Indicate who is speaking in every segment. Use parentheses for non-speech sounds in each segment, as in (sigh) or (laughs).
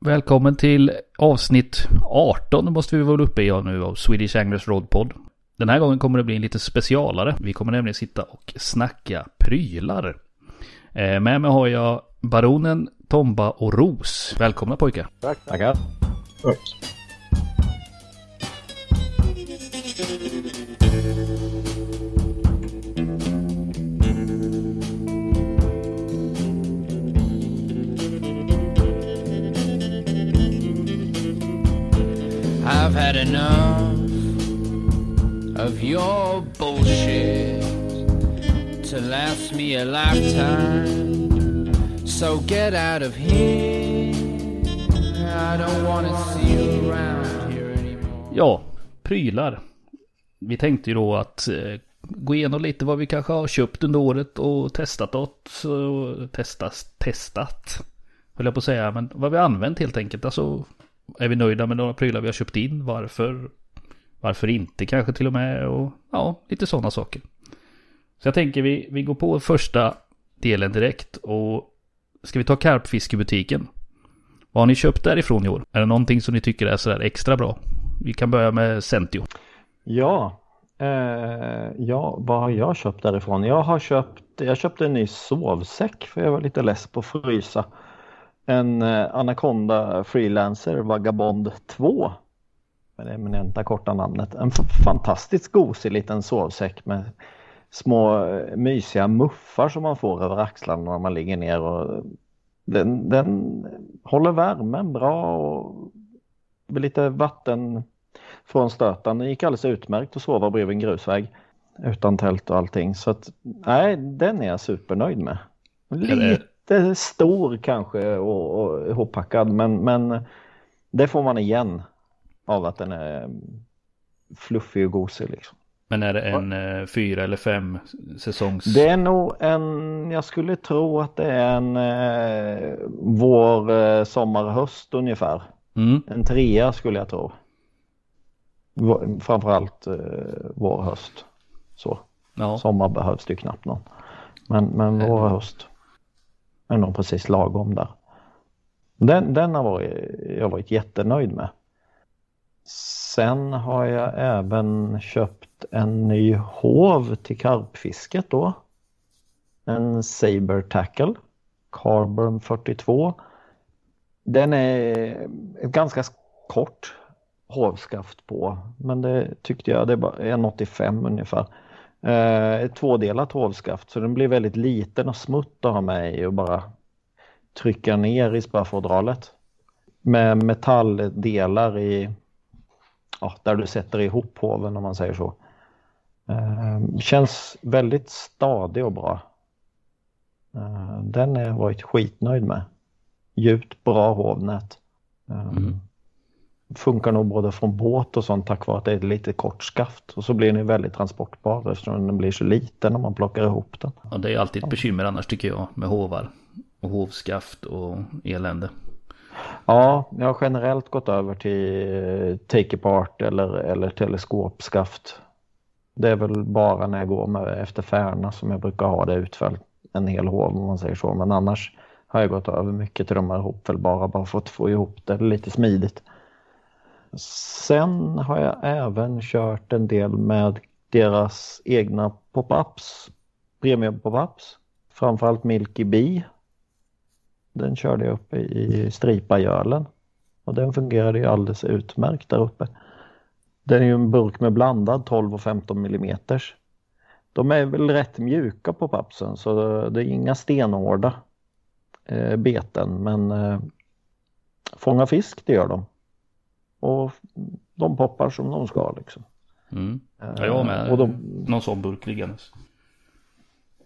Speaker 1: Välkommen till avsnitt 18 måste vi vara uppe i nu av Swedish Anglers Road Pod. Den här gången kommer det bli en lite specialare. Vi kommer nämligen sitta och snacka prylar. Eh, med mig har jag Baronen, Tomba och Ros. Välkomna pojkar.
Speaker 2: Tack. Tackar. Tack.
Speaker 3: I've had enough of your bullshit to last me a lifetime. So get out of here. I don't wanna see you around here anymore.
Speaker 1: Ja, prylar. Vi tänkte ju då att eh, gå igenom lite vad vi kanske har köpt under året och testat åt. Och testat, testat. Höll jag på att säga, men vad vi har använt helt enkelt. Alltså är vi nöjda med några prylar vi har köpt in? Varför? Varför inte kanske till och med? Och ja, lite sådana saker. Så jag tänker vi, vi går på första delen direkt. Och ska vi ta karpfiskebutiken? Vad har ni köpt därifrån i år? Är det någonting som ni tycker är sådär extra bra? Vi kan börja med Centio.
Speaker 2: Ja, eh, ja, vad har jag köpt därifrån? Jag har köpt, jag köpte en ny sovsäck för jag var lite less på att frysa en eh, Anaconda Freelancer Vagabond 2 med det eminenta korta namnet. En fantastiskt gosig liten sovsäck med små eh, mysiga muffar som man får över axlarna när man ligger ner. Och den, den håller värmen bra och med lite vatten från stöten. Den gick alldeles utmärkt att sova bredvid en grusväg utan tält och allting. Så att, nej, den är jag supernöjd med. Lite lite stor kanske och, och ihoppackad men, men det får man igen av att den är fluffig och gosig liksom.
Speaker 1: Men är det en ja. Eh, fyra eller fem säsongs?
Speaker 2: Det är nog en, jag skulle tro att det är en eh, vår, eh, sommar, höst ungefär. Mm. En trea skulle jag tro. Framförallt eh, vår, höst. Så. Ja. Sommar behövs det ju knappt någon. Men, men vår, eh. höst är nog precis lagom där. Den, den har varit, jag varit jättenöjd med. Sen har jag även köpt en ny hov till karpfisket då. En Saber Tackle Carbon 42. Den är ett ganska kort hovskaft på men det tyckte jag, det är 1,85 ungefär. Eh, ett tvådelat hovskaft så den blir väldigt liten och smutt att ha med i och bara trycka ner i spöfodralet. Med metalldelar i, ja, där du sätter ihop hoven om man säger så. Eh, känns väldigt stadig och bra. Eh, den har jag varit skitnöjd med. Djupt bra hovnät. Mm funkar nog både från båt och sånt tack vare att det är lite kort skaft. Och så blir den väldigt transportbar eftersom den blir så liten när man plockar ihop den.
Speaker 1: Ja, det är alltid ett bekymmer annars tycker jag med hovar och hovskaft och elände.
Speaker 2: Ja, jag har generellt gått över till take apart eller, eller teleskopskaft. Det är väl bara när jag går med efter färna som jag brukar ha det utfällt en hel hov om man säger så. Men annars har jag gått över mycket till de här ihopfällbara bara för att få ihop det lite smidigt. Sen har jag även kört en del med deras egna pop-ups, premium pop-ups. Framförallt Milky Bee. Den körde jag uppe i Stripagölen och den fungerade ju alldeles utmärkt där uppe. Den är ju en burk med blandad 12 och 15 millimeters. De är väl rätt mjuka på papsen så det är inga stenhårda eh, beten men eh, fånga fisk det gör de. Och de poppar som de ska liksom.
Speaker 1: Mm. Ja, jag med. Och de, någon sån burk liggandes.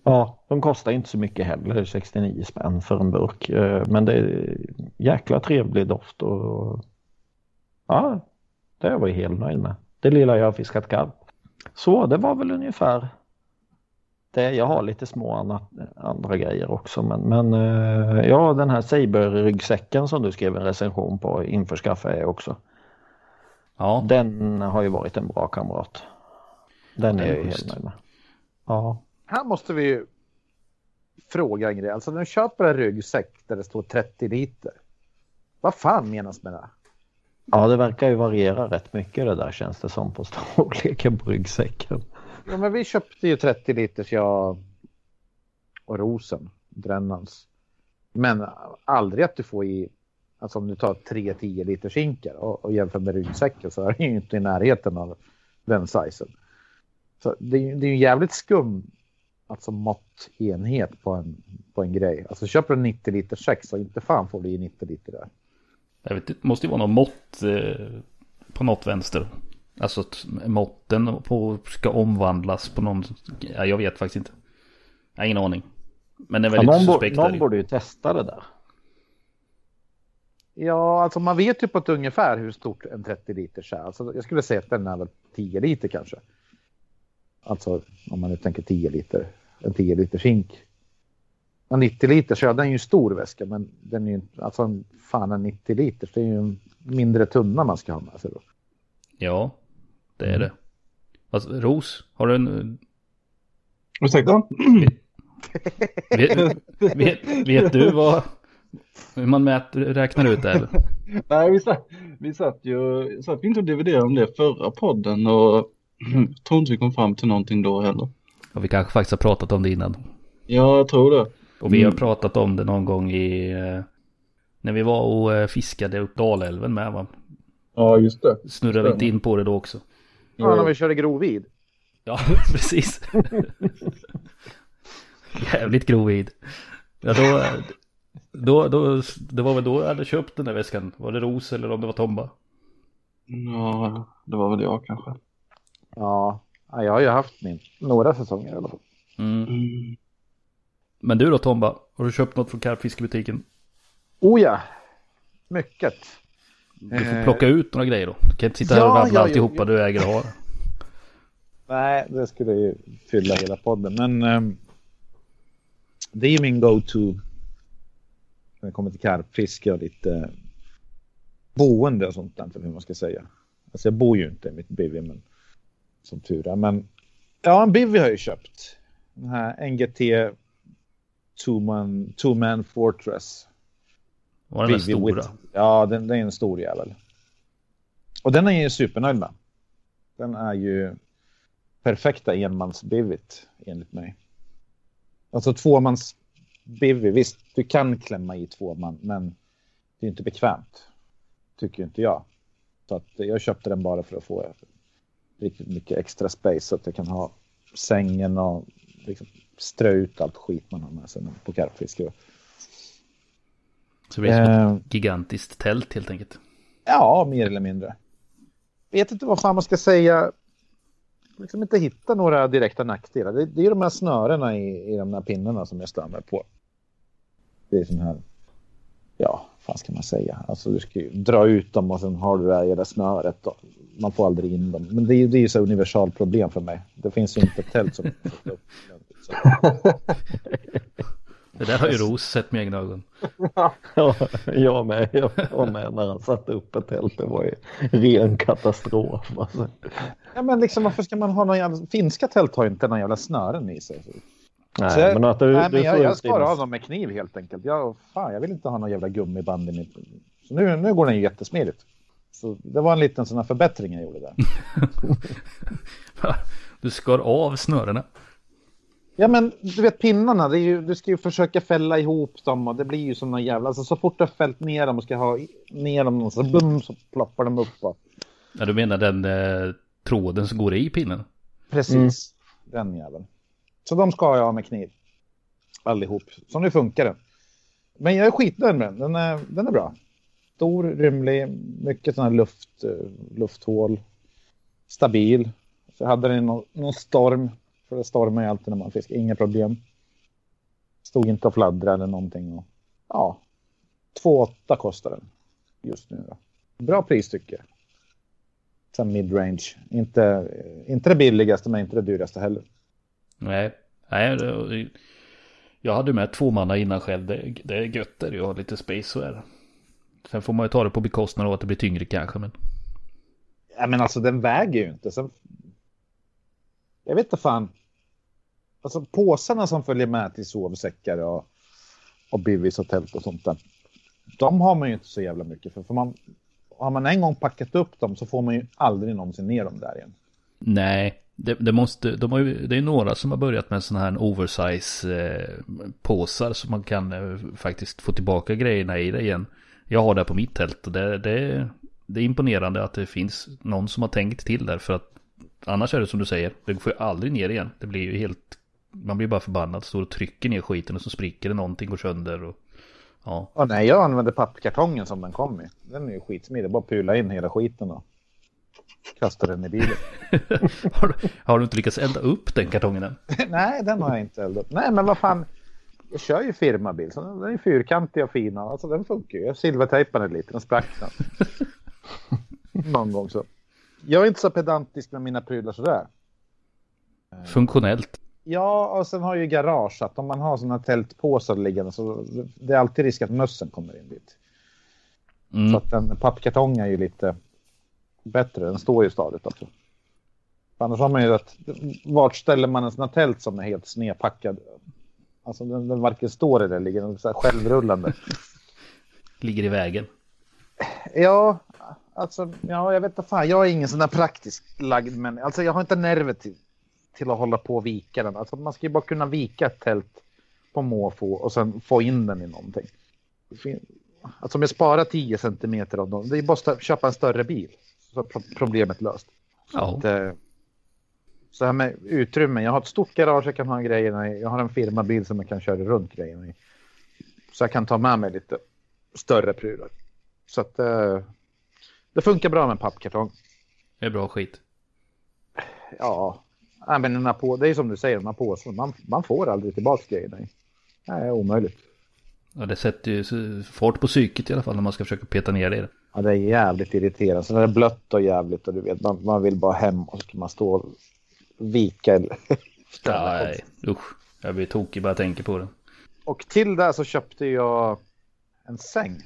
Speaker 2: Ja, de kostar inte så mycket heller, 69 spänn för en burk. Eh, men det är jäkla trevlig doft och ja, det var jag helt nöjd med. Det lilla jag har fiskat karp. Så det var väl ungefär det. Jag har lite små andra, andra grejer också men, men eh, ja den här Saber-ryggsäcken som du skrev en recension på införskaffade jag också. Ja. Den har ju varit en bra kamrat. Den är jag ju helt nöjd med.
Speaker 4: Ja. Här måste vi fråga en grej. Alltså när du köper en ryggsäck där det står 30 liter. Vad fan menas med det?
Speaker 2: Ja, det verkar ju variera rätt mycket det där känns det som på (laughs) storleken på ryggsäcken.
Speaker 4: Ja, men vi köpte ju 30 liters jag och Rosen, Drännans. Men aldrig att du får i, alltså om du tar 3-10 liters hinkar och, och jämför med ryggsäcken så är det ju inte i närheten av den sizen. Så det, är, det är ju jävligt skum alltså måttenhet på en, på en grej. Alltså köper du 90 liter säck så inte fan får du i 90 liter där.
Speaker 1: Jag vet, det måste ju vara någon mått eh, på något vänster. Alltså att måtten på, ska omvandlas på någon, ja, jag vet faktiskt inte. Jag har ingen aning. Men det är väldigt ja, någon, suspekt.
Speaker 2: Någon borde ju testa det där.
Speaker 4: Ja, alltså man vet ju på ett ungefär hur stort en 30 liters är. Alltså jag skulle säga att den är väl 10 liter kanske. Alltså om man nu tänker 10 liter, en 10 liters hink. Ja, 90 liter, så ja, den är ju stor väska, men den är ju alltså fan en 90 liter, det är ju en mindre tunna man ska ha med sig då.
Speaker 1: Ja, det är det. Alltså, Ros, har du en...
Speaker 5: Ursäkta?
Speaker 1: Vet, vet, vet, du vad, hur man mäter, räknar ut det? Eller? (laughs)
Speaker 5: Nej, vi satt, vi satt ju satt inte och dividerade om det förra podden och (clears throat) tror inte vi kom fram till någonting då heller.
Speaker 1: Och vi kanske faktiskt har pratat om det innan.
Speaker 5: Ja, jag tror det.
Speaker 1: Och vi har mm. pratat om det någon gång i... Eh, när vi var och eh, fiskade upp Dalälven med va?
Speaker 5: Ja, just det.
Speaker 1: Snurrade vi inte in på det då också?
Speaker 4: Ja, när vi körde grovvid.
Speaker 1: Ja, (laughs) precis. (laughs) Jävligt grovvid. Ja, då, då, då, det var väl då jag hade köpt den där väskan. Var det Ros eller om det var Tomba?
Speaker 5: Ja, det var väl jag kanske.
Speaker 4: Ja, jag har ju haft min några säsonger i alla fall.
Speaker 1: Mm. Mm. Men du då Tomba, har du köpt något från karpfiskebutiken?
Speaker 4: Oh ja, mycket.
Speaker 1: Du får plocka ut några grejer då. Du kan inte sitta här och rabbla ja, alltihopa ja, du äger och har. (laughs)
Speaker 4: Nej, det skulle ju fylla hela podden. Men um, det är ju min go-to när det kommer till karpfiske och lite boende och sånt där, hur man ska säga. Alltså jag bor ju inte i mitt bivy, men som tur är. Men ja, en bivy har jag ju köpt. Den här NGT Two Man, two man Fortress.
Speaker 1: Var den stora? With,
Speaker 4: ja, den, den är en stor jävel. Och den är jag supernöjd med. Den är ju perfekta enmansbivit enligt mig. Alltså tvåmans bivy, visst du kan klämma i två man, men det är inte bekvämt. Tycker inte jag. Så att jag köpte den bara för att få riktigt mycket extra space så att jag kan ha sängen och liksom strö ut allt skit man har med sig på karpfiske.
Speaker 1: Så det blir som eh, ett gigantiskt tält helt enkelt.
Speaker 4: Ja, mer eller mindre. Vet inte vad fan man ska säga. Liksom inte hitta några direkta nackdelar. Det, det är de här snörena i, i de här pinnarna som jag stör mig på. Det är sån här, ja, vad ska man säga? Alltså du ska ju dra ut dem och sen har du det här snöret. Och man får aldrig in dem. Men det är, det är ju så universalproblem för mig. Det finns ju inte ett tält som (laughs)
Speaker 1: Det där har ju Ros sett med egna ögon. (laughs)
Speaker 2: ja, jag med. Jag med när han satte upp ett tält. Det var ju ren katastrof. Alltså.
Speaker 4: Ja, men liksom varför ska man ha någon jävla... Finska tält har ju inte någon jävla snören i sig.
Speaker 2: Nej, jag, men att du,
Speaker 4: nej, men jag, jag skar av dem med kniv helt enkelt. Jag, fan, jag vill inte ha någon jävla gummiband i mitt... Så nu, nu går den ju jättesmidigt. Så det var en liten sån här förbättring jag gjorde där. (laughs) (laughs)
Speaker 1: du skar av snörena?
Speaker 4: Ja men du vet pinnarna, det är ju, du ska ju försöka fälla ihop dem och det blir ju som någon jävla, alltså, så fort du har fällt ner dem och ska ha ner dem så bum så ploppar de upp. Och...
Speaker 1: Ja du menar den eh, tråden som går i pinnen?
Speaker 4: Precis, mm. den jäveln. Så de ska jag ha med kniv. Allihop, så nu funkar den. Men jag är skitnöjd med den, den är, den är bra. Stor, rymlig, mycket sådana luft, eh, lufthål. Stabil. Så jag hade den någon, någon storm för det stormar ju alltid när man fiskar, inga problem. Stod inte och fladdrade eller någonting. Och, ja, 2,8 kostar den just nu. Då. Bra pris tycker jag. Sen midrange. Inte, inte det billigaste men inte det dyraste heller.
Speaker 1: Nej, nej det, jag hade med två manna innan själv. Det, det är gött där jag har lite space så är det. Sen får man ju ta det på bekostnad av att det blir tyngre kanske. Men...
Speaker 4: Ja men alltså den väger ju inte. Sen... Jag vet inte fan alltså påsarna som följer med till sovsäckar och, och bivvis och tält och sånt där. de har man ju inte så jävla mycket för. för man, har man en gång packat upp dem så får man ju aldrig någonsin ner dem där igen.
Speaker 1: Nej, det, det måste, de har ju, det är några som har börjat med sådana här oversize eh, påsar så man kan eh, faktiskt få tillbaka grejerna i det igen. Jag har det på mitt tält och det, det, det är imponerande att det finns någon som har tänkt till där för att annars är det som du säger, det får ju aldrig ner igen. Det blir ju helt, man blir bara förbannad, står och trycker ner skiten och så spricker det någonting, går sönder och ja.
Speaker 4: Ja, nej, jag använder pappkartongen som den kom i. Den är ju skitsmidig, bara pula in hela skiten och kasta den i bilen. (laughs)
Speaker 1: har, du, har, du, inte lyckats elda upp den kartongen än? (laughs)
Speaker 4: nej, den har jag inte eldat upp. Nej, men vad fan. Jag kör ju firmabil, så den är fyrkantig och fin. Alltså den funkar ju. Jag silvertejpade lite, den sprack den. (laughs) Någon gång så. Jag är inte så pedantisk med mina prylar sådär.
Speaker 1: Funktionellt.
Speaker 4: Ja, och sen har ju garage att om man har sådana tältpåsar liggande så det är alltid risk att mössen kommer in dit. Mm. Så att en pappkartong är ju lite bättre. Den står ju stadigt också. Annars har man ju att vart ställer man en sån här tält som är helt snedpackad? Alltså den, den varken står eller ligger så här självrullande. (laughs)
Speaker 1: ligger i vägen.
Speaker 4: Ja, alltså, ja, jag vet inte fan. Jag är ingen sån där praktisk lagd, men alltså jag har inte nerver till, till att hålla på och vika den. Alltså man ska ju bara kunna vika ett tält på måfå och sen få in den i någonting. Alltså om jag sparar 10 centimeter av dem, det är bara att köpa en större bil. Så är problemet löst.
Speaker 1: Ja.
Speaker 4: Att, eh, så här med utrymme, jag har ett stort garage jag kan ha grejerna i. Jag har en firmabil som jag kan köra runt grejerna i. Så jag kan ta med mig lite större prylar. Så att eh, det funkar bra med pappkartong.
Speaker 1: Det är bra skit.
Speaker 4: Ja, men den här på, det är som du säger, de här man, man får aldrig tillbaka grejerna. Det är omöjligt.
Speaker 1: Ja, det sätter ju fart på psyket i alla fall när man ska försöka peta ner det i det.
Speaker 4: Ja, det är jävligt irriterande. Så när det är blött och jävligt och du vet, man, man vill bara hem och så kan man stå och vika. Eller... (laughs)
Speaker 1: Nej, usch. Jag blir tokig bara jag tänker på det.
Speaker 4: Och till det så köpte jag en säng.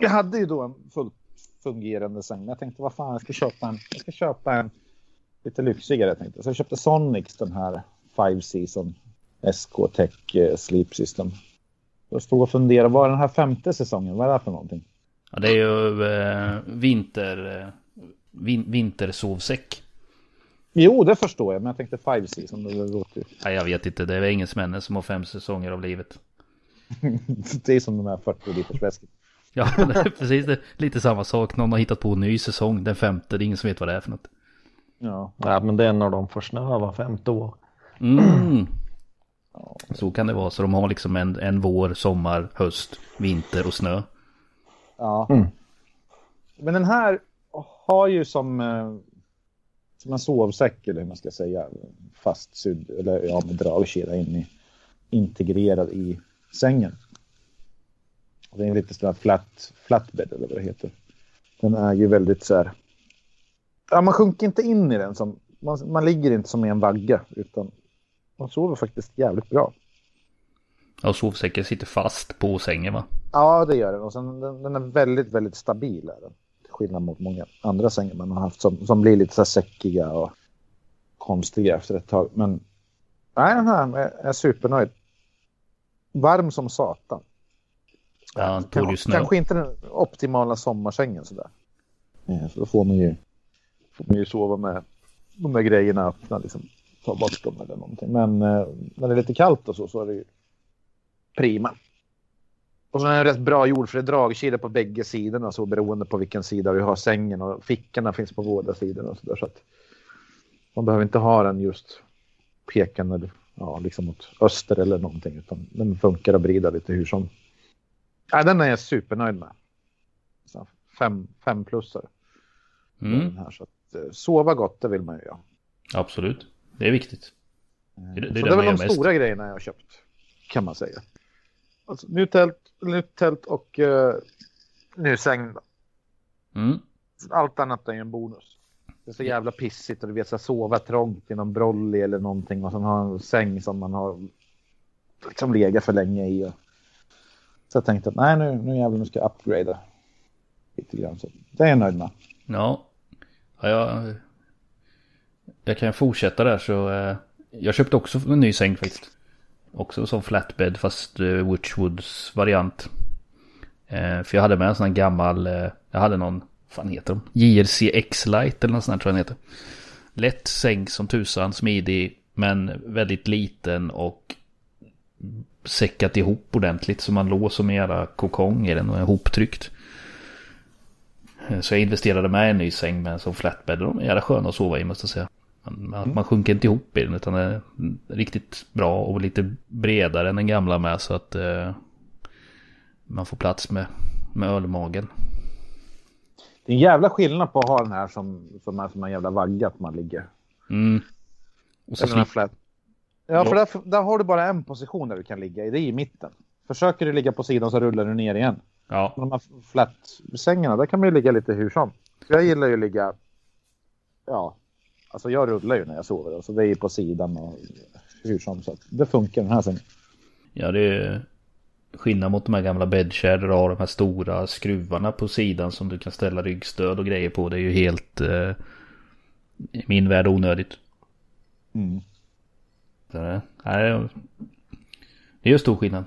Speaker 4: Jag hade ju då en fullt fungerande säng. Jag tänkte vad fan, jag ska köpa en, jag ska köpa en lite lyxigare. Tänkte. Så jag köpte Sonics, den här Five Season SK Tech eh, Sleep System. Jag stod och funderade, vad är den här femte säsongen? Vad är det för någonting?
Speaker 1: Ja, det är ju eh, vinter, eh, vin, vintersovsäck.
Speaker 4: Jo, det förstår jag, men jag tänkte Five Season. Det låter...
Speaker 1: Nej, jag vet inte, det är engelsmännen som har fem säsonger av livet. (laughs)
Speaker 4: det är som de här 40 liters väskan.
Speaker 1: Ja, (laughs) precis. Det är lite samma sak. Någon har hittat på en ny säsong, den femte. Det är ingen som vet vad det är för något.
Speaker 2: Ja, ja men det är när de får snö var femte år.
Speaker 1: Mm. (clears throat) Så kan det vara. Så de har liksom en, en vår, sommar, höst, vinter och snö.
Speaker 4: Ja. Mm. Men den här har ju som, eh, som en sovsäck eller hur man ska säga. Fastsydd eller ja, med dragkedja in i, integrerad i sängen. Det är en lite sån här flat, flatbed eller vad det heter. Den är ju väldigt så här. Ja, man sjunker inte in i den som man, man ligger inte som i en vagga utan man sover faktiskt jävligt bra.
Speaker 1: Ja, sovsäcken sitter fast på sängen va?
Speaker 4: Ja, det gör den. Och sen, den, den är väldigt, väldigt stabil. Är den. Till skillnad mot många andra sängar man har haft som, som blir lite så säckiga och konstiga efter ett tag. Men nej, den här är, är supernöjd. Varm som satan.
Speaker 1: Ja, snö.
Speaker 4: Kanske inte den optimala sommarsängen sådär. Ja, så då får man ju, får man ju sova med de där grejerna öppna, liksom ta bort dem eller någonting. Men eh, när det är lite kallt och så, så är det ju prima. Och så är den rätt bra det är dragkedja på bägge sidorna så beroende på vilken sida du har sängen och fickorna finns på båda sidorna och så där så att man behöver inte ha den just pekande ja, liksom mot öster eller någonting utan den funkar att vrida lite hur som. Ja, den är jag supernöjd med. Så fem, fem plussar. Mm. Här, så att, sova gott, det vill man ju göra.
Speaker 1: Absolut, det är viktigt.
Speaker 4: Det, det, det, det är väl de mest. stora grejerna jag har köpt kan man säga. Alltså, nytt tält, nytt tält och uh, ny säng.
Speaker 1: Mm.
Speaker 4: Allt annat är ju en bonus. Det är så jävla pissigt och du vet så sova trångt i någon brolly eller någonting och sen ha en säng som man har liksom legat för länge i. Och... Så jag tänkte att nej nu, nu jävlar nu ska jag upgrada lite grann. Så det är jag nöjd med.
Speaker 1: Ja, ja jag, jag kan fortsätta där så eh, jag köpte också en ny säng faktiskt. Också som flatbed fast eh, Witchwoods variant. Eh, för jag hade med en sån här gammal, eh, jag hade någon, fan heter de? JRC X-Lite eller något sånt här tror jag den heter. Lätt säng som tusan, smidig, men väldigt liten och säckat ihop ordentligt så man låg som en jävla kokong i den och är hoptryckt. Eh, så jag investerade med en ny säng med en sån flatbed. De är jävla sköna att sova i måste jag säga. Man, mm. man sjunker inte ihop i den utan den är riktigt bra och lite bredare än den gamla med så att eh, man får plats med, med ölmagen.
Speaker 4: Det är en jävla skillnad på att ha den här som, som är som en jävla vagga att man ligger.
Speaker 1: Mm.
Speaker 4: Och så Eller flat. Ja, för där, där, har du bara en position där du kan ligga i. Det är i mitten. Försöker du ligga på sidan så rullar du ner igen.
Speaker 1: Ja.
Speaker 4: De här flat-sängarna, där kan man ju ligga lite hur som. Jag gillar ju att ligga, ja, alltså jag rullar ju när jag sover. Alltså det är ju på sidan och hur som. Så det funkar den här sängen.
Speaker 1: Ja, det är skillnad mot de här gamla du har de här stora skruvarna på sidan som du kan ställa ryggstöd och grejer på. Det är ju helt eh, i min värld onödigt.
Speaker 4: Mm.
Speaker 1: Så det, nej, det är ju stor skillnad.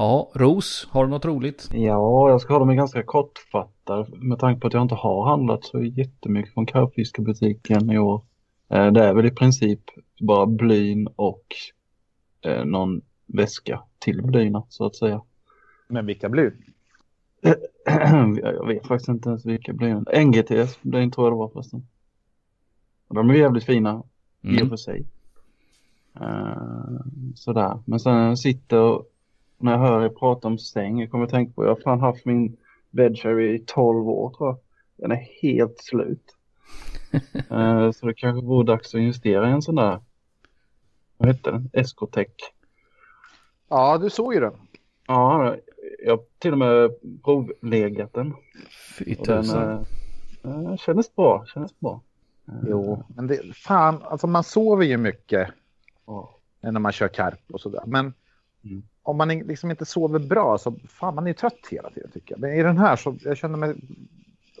Speaker 1: Ja, Ros, har du något roligt?
Speaker 5: Ja, jag ska ha dem i ganska kortfattad med tanke på att jag inte har handlat så jättemycket från karpfiskebutiken i år. Eh, det är väl i princip bara blyn och eh, någon väska till blyna så att säga.
Speaker 4: Men vilka blyn? (clears throat)
Speaker 5: jag vet faktiskt inte ens vilka blyn. NGTS blyn tror jag det var förresten. De är jävligt fina mm. i och för sig. Uh, sådär, men sen sitter och när jag hör er prata om säng, jag kommer att tänka på, jag har fan haft min bedshare i 12 år tror jag. Den är helt slut. uh, (laughs) så det kanske vore dags att investera i en sån där, vad heter den, Escotec.
Speaker 4: Ja, du såg ju den.
Speaker 5: Ja, jag har till och med provlegat den.
Speaker 1: Fy tusan.
Speaker 5: Den uh, kändes bra, kändes bra.
Speaker 4: Jo, men det, fan, alltså man sover ju mycket oh. när man kör karp och sådär. Men mm. Om man liksom inte sover bra så fan, man är ju trött hela tiden tycker jag. Men i den här så jag känner mig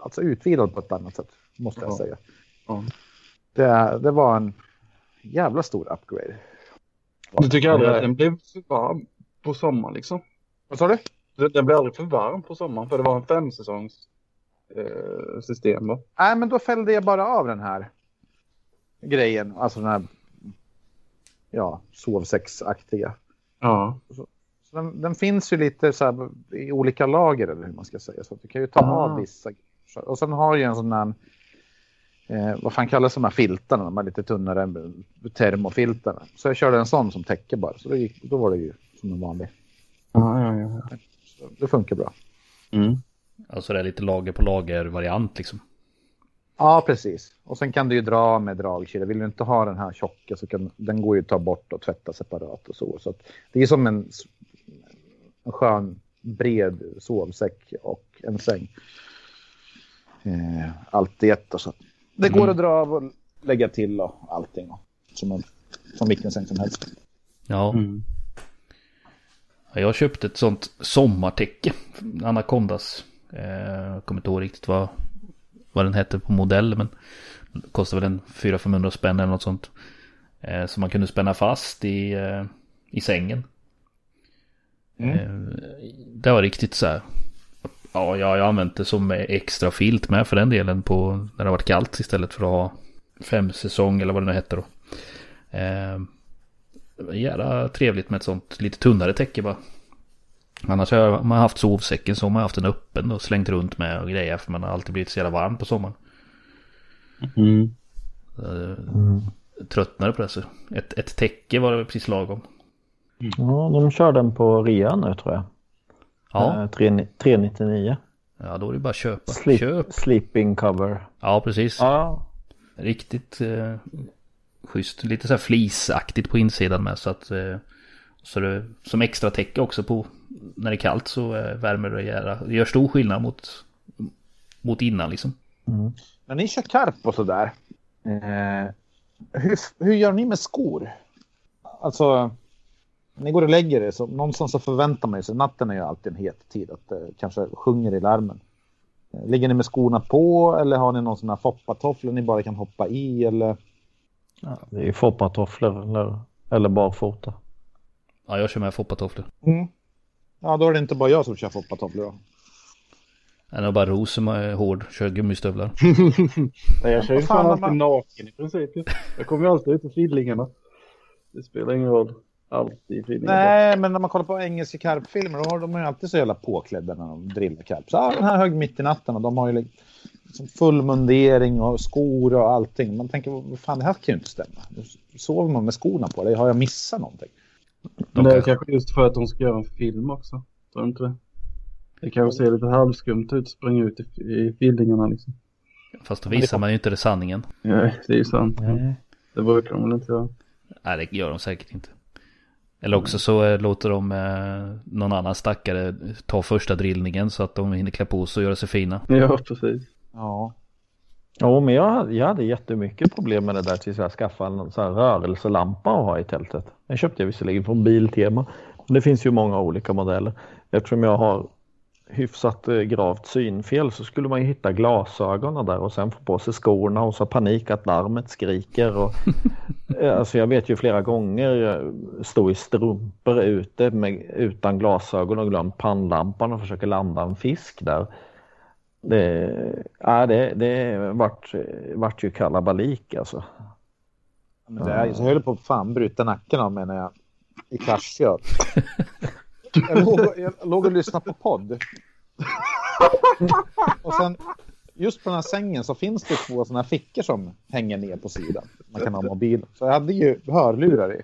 Speaker 4: alltså utvilad på ett annat sätt, måste jag oh. säga.
Speaker 5: Oh.
Speaker 4: Det, det var en jävla stor upgrade.
Speaker 5: Du tycker aldrig att den blev för varm på sommaren liksom?
Speaker 4: Vad sa du?
Speaker 5: Den blev aldrig för varm på sommaren för det var en femsäsongs eh, system va?
Speaker 4: Nej, men då fällde jag bara av den här grejen, alltså den här ja, sovsexaktiga.
Speaker 5: Ja.
Speaker 4: Så, så den, den, finns ju lite så här i olika lager eller hur man ska säga. Så att du kan ju ta ah. av vissa. Och sen har ju en sån där, eh, vad fan kallas de här filtarna, de här lite tunnare termofiltarna. Så jag körde en sån som täcker bara, så då, gick, då var det ju som en vanlig.
Speaker 5: Ja, ja, ja.
Speaker 4: Så det funkar bra.
Speaker 5: Mm.
Speaker 1: Alltså det är lite lager på lager variant liksom.
Speaker 4: Ja, precis. Och sen kan du ju dra med dragkedja. Vill du inte ha den här tjocka så kan den går ju att ta bort och tvätta separat och så. så det är som en, en skön bred sovsäck och en säng. Eh, allt i ett. Och så. Det går mm. att dra av och lägga till och allting. Och, som, en, som vilken säng som helst.
Speaker 1: Ja. Mm. Jag köpte ett sånt sommartäcke. Anacondas. Eh, jag kommer inte ihåg riktigt vad, vad den hette på modell. Men det kostade väl en 400-500 spänn eller något sånt. Eh, så man kunde spänna fast i, eh, i sängen. Mm. Det var riktigt så här. Ja, jag har använt det som extra filt med för den delen på när det har varit kallt istället för att ha fem säsong eller vad det nu hette då. Eh, jävla trevligt med ett sånt lite tunnare täcke bara. Annars har man haft sovsäcken så har man haft den öppen och slängt runt med och grejer för man har alltid blivit så jävla varm på sommaren.
Speaker 5: Mm.
Speaker 1: mm. Tröttnade på det så. Ett, ett täcke var det precis lagom.
Speaker 2: Mm. Ja, de kör den på rea nu tror jag.
Speaker 1: Ja.
Speaker 2: 399.
Speaker 1: Ja, då är det bara att köpa.
Speaker 2: Sleep, Köp. Sleeping cover.
Speaker 1: Ja, precis.
Speaker 2: Ja.
Speaker 1: Riktigt eh, schysst. Lite så här flisaktigt på insidan med så att eh, så det, som extra täcke också på när det är kallt så eh, värmer det gärna. Det gör stor skillnad mot, mot innan liksom.
Speaker 4: Mm. När ni kör karp och sådär. Eh, hur, hur gör ni med skor? Alltså, ni går och lägger er så någonstans så förväntar man sig. Natten är ju alltid en het tid att det kanske sjunger i larmen. Eh, ligger ni med skorna på eller har ni någon sån här foppatofflor ni bara kan hoppa i eller?
Speaker 2: Ja, det är foppatofflor eller, eller barfota.
Speaker 1: Ja, jag kör med foppatofflor.
Speaker 4: Mm. Ja, då är det inte bara jag som kör foppatofflor då.
Speaker 1: Nej, det är bara Ros som är hård, kör gummistövlar. (laughs)
Speaker 5: Nej, jag kör ju fan alltid naken i princip. Jag kommer ju alltid ut i fillingarna. Det spelar ingen roll. Alltid fillingarna.
Speaker 4: Nej, men när man kollar på engelska karpfilmer då har de ju alltid så jävla påklädda när de drillar karp. Så den här hög mitt i natten och de har ju liksom full mundering och skor och allting. Man tänker, vad fan, det här kan ju inte stämma. Sover man med skorna på det? Har jag missat någonting?
Speaker 5: Men det är kanske just för att de ska göra en film också. Tror du inte det? Det kanske ser lite halvskumt ut att springa ut i, i fillingarna liksom.
Speaker 1: Fast då visar man ju inte det sanningen.
Speaker 5: Nej, det är ju sant. Nej. Det brukar de väl inte göra.
Speaker 1: Nej, det gör de säkert inte. Eller också så eh, låter de eh, någon annan stackare ta första drillningen så att de hinner klä på sig och göra sig fina.
Speaker 5: Ja, precis.
Speaker 2: Ja. Ja, men jag hade, jag hade jättemycket problem med det där tills jag skaffade en sån här rörelselampa att ha i tältet. Den köpte jag visserligen från Biltema. Men det finns ju många olika modeller. Eftersom jag har hyfsat eh, gravt synfel så skulle man ju hitta glasögonen där och sen få på sig skorna och så panik att larmet skriker. Och, (laughs) eh, alltså jag vet ju flera gånger stå i strumpor ute med, utan glasögon och glömt pannlampan och försöker landa en fisk där. Det, ja, det, det vart, vart ju kalabalik alltså.
Speaker 4: Men det är, jag höll på att fan bryta nacken av mig när jag i kraschkör. (laughs) Jag låg, jag låg och lyssnade på podd. Och sen just på den här sängen så finns det två sådana här fickor som hänger ner på sidan. Man kan ha mobil. Så jag hade ju hörlurar i.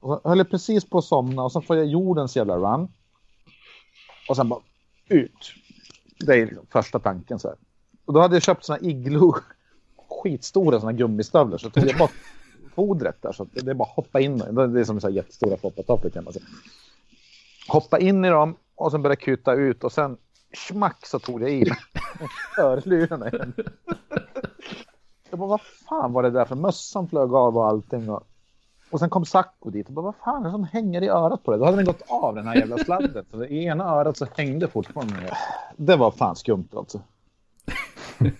Speaker 4: Och så höll jag precis på att somna och så får jag jordens jävla run. Och sen bara ut. Det är liksom första tanken så här. Och då hade jag köpt sådana iglo skitstora sådana gummistövlar så tog jag bort fodret där så det är bara att hoppa in. Det är som så här jättestora foppatofflor kan man säga hoppa in i dem och sen börja kuta ut och sen smack så tog jag i mig (laughs) örlurarna igen. Jag bara, vad fan var det där för mössan flög av och allting. Och, och sen kom Sacco dit och bara, vad fan är det som hänger i örat på det? Då hade den gått av den här jävla sladden. Så i ena örat så hängde fortfarande. Det var fan skumt alltså. (laughs)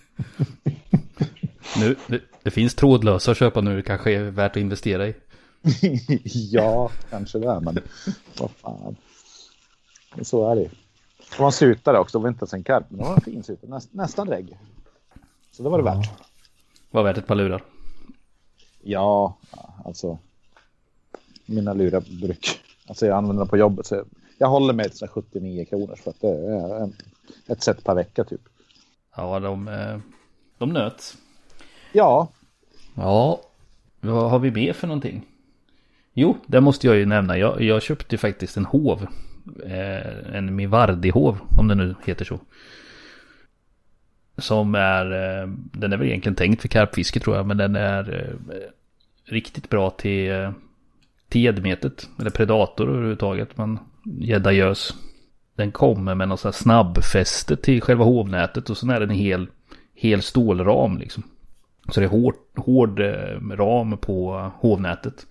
Speaker 1: nu, det, det, finns trådlösa att köpa nu, det kanske är värt att investera i. (laughs)
Speaker 4: ja, kanske det, men vad fan. Så är det Det var en sutare också, det var inte ens en karp, men det var en fin sutare, Näst, nästan regg. Så det var det värt.
Speaker 1: Var värt ett par lurar.
Speaker 4: Ja, alltså. Mina lurar bruk. Alltså jag använder dem på jobbet. Så jag, jag håller mig till 79 kronor för att det är en, ett set per vecka typ.
Speaker 1: Ja, de, eh, de nöts.
Speaker 4: Ja.
Speaker 1: Ja, vad har vi mer för någonting? Jo, det måste jag ju nämna. Jag, jag köpte faktiskt en hov eh, en Mivardihov, om det nu heter så. Som är, eh, den är väl egentligen tänkt för karpfiske tror jag, men den är eh, riktigt bra till, eh, till gäddmetet, eller predator överhuvudtaget, men gädda gös. Den kommer med något här snabbfäste till själva hovnätet och sen är den en hel, hel stålram liksom. Så det är hård, hård ram på hovnätet.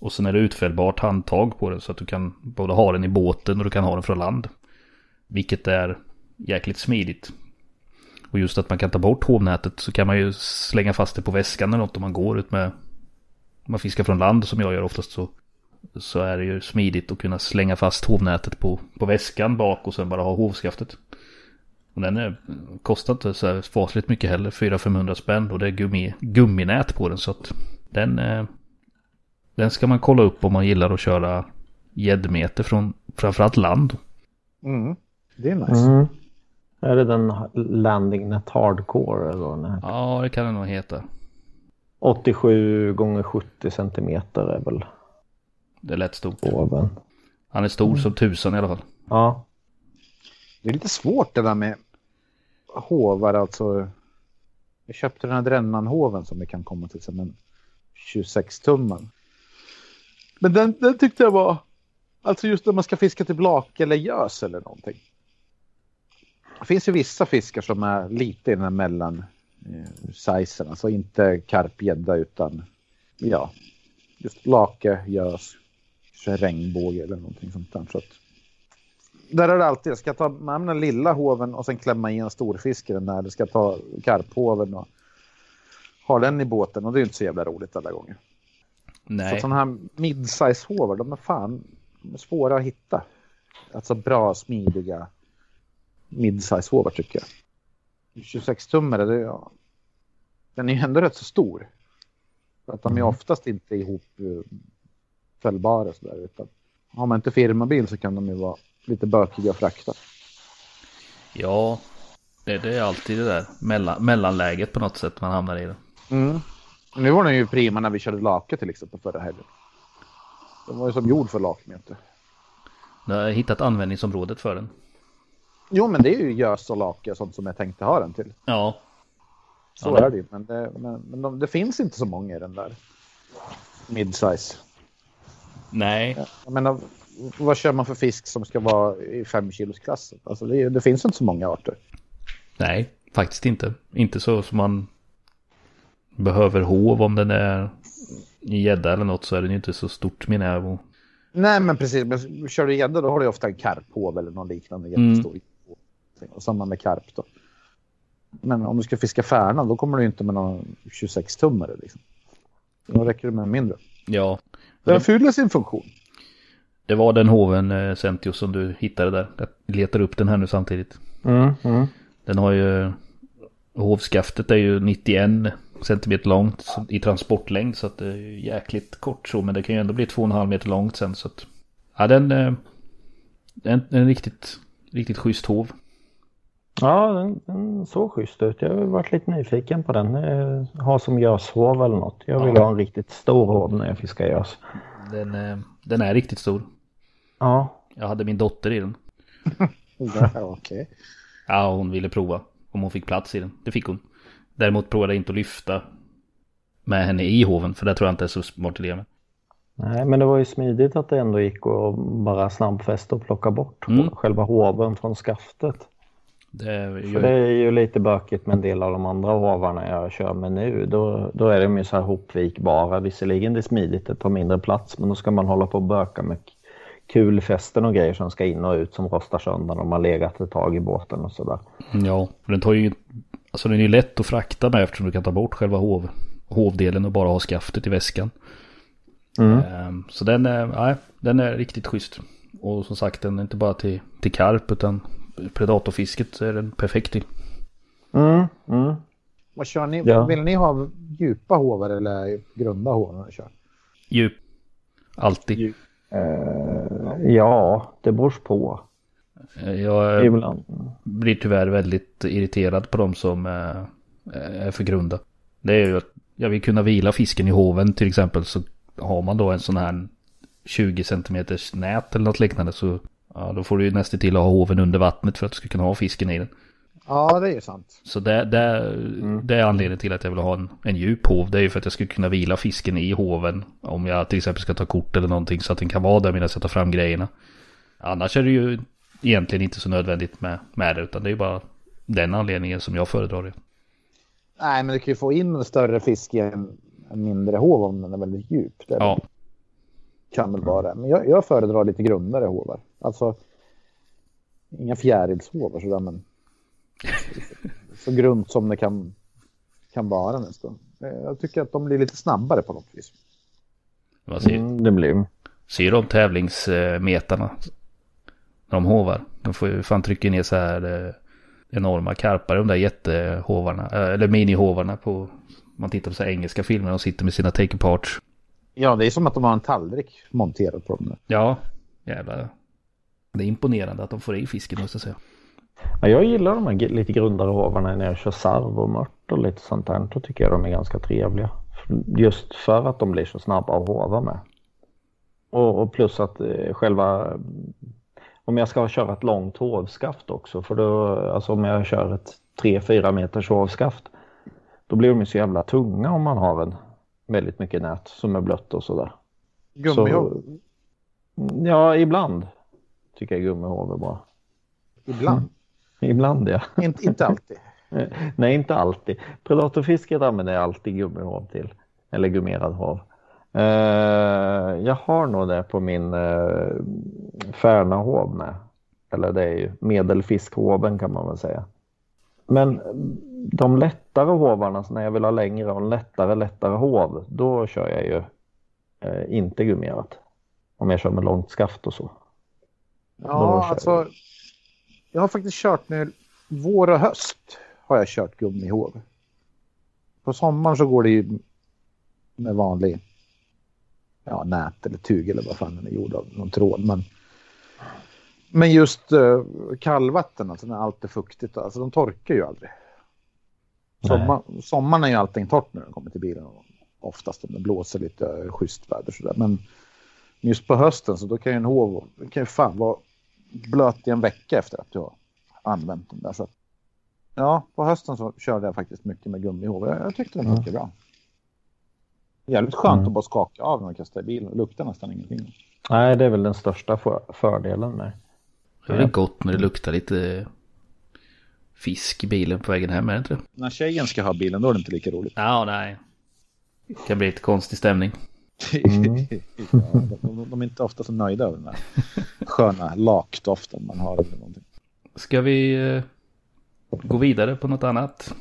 Speaker 1: Och sen är det utfällbart handtag på den så att du kan både ha den i båten och du kan ha den från land. Vilket är jäkligt smidigt. Och just att man kan ta bort hovnätet så kan man ju slänga fast det på väskan eller något om man går ut med... Om man fiskar från land som jag gör oftast så... Så är det ju smidigt att kunna slänga fast hovnätet på, på väskan bak och sen bara ha hovskaftet. Och den är, kostar inte så här fasligt mycket heller, 400-500 spänn och det är gummi, gumminät på den så att den, den ska man kolla upp om man gillar att köra gäddmeter från framförallt land.
Speaker 4: Mm. Det är nice. Mm.
Speaker 2: Är det den Landing Net Hardcore? Eller vad
Speaker 1: Ja, det kan det nog heta.
Speaker 2: 87 gånger 70 centimeter är väl.
Speaker 1: Det är lätt stort. Oven. Han är stor mm. som tusan i alla fall.
Speaker 2: Ja.
Speaker 4: Det är lite svårt det där med hovar alltså. Jag köpte den här Drennmanhoven som det kan komma till som en 26 tumman. Men den, den tyckte jag var, alltså just när man ska fiska typ till blak eller gös eller någonting. Det finns ju vissa fiskar som är lite i den här mellan eh, sizen, alltså inte karpgädda utan ja, just lake, gös, regnbåge eller någonting sånt där. Så att, där är det alltid, ska jag ta med den lilla hoven och sen klämma i en storfisk i den där, eller ska jag ta karphoven och ha den i båten och det är inte så jävla roligt alla gånger. Nej. Så sådana här mid-size hovar, de är fan svåra att hitta. Alltså bra, smidiga midsize hovar tycker jag. 26 tummare, det, ja, den är ju ändå rätt så stor. För att de är mm. oftast inte ihop eh, fällbara sådär. Utan har man inte firmabil så kan de ju vara lite bökiga att frakta.
Speaker 1: Ja, det, det är alltid det där mellan, mellanläget på något sätt man hamnar i. Det.
Speaker 4: Mm. Nu var den ju prima när vi körde lake till exempel förra helgen. Den var ju som gjord för lakmete.
Speaker 1: Du har hittat användningsområdet för den.
Speaker 4: Jo, men det är ju gös och lake sånt som jag tänkte ha den till.
Speaker 1: Ja.
Speaker 4: Så ja, är det ju. Men, det, men, men de, det finns inte så många i den där midsize.
Speaker 1: Nej.
Speaker 4: Jag menar, vad kör man för fisk som ska vara i fem kilos klassen? Alltså det, det, finns inte så många arter.
Speaker 1: Nej, faktiskt inte. Inte så som man behöver hov om den är gädda eller något så är den ju inte så stort menar jag.
Speaker 4: Nej, men precis. Men kör du gädda då har du ofta en karphov eller någon liknande jättestor. Mm. Och samma med karp då. Men om du ska fiska färna då kommer du inte med någon 26-tummare. Liksom. Då räcker det med en mindre.
Speaker 1: Ja.
Speaker 4: Den fyller sin funktion.
Speaker 1: Det var den hoven eh, Centio som du hittade där. Jag letar upp den här nu samtidigt.
Speaker 2: Mm, mm.
Speaker 1: Den har ju... Hovskaftet är ju 91 centimeter långt i transportlängd så att det är jäkligt kort så men det kan ju ändå bli 2,5 meter långt sen så att ja den är en, en riktigt riktigt schysst hov.
Speaker 2: Ja den, den såg schysst ut. Jag har varit lite nyfiken på den. Ha som göshov eller något. Jag vill ja. ha en riktigt stor hov när jag fiskar gös.
Speaker 1: Den, eh, den är riktigt stor.
Speaker 2: Ja.
Speaker 1: Jag hade min dotter i den. (laughs)
Speaker 4: Okej. Okay.
Speaker 1: Ja hon ville prova om hon fick plats i den. Det fick hon. Däremot provade jag inte att lyfta med henne i hoven för det tror jag inte är så smart idé.
Speaker 2: Nej, men det var ju smidigt att det ändå gick att bara snabbfästa och plocka bort mm. själva hoven från skaftet. Det. För det är ju lite bökigt med en del av de andra hovarna jag kör med nu. Då, då är de ju så här hopvikbara. Visserligen det är smidigt, det tar mindre plats, men då ska man hålla på och böka med kulfästen och grejer som ska in och ut som rostar sönder när man legat ett tag i båten och sådär.
Speaker 1: Ja, den tar ju Alltså den är lätt att frakta med eftersom du kan ta bort själva hov, hovdelen och bara ha skaftet i väskan. Mm. Ehm, så den är, nej, den är riktigt schysst. Och som sagt den är inte bara till, till karp utan predatorfisket är den perfekt till.
Speaker 2: Mm, mm.
Speaker 4: Vad kör ni? Ja. Vill ni ha djupa hovar eller grunda hovar ni kör?
Speaker 1: Djup. Alltid. Djup.
Speaker 2: Uh, ja, det beror på.
Speaker 1: Jag Ibland. blir tyvärr väldigt irriterad på de som är för grunda. Det är ju att jag vill kunna vila fisken i hoven till exempel så har man då en sån här 20 cm nät eller något liknande så ja, då får du ju nästan till att ha hoven under vattnet för att du ska kunna ha fisken i den.
Speaker 4: Ja, det är ju sant.
Speaker 1: Så det, det, mm. det är anledningen till att jag vill ha en, en djup hov. Det är ju för att jag ska kunna vila fisken i hoven. Om jag till exempel ska ta kort eller någonting så att den kan vara där medan jag tar fram grejerna. Annars är det ju egentligen inte så nödvändigt med, med det, utan det är bara den anledningen som jag föredrar det.
Speaker 4: Nej, men du kan ju få in en större fisk i en, en mindre hov om den är väldigt djup. Det
Speaker 1: ja.
Speaker 4: kan väl vara det. Men jag, jag föredrar lite grundare hovar. Alltså, inga fjärilshovar sådär, men (laughs) så grunt som det kan, kan vara nästan. Jag tycker att de blir lite snabbare på något vis.
Speaker 1: Vad ser, mm, det blir. Ser de tävlingsmetarna de hovar. De får ju fan trycka ner så här eh, enorma karpar, de där jättehovarna, eh, eller minihovarna på, man tittar på så här engelska filmer, de sitter med sina take parts.
Speaker 4: Ja, det är som att de har en tallrik monterad på dem.
Speaker 1: Ja, jävlar. Det är imponerande att de får i fisken måste jag säga.
Speaker 2: Ja, jag gillar de här lite grundare hovarna när jag kör sarv och mört och lite sånt där. Då tycker jag de är ganska trevliga. Just för att de blir så snabba att hova med. Och, och plus att eh, själva om jag ska köra ett långt hovskaft också, för då, alltså om jag kör ett 3-4 meters hovskaft, då blir de så jävla tunga om man har en väldigt mycket nät som är blött och sådär.
Speaker 4: Gummihov?
Speaker 2: Så, ja, ibland tycker jag gummihov är bra.
Speaker 4: Ibland?
Speaker 2: ibland ja. (laughs)
Speaker 4: Inte, inte alltid?
Speaker 2: Nej, inte alltid. Predatorfisket använder jag alltid gummihov till. Eller gummerad hov. Uh, jag har nog det på min uh, Färnahov med. Eller det är ju medelfiskhoven kan man väl säga. Men de lättare hovarna, när jag vill ha längre och en lättare, lättare hov, då kör jag ju uh, inte gummerat. Om jag kör med långt skaft och så.
Speaker 4: Ja, alltså. Jag har faktiskt kört nu vår och höst har jag kört gummihov. På sommaren så går det ju med vanlig ja, nät eller tug eller vad fan den är gjord av, någon tråd. Men, men just uh, kallvatten, alltså när allt är fuktigt, alltså de torkar ju aldrig. Sommar, sommaren är ju allting torrt när de kommer till bilen. Oftast om det blåser lite schysst väder sådär. Men just på hösten så då kan ju en hov kan ju fan vara blöt i en vecka efter att du har använt den där. Så ja, på hösten så körde jag faktiskt mycket med gummihov. Jag, jag tyckte den var mycket bra. Jävligt skönt mm. att bara skaka av när man kastar i bilen. Det luktar nästan ingenting.
Speaker 2: Nej, det är väl den största för fördelen med
Speaker 1: det. är gott när det luktar lite fisk i bilen på vägen hem, är det inte
Speaker 4: När tjejen ska ha bilen, då är det inte lika roligt.
Speaker 1: Ja, nej. Det kan bli lite konstig stämning.
Speaker 4: Mm. (laughs) ja, de, de, är inte ofta så nöjda över den där sköna lakdoften man har. Eller någonting.
Speaker 1: Ska vi eh, gå vidare på något annat?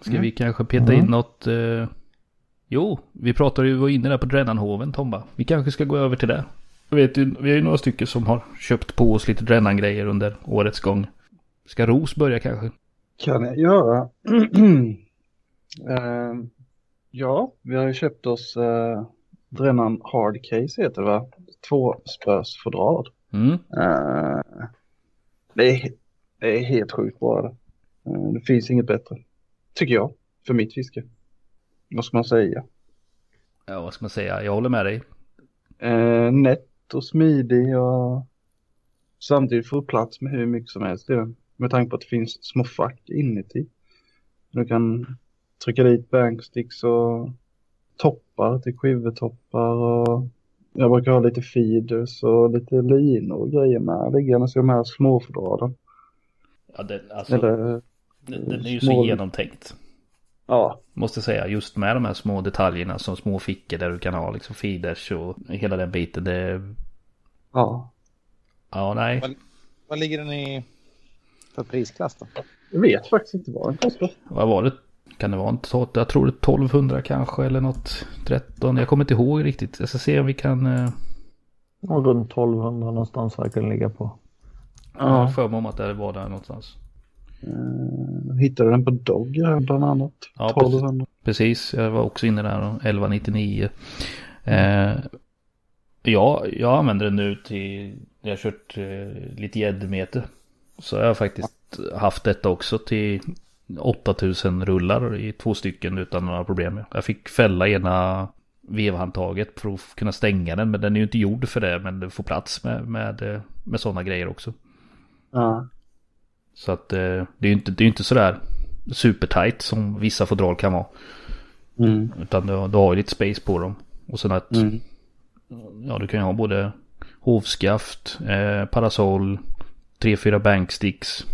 Speaker 1: Ska mm. vi kanske peta in mm. något? Eh, jo, vi pratade ju, var inne där på Drennanhoven Tomba. Vi kanske ska gå över till det. Jag vet ju, vi har ju några stycken som har köpt på oss lite Drennan-grejer under årets gång. Ska Ros börja kanske?
Speaker 5: Kan jag göra. uh, (clears throat) ja, vi har ju köpt oss uh, Drennan Hardcase heter det va? Två spösfodral. Mm. Uh, det, är, det är helt sjukt bra det. Uh, det finns inget bättre. Tycker jag. För mitt fiske. Vad ska man säga?
Speaker 1: Ja, vad ska man säga? Jag håller med dig.
Speaker 5: Uh, nätt och smidig och samtidigt får plats med hur mycket som helst. Det. Med tanke på att det finns små fack inuti. Du kan trycka dit banksticks och toppar till quivertoppar och jag brukar ha lite feeders och lite linor och grejer med liggandes i de här småfodralen.
Speaker 1: Ja, det, alltså, Eller, den, är ju små... så genomtänkt.
Speaker 5: Ja.
Speaker 1: Måste säga, just med de här små detaljerna som små fickor där du kan ha liksom feeders och hela den biten. Det...
Speaker 5: Ja.
Speaker 1: Ja, nej.
Speaker 4: Vad, vad ligger den i för prisklass då?
Speaker 5: Jag vet faktiskt inte vad den kostar.
Speaker 1: Vad var det? Kan det vara en, jag tror det är 1200 kanske eller något 13. Jag kommer inte ihåg riktigt. Jag ska se om vi kan. Eh...
Speaker 2: Ja, runt 1200 någonstans verkar den ligga på.
Speaker 1: Ja, jag för mig om att det var där någonstans.
Speaker 5: Uh, hittade den på Dogg bland annat.
Speaker 1: Ja, 1200. Precis, jag var också inne där 1199. Uh, ja, jag använder den nu till, jag har kört uh, lite gäddmete. Så jag har faktiskt haft detta också till 8000 rullar i två stycken utan några problem. Jag fick fälla ena vevhandtaget för att kunna stänga den. Men den är ju inte gjord för det. Men det får plats med, med, med sådana grejer också.
Speaker 5: Ja.
Speaker 1: Så att eh, det är ju inte, det är inte sådär supertight som vissa fodral kan vara. Mm. Utan du, du har ju lite space på dem. Och sen att mm. ja, du kan ju ha både hovskaft, eh, parasoll, tre, fyra banksticks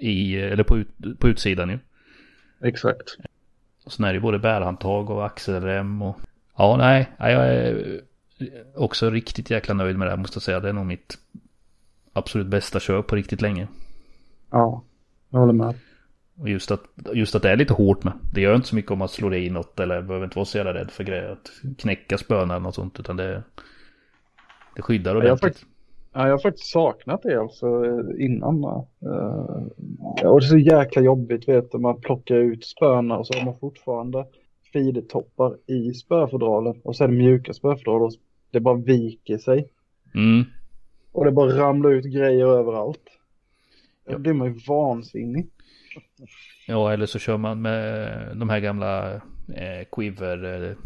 Speaker 1: i, eller på, ut, på utsidan ju.
Speaker 5: Exakt.
Speaker 1: Och sen är det både bärhandtag och axelrem och ja, nej, jag är också riktigt jäkla nöjd med det här måste jag säga. Det är nog mitt absolut bästa köp på riktigt länge.
Speaker 5: Ja, jag håller med.
Speaker 1: Och just att, just att det är lite hårt med. Det gör inte så mycket om man slår i något eller behöver inte vara så jävla rädd för grejer. Att knäcka spöna eller något sånt. Utan det, det skyddar ordentligt.
Speaker 5: Ja, jag har faktiskt saknat det alltså innan. Uh, och det är så jäkla jobbigt vet du, man plockar ut spöna och så har man fortfarande feedertoppar i spöfodralen och sen mjuka spöfodral och det bara viker sig.
Speaker 1: Mm.
Speaker 5: Och det bara ramlar ut grejer överallt. Då blir man ju vansinnig.
Speaker 1: Ja, eller så kör man med de här gamla eh, quiver. Eh,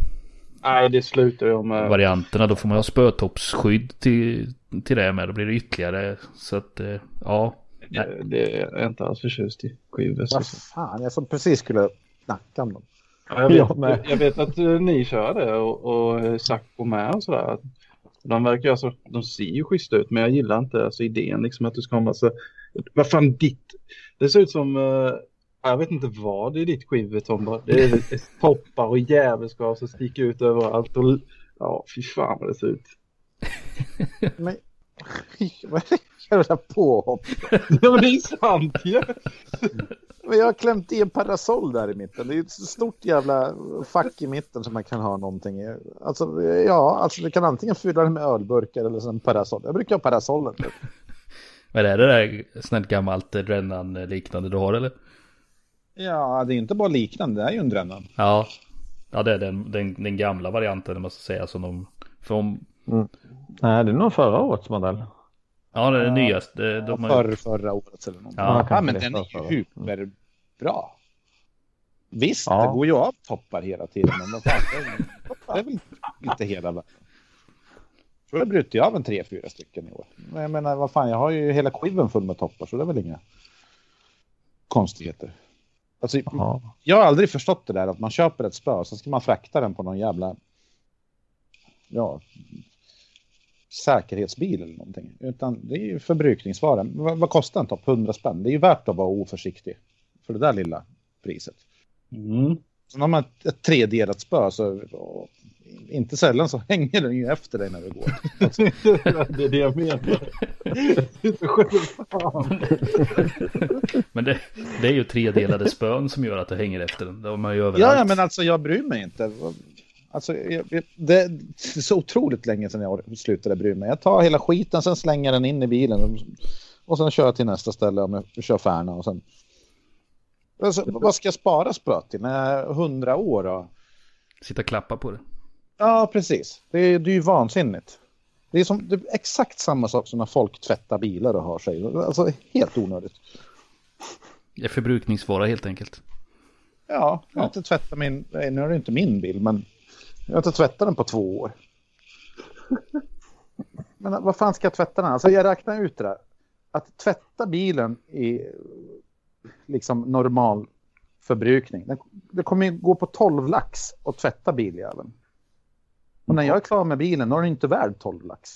Speaker 5: Nej, det slutar jag med.
Speaker 1: Varianterna, då får man ha spötoppsskydd till, till det med. Då blir det ytterligare. Så att, eh, ja.
Speaker 5: Det, det är jag inte alls förtjust i. Skivor.
Speaker 4: Vad fan, jag som precis skulle snacka om dem.
Speaker 5: Ja, jag, vet, jag vet att uh, ni kör det och, och uh, Sacco med och sådär. De verkar alltså, de ser ju schyssta ut men jag gillar inte alltså idén liksom att du ska ha massa, vad fan ditt, det ser ut som, uh, jag vet inte vad det är ditt skive Tom, det är toppar (laughs) och djävulskap som sticker ut överallt och ja fy fan vad det ser ut. (laughs)
Speaker 4: men vad är det jävla påhopp? (laughs)
Speaker 5: ja men det är sant ju.
Speaker 4: Jag har klämt i en parasoll där i mitten. Det är ett stort jävla fack i mitten som man kan ha någonting i. Alltså, ja, alltså du kan antingen fylla det med ölburkar eller en parasoll. Jag brukar ha parasollen. Typ. (laughs)
Speaker 1: Men är det där sånt gammalt Drennan liknande du har eller?
Speaker 4: Ja, det är inte bara liknande, det är ju en Drennan.
Speaker 1: Ja, ja det är den, den, den gamla varianten, man ska säga. Som de, för om...
Speaker 2: Mm. Nej, det är nog förra årets modell.
Speaker 1: Ja, det är den nyaste.
Speaker 4: De ja, för, förra året eller något. Ja, ja men den är ju superbra. Visst, ja. det går ju av toppar hela tiden, men fan, det är väl inte hela Jag tror jag brutit av en tre, fyra stycken i år. Men jag menar, vad fan, jag har ju hela skivan full med toppar, så det är väl inga konstigheter. Alltså, jag har aldrig förstått det där att man köper ett spö, så ska man frakta den på någon jävla ja, säkerhetsbil eller någonting. Utan det är ju förbrukningsvara. Vad, vad kostar en topp? 100 spänn. Det är ju värt att vara oförsiktig för det där lilla priset. Mm. Sen har man ett, ett tredelat spö så och, inte sällan så hänger den ju efter dig när du går. (laughs)
Speaker 5: det är det jag menar. (laughs)
Speaker 1: men det, det, är ju tredelade spön som gör att det hänger efter den. Man ju överallt.
Speaker 4: Ja, ja, men alltså jag bryr mig inte. Alltså, det, det är så otroligt länge sedan jag slutade bry mig. Jag tar hela skiten, sen slänger den in i bilen och sen kör jag till nästa ställe om jag kör Färna och sen... Alltså, vad ska jag spara spöt till när hundra år? Då?
Speaker 1: Sitta och klappa på det.
Speaker 4: Ja, precis. Det är, det är ju vansinnigt. Det är, som, det är exakt samma sak som när folk tvättar bilar och har sig. Alltså helt onödigt.
Speaker 1: Det är förbrukningsvara helt enkelt.
Speaker 4: Ja, jag har inte tvättat min, nu är det inte min bil, men jag har inte tvättat den på två år. Men vad fan ska jag tvätta den? Alltså jag räknar ut det där. Att tvätta bilen i liksom normal förbrukning. Det kommer ju gå på 12 lax att tvätta biljäveln. Och när jag är klar med bilen då är den inte värd 12 lax.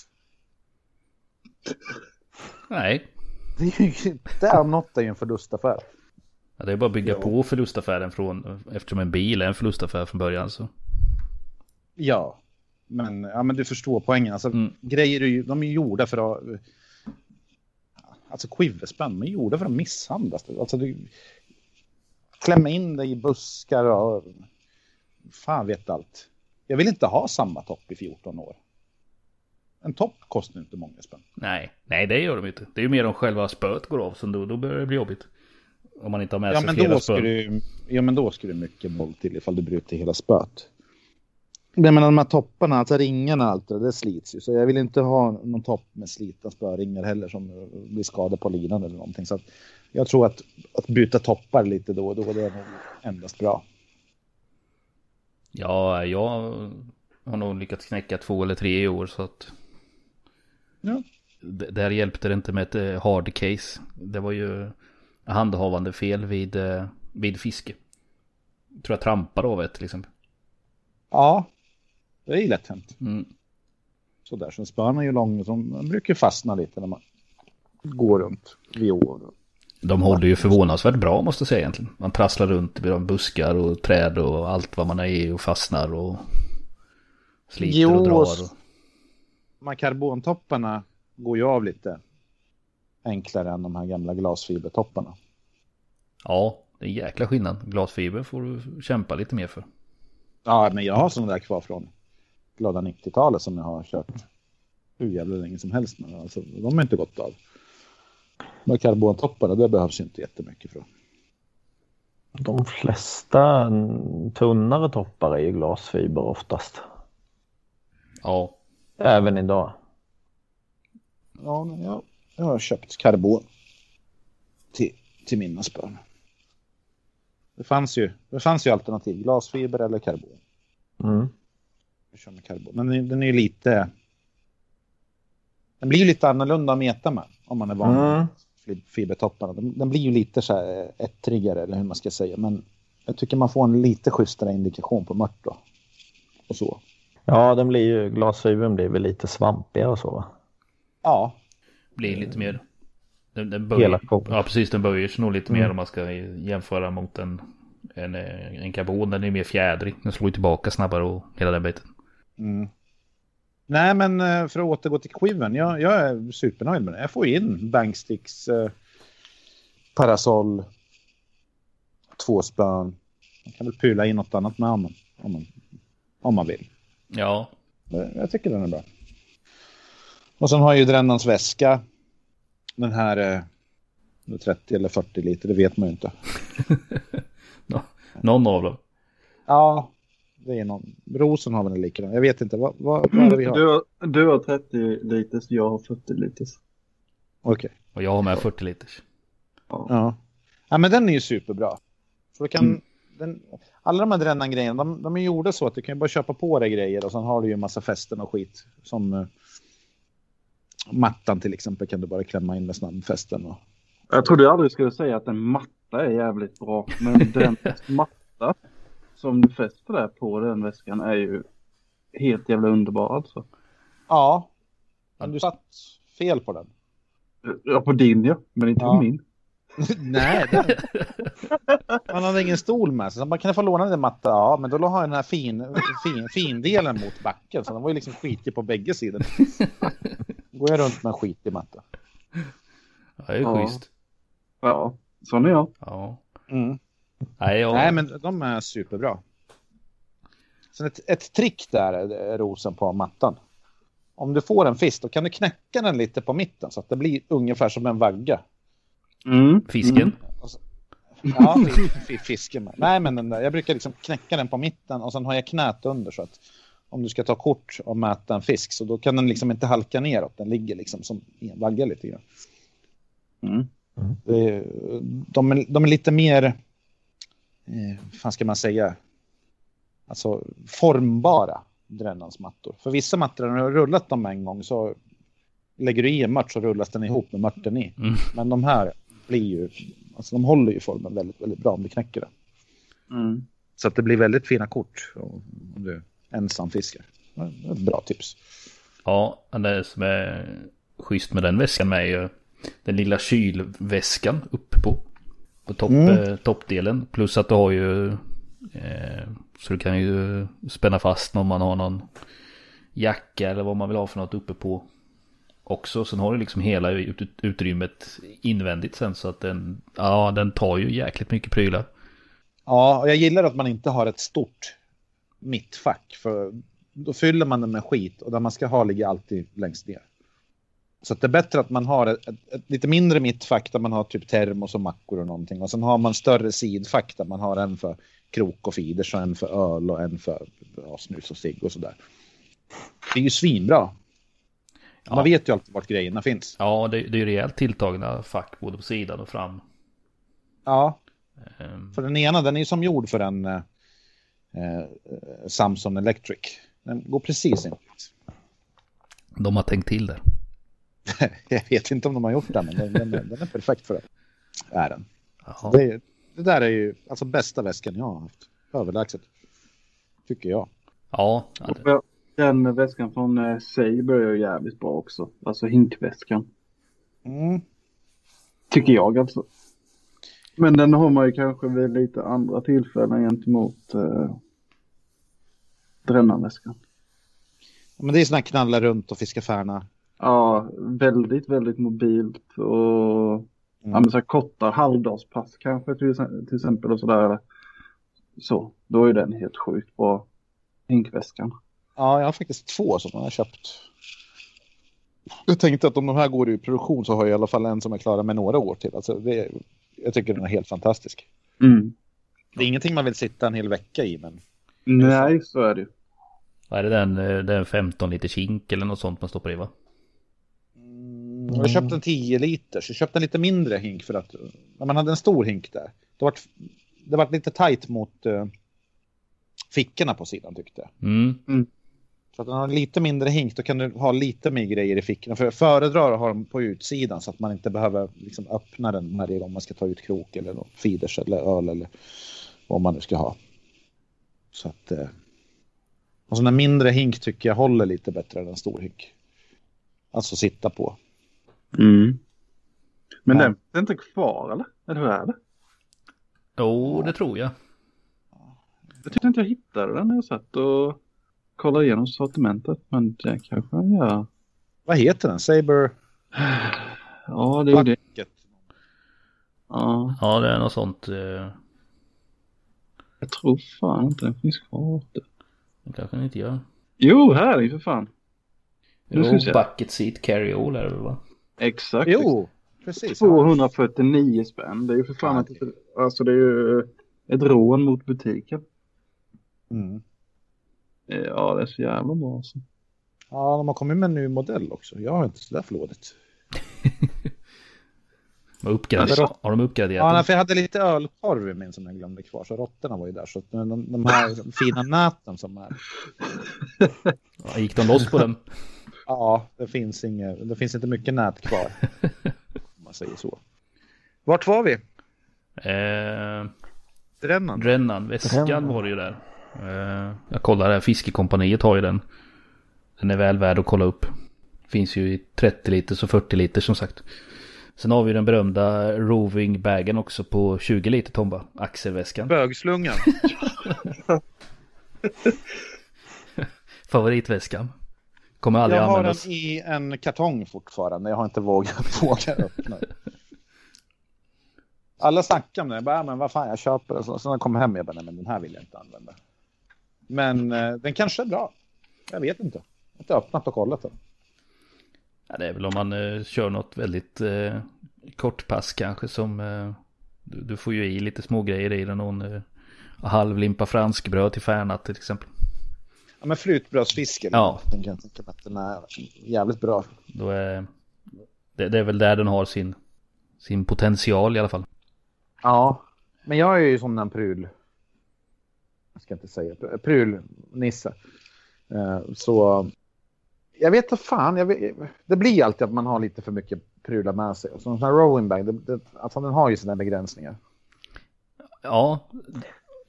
Speaker 1: Nej.
Speaker 4: Det är ju, det om något är ju en förlustaffär.
Speaker 1: Ja, det är bara att bygga ja. på förlustaffären från, eftersom en bil är en förlustaffär från början så.
Speaker 4: Ja, men, ja, men du förstår poängen. Alltså, mm. Grejer är ju, de är gjorda för att... Alltså quiverspänn, de är gjorda för att misshandlas. Alltså, du, klämma in dig i buskar och... Fan vet allt. Jag vill inte ha samma topp i 14 år. En topp kostar inte många spänn.
Speaker 1: Nej, nej det gör de inte. Det är ju mer om själva spöet går av, så då, då börjar det bli jobbigt. Om man inte har med
Speaker 4: ja,
Speaker 1: sig flera spön.
Speaker 4: Du, ja, men då ska du mycket boll till ifall du bryter hela spöet. Det menar de här topparna, alltså ringarna allt det, det slits ju. Så jag vill inte ha någon topp med slitna spöringar heller som blir skadade på linan eller någonting. Så jag tror att, att byta toppar lite då och då, det är nog endast bra.
Speaker 1: Ja, jag har nog lyckats knäcka två eller tre i år så att... Ja. Där hjälpte det inte med ett eh, hard case. Det var ju handhavande fel vid, eh, vid fiske. Jag tror jag trampade av ett till exempel.
Speaker 4: Ja, det är ju lätt hänt. Mm. Så spön är ju lång, de brukar fastna lite när man går runt vid år.
Speaker 1: De håller ju förvånansvärt bra måste jag säga egentligen. Man trasslar runt vid buskar och träd och allt vad man är i och fastnar och sliter jo, och drar. Och...
Speaker 4: Här karbontopparna går ju av lite enklare än de här gamla glasfibertopparna.
Speaker 1: Ja, det är en jäkla skillnad. Glasfiber får du kämpa lite mer för.
Speaker 4: Ja, men jag har sådana där kvar från glada 90-talet som jag har kört hur jävla länge som helst. Men alltså, de har inte gått av. De karbontopparna, det behövs inte jättemycket för.
Speaker 2: De flesta tunnare toppar är ju glasfiber oftast.
Speaker 1: Ja.
Speaker 2: Även idag.
Speaker 4: Ja, jag, jag har köpt karbon till, till mina spön. Det fanns ju, det fanns ju alternativ, glasfiber eller karbon. Mm. Kör med karbon. Men den är ju lite... Den blir ju lite annorlunda att meta med om man är van mm. fibertopparna. Den, den, blir ju lite så här ettrigare eller hur man ska säga. Men jag tycker man får en lite schysstare indikation på mört då. Och så.
Speaker 2: Ja, den blir ju, glasfibern blir väl lite svampigare och så va?
Speaker 4: Ja.
Speaker 1: Blir lite mer den, den böjer, ja precis, den böjer sig nog lite mm. mer om man ska jämföra mot en, en, en karbon. Den är mer fjädrig, den slår tillbaka snabbare och hela den biten.
Speaker 4: Mm. Nej, men eh, för att återgå till skivan, jag, jag är supernöjd med det. Jag får in Banksticks, eh, Parasoll, två spön. Man kan väl pula in något annat med om man, om man, om man vill.
Speaker 1: Ja.
Speaker 4: Jag tycker den är bra. Och sen har ju Drännans väska. Den här eh, 30 eller 40 liter, det vet man ju inte. (laughs)
Speaker 1: någon av dem.
Speaker 4: Ja, det är någon. Rosen har väl en likadan. Jag vet inte. Vad, vad, vad är det vi har?
Speaker 5: Du, har? du har 30 liters, jag har 40 liters.
Speaker 4: Okej. Okay.
Speaker 1: Och jag har med 40 liters.
Speaker 4: Ja. ja. ja. men den är ju superbra. Då kan... Mm. Den, alla de här Drennan-grejerna, de, de är gjorda så att du kan bara köpa på dig grejer och sen har du ju en massa fästen och skit. Som uh, mattan till exempel kan du bara klämma in med snabbfästen. Och...
Speaker 5: Jag trodde jag aldrig skulle säga att en matta är jävligt bra, men (laughs) den matta som du fäster där på den väskan är ju helt jävla underbar alltså.
Speaker 4: Ja, men du satt fel på den.
Speaker 5: Ja, på din ja, men inte ja. på min. (laughs)
Speaker 4: Nej, den... han hade ingen stol med sig. Så man kan få låna den matta. Ja, men då har jag den här fin, fin, fin delen mot backen. Så den var ju liksom skitig på bägge sidor. (laughs) går jag runt med en skitig matta.
Speaker 1: Ja, det är ja. schysst.
Speaker 5: Ja, sån är jag.
Speaker 1: Ja.
Speaker 4: Mm. Nej, jag... Nej, men de är superbra. Sen ett, ett trick där är rosen på mattan. Om du får en fisk då kan du knäcka den lite på mitten så att det blir ungefär som en vagga.
Speaker 1: Mm. Fisken? Mm.
Speaker 4: Ja, fisken. Nej, men den där, jag brukar liksom knäcka den på mitten och sen har jag knät under så att om du ska ta kort och mäta en fisk så då kan den liksom inte halka neråt. Den ligger liksom som en vagga lite grann. Mm. Mm. De, är, de är lite mer, eh, vad ska man säga, alltså formbara drännansmattor. För vissa mattor, när du har rullat dem en gång så lägger du i en mört så rullas den ihop med mörten i. Mm. Men de här blir ju, alltså de håller ju formen väldigt, väldigt bra om du knäcker den. Mm. Så att det blir väldigt fina kort om du ensam fiskar. Ett bra tips.
Speaker 1: Ja, det som är schysst med den väskan med är ju den lilla kylväskan uppe på. På topp, mm. eh, toppdelen. Plus att du har ju eh, så du kan ju spänna fast om man har någon jacka eller vad man vill ha för något uppe på också. Sen har du liksom hela utrymmet invändigt sen så att den, ja den tar ju jäkligt mycket prylar.
Speaker 4: Ja, och jag gillar att man inte har ett stort mittfack för då fyller man den med skit och där man ska ha ligger alltid längst ner. Så det är bättre att man har ett, ett, ett, lite mindre mittfack där man har typ termos och mackor och någonting. Och sen har man större sidfack där man har en för krok och fiders och en för öl och en för ja, snus och cigg och sådär. Det är ju svinbra. Ja. Man vet ju alltid vart grejerna finns.
Speaker 1: Ja, det, det är ju rejält tilltagna fack både på sidan och fram.
Speaker 4: Ja, um. för den ena den är ju som gjord för en eh, eh Samsung Electric. Den går precis in.
Speaker 1: De har tänkt till det. (laughs)
Speaker 4: jag vet inte om de har gjort det, men den, den, den är perfekt för det. Är den. Det, det, där är ju alltså bästa väskan jag har haft. Överlägset. Tycker jag.
Speaker 1: Ja.
Speaker 5: Det... Den väskan från eh, Saber är ju jävligt bra också. Alltså hinkväskan. Mm. Tycker jag alltså. Men den har man ju kanske vid lite andra tillfällen gentemot eh, Brännarväskan.
Speaker 4: Men det är sådana knalla runt och fiska färna.
Speaker 5: Ja, väldigt, väldigt mobilt och mm. ja, men så här korta halvdagspass kanske till, till exempel och sådär. Så, då är den helt sjukt bra. Hinkväskan.
Speaker 4: Ja, jag har faktiskt två som jag har köpt. Jag tänkte att om de här går i produktion så har jag i alla fall en som är klara med några år till. Alltså det, jag tycker den är helt fantastisk. Mm. Det är ingenting man vill sitta en hel vecka i, men...
Speaker 5: Nej, så är det
Speaker 1: Vad är det den, den 15 liter kink eller något sånt man stoppar i va?
Speaker 4: Mm. Jag köpte en 10 liter, så jag köpte en lite mindre hink för att när man hade en stor hink där, det var, det var lite tajt mot uh, fickorna på sidan tyckte jag. Mm. Mm. Så att den har lite mindre hink, då kan du ha lite mer grejer i fickorna. För jag föredrar att ha dem på utsidan så att man inte behöver liksom öppna den när det är om man ska ta ut krok eller något, fiders eller öl eller vad man nu ska ha. Så att... Eh... Och så en mindre hink tycker jag håller lite bättre än en stor hink. Alltså sitta på.
Speaker 5: Mm. Men ja. den är inte kvar eller? Eller hur är det?
Speaker 1: Jo, det tror jag.
Speaker 5: Jag tyckte inte jag hittade den när jag satt och kollade igenom sortimentet. Men det kanske jag gör.
Speaker 4: Vad heter den? Saber?
Speaker 5: Ja, det är det.
Speaker 1: Ja. ja, det är något sånt. Eh,
Speaker 5: Jag tror fan inte den finns kvar.
Speaker 1: Det kanske den inte gör.
Speaker 5: Jo, här är för fan.
Speaker 1: Jo, bucket seat carry all är det väl va?
Speaker 5: Exakt.
Speaker 4: Jo, precis.
Speaker 5: 249 spänn. Det är ju för fan ett, alltså det är ju ett rån mot butiken. Mm. Ja, det är så jävla bra alltså.
Speaker 4: Ja, de har kommit med en ny modell också. Jag har inte sådär förlådigt. (laughs)
Speaker 1: Har, uppgraderat, har de uppgraderat?
Speaker 4: Ja, för jag hade lite ölkorv i min som jag glömde kvar. Så råttorna var ju där. Så de, de här (laughs) fina näten som är.
Speaker 1: Ja, gick de loss på den? (laughs)
Speaker 4: Ja, det finns, inget, det finns inte mycket nät kvar. (laughs) om man säger så. Vart var vi?
Speaker 1: Eh,
Speaker 4: Drännan.
Speaker 1: Drännan, väskan var det ju där. Eh, jag kollar här, Fiskekompaniet har ju den. Den är väl värd att kolla upp. Finns ju i 30 liter och 40 liter som sagt. Sen har vi den berömda Roving-bagen också på 20 liter Tomba. Axelväskan.
Speaker 4: Bögslungan. (laughs)
Speaker 1: Favoritväskan. Kommer aldrig
Speaker 4: jag
Speaker 1: användas.
Speaker 4: Jag har den i en kartong fortfarande. Jag har inte vågat, (laughs) vågat öppna. Alla snackar om det. Jag bara, men vad fan, jag köper. Så, så när jag kommer hem jag bara, nej men den här vill jag inte använda. Men eh, den kanske är bra. Jag vet inte. Jag har inte öppnat och kollat den.
Speaker 1: Ja, det är väl om man eh, kör något väldigt eh, kortpass kanske som eh, du, du, får ju i lite små grejer i den. Någon eh, halvlimpa franskbröd till färnat till exempel.
Speaker 4: Ja men flytbrödsfisken.
Speaker 1: Ja.
Speaker 4: Den kan jag tänka mig att den är jävligt bra.
Speaker 1: Då är, det, det är väl där den har sin, sin potential i alla fall.
Speaker 4: Ja, men jag är ju som en pryl. Jag ska inte säga prylnisse. Eh, så jag vet inte fan, vet, det blir alltid att man har lite för mycket prylar med sig. Så en sån här rolling bag, det, det, alltså den har ju sina begränsningar.
Speaker 1: Ja,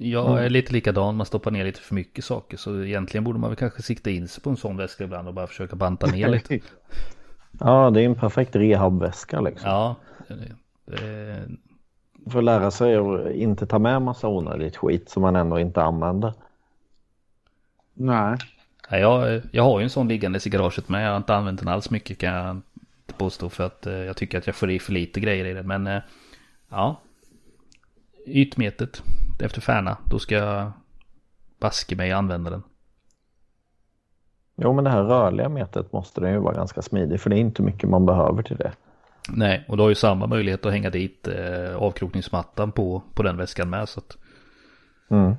Speaker 1: jag är mm. lite likadan, man stoppar ner lite för mycket saker. Så egentligen borde man väl kanske sikta in sig på en sån väska ibland och bara försöka banta ner (laughs) lite.
Speaker 2: ja, det är en perfekt rehabväska liksom.
Speaker 1: Ja,
Speaker 2: det, För att lära sig att inte ta med massa onödigt skit som man ändå inte använder.
Speaker 4: Nej.
Speaker 1: Jag, jag har ju en sån liggandes i garaget med. Jag har inte använt den alls mycket kan jag inte påstå. För att eh, jag tycker att jag får i för lite grejer i den. Men eh, ja. Ytmetet efter Färna. Då ska jag baske mig använda den.
Speaker 2: Jo men det här rörliga metet måste den ju vara ganska smidig. För det är inte mycket man behöver till det.
Speaker 1: Nej, och du har ju samma möjlighet att hänga dit eh, avkrokningsmattan på, på den väskan med. Så, att...
Speaker 2: mm.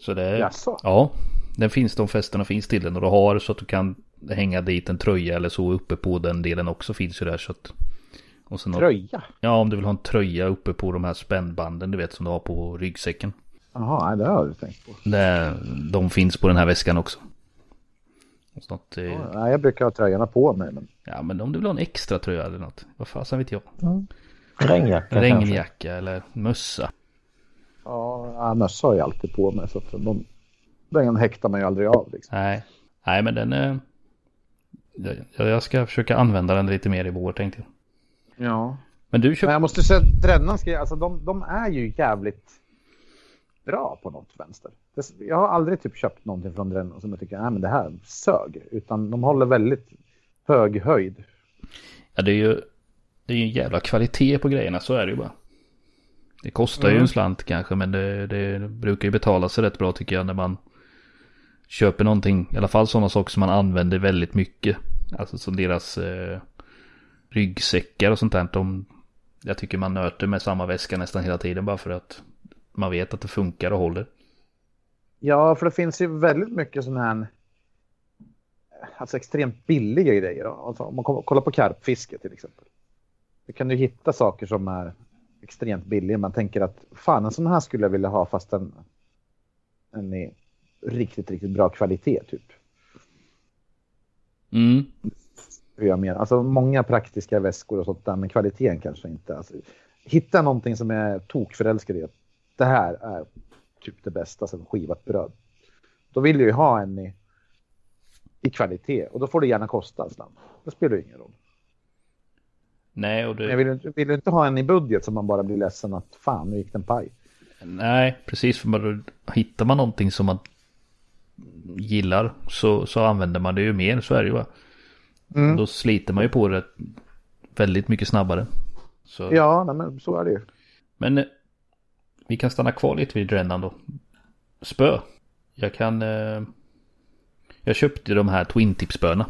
Speaker 1: så det är... Jaså? Ja, den finns, de fästena finns till den och du har så att du kan hänga dit en tröja eller så uppe på den delen också finns ju där så att.
Speaker 4: Och sen tröja?
Speaker 1: ja, om du vill ha en tröja uppe på de här spännbanden du vet som du har på ryggsäcken.
Speaker 4: Jaha, det har du tänkt på.
Speaker 1: Det, de finns på den här väskan också.
Speaker 4: Något, eh... ja, jag brukar ha tröjorna på mig. Men...
Speaker 1: Ja, men om du vill ha en extra tröja eller något. Vad fasen vet jag.
Speaker 2: Mm. Regnjacka
Speaker 1: Regnjacka kanske. eller mössa.
Speaker 4: Ja, mössa har jag alltid på mig. Så att de, den häktar man ju aldrig av. Liksom.
Speaker 1: Nej. Nej, men den är... Jag ska försöka använda den lite mer i vår tänkte jag.
Speaker 4: Ja.
Speaker 1: Men du köpte...
Speaker 4: Men jag måste säga att Drännan ska, alltså de, de är ju jävligt bra på något vänster. Jag har aldrig typ köpt någonting från Drännan som jag tycker, nej men det här sög. Utan de håller väldigt hög höjd.
Speaker 1: Ja, det är ju, det är ju en jävla kvalitet på grejerna, så är det ju bara. Det kostar mm. ju en slant kanske, men det, det brukar ju betala sig rätt bra tycker jag när man köper någonting, i alla fall sådana saker som man använder väldigt mycket. Alltså som deras eh, ryggsäckar och sånt där. De, jag tycker man nöter med samma väska nästan hela tiden bara för att man vet att det funkar och håller.
Speaker 4: Ja, för det finns ju väldigt mycket sån här alltså extremt billiga grejer. Alltså, om man kollar på karpfiske till exempel. Då kan du hitta saker som är extremt billiga. Man tänker att fan en sån här skulle jag vilja ha fast den, den är riktigt, riktigt bra kvalitet typ.
Speaker 1: Mm.
Speaker 4: Jag menar. Alltså många praktiska väskor och sånt där, men kvaliteten kanske inte. Alltså, hitta någonting som är tokförälskad i. Det här är typ det bästa sen skivat bröd. Då vill jag ju ha en i, i kvalitet och då får det gärna kosta en slant. Det spelar ju ingen roll.
Speaker 1: Nej, och det...
Speaker 4: Jag vill, vill inte ha en i budget som man bara blir ledsen att fan, nu gick den paj.
Speaker 1: Nej, precis. För man, hittar man någonting som man gillar så, så använder man det ju mer, så är det ju va. Mm. Då sliter man ju på det väldigt mycket snabbare.
Speaker 4: Så. Ja, nej, men så är det ju.
Speaker 1: Men vi kan stanna kvar lite vid Drennan då. Spö. Jag kan... Eh, jag köpte de här Twin Tip-spöna.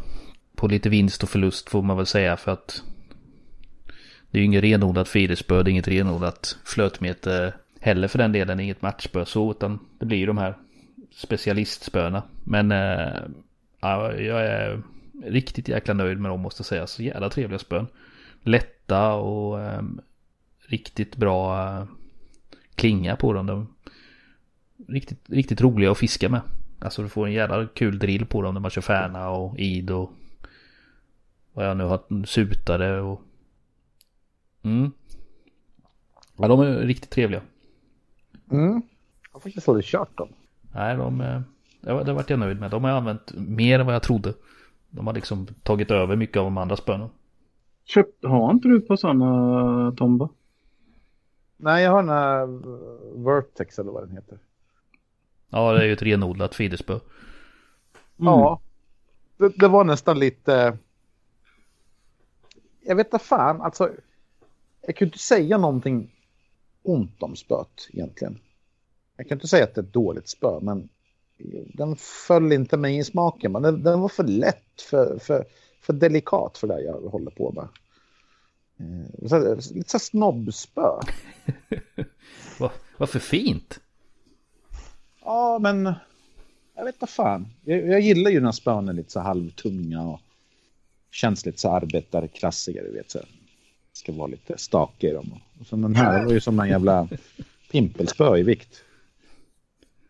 Speaker 1: På lite vinst och förlust får man väl säga för att... Det är ju inget renodlat fiderspö, det är inget renodlat flötmeter heller för den delen, inget matchspö så, utan det blir ju de här specialistspöna. Men ja, jag är riktigt jäkla nöjd med dem måste jag säga. Så jävla trevliga spön. Lätta och äh, riktigt bra äh, klinga på dem. De, riktigt, riktigt roliga att fiska med. Alltså du får en jävla kul drill på dem när man kör färna och id och vad jag nu har sutare och... Mm. Ja, de är riktigt trevliga.
Speaker 4: Mm. Jag har faktiskt aldrig kört dem.
Speaker 1: Nej, de, eh, det vart jag nöjd med. De har jag använt mer än vad jag trodde. De har liksom tagit över mycket av de andra spönen.
Speaker 5: Köpt, har inte du på sådana Tomba?
Speaker 4: Nej, jag har den här Vertex eller vad den heter.
Speaker 1: Ja, det är ju ett renodlat fiderspö. Mm.
Speaker 4: Ja, det, det, var nästan lite... Jag vet inte fan, alltså. Jag kan inte säga någonting ont om spöet egentligen. Jag kan inte säga att det är ett dåligt spö, men den föll inte mig i smaken. Men den, den var för lätt, för, för, för delikat för det jag håller på med. Eh, så, lite så snobbspö. (laughs)
Speaker 1: Varför fint?
Speaker 4: Ja, men jag vet inte fan. Jag, jag gillar ju när spön är lite så halvtunga och känns lite så arbetarklassiker, du vet. Så. ska vara lite stakig i dem. Och så den här var ju som en jävla pimpelspö i vikt.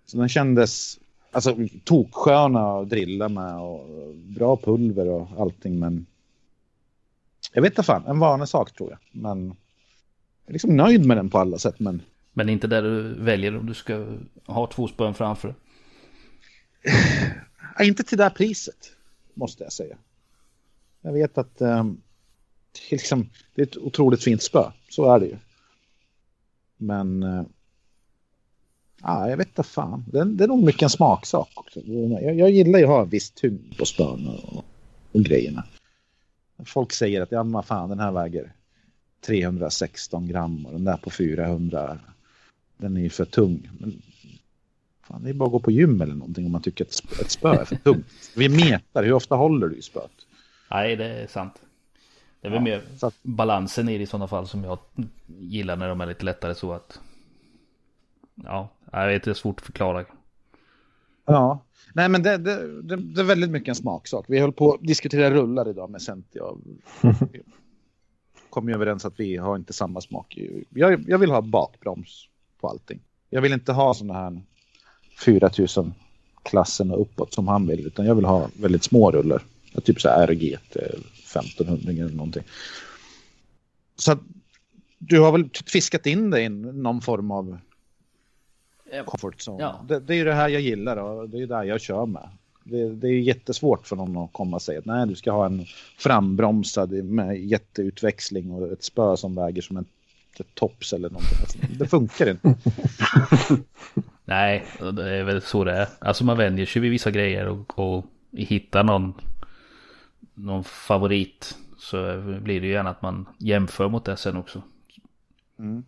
Speaker 4: Så den kändes alltså, toksköna att drilla med och bra pulver och allting. Men jag vet inte fan, en vanlig sak tror jag. Men jag är liksom nöjd med den på alla sätt. Men,
Speaker 1: men inte där du väljer om du ska ha två spön framför?
Speaker 4: inte till det här priset, måste jag säga. Jag vet att um, det, är liksom, det är ett otroligt fint spö, så är det ju. Men uh, Ja, jag vet inte fan. Det, det är nog mycket en smaksak också. Jag, jag gillar ju att ha en viss tyngd på spön och, och grejerna. Folk säger att ja, men fan, den här väger 316 gram och den där på 400. Den är ju för tung. Men fan, det är bara att gå på gym eller någonting om man tycker att ett spö är för tungt. Vi metar, hur ofta håller du i spöet?
Speaker 1: Nej, det är sant. Det är väl ja, mer att... balansen i det i sådana fall som jag gillar när de är lite lättare så att ja, jag vet, det är svårt att förklara.
Speaker 4: Ja, nej men det, det, det, det är väldigt mycket en smaksak. Vi höll på att diskutera rullar idag med Centi. Vi (laughs) kom ju överens att vi har inte samma smak. Jag, jag vill ha bakbroms på allting. Jag vill inte ha sådana här 4000 klassen och uppåt som han vill. Utan jag vill ha väldigt små rullar. Typ så här RGT 1500 eller någonting. Så du har väl fiskat in dig i någon form av comfort zone. Ja. Det, det, är ju det här jag gillar och det är det jag kör med. Det, det, är jättesvårt för någon att komma och säga att nej, du ska ha en frambromsad med jätteutväxling och ett spö som väger som en ett tops eller någonting. Alltså, det funkar inte. (laughs)
Speaker 1: nej, det är väl så det är. Alltså man vänjer sig vid vissa grejer och, och hittar någon, någon favorit så blir det ju gärna att man jämför mot det sen också.
Speaker 4: Mm.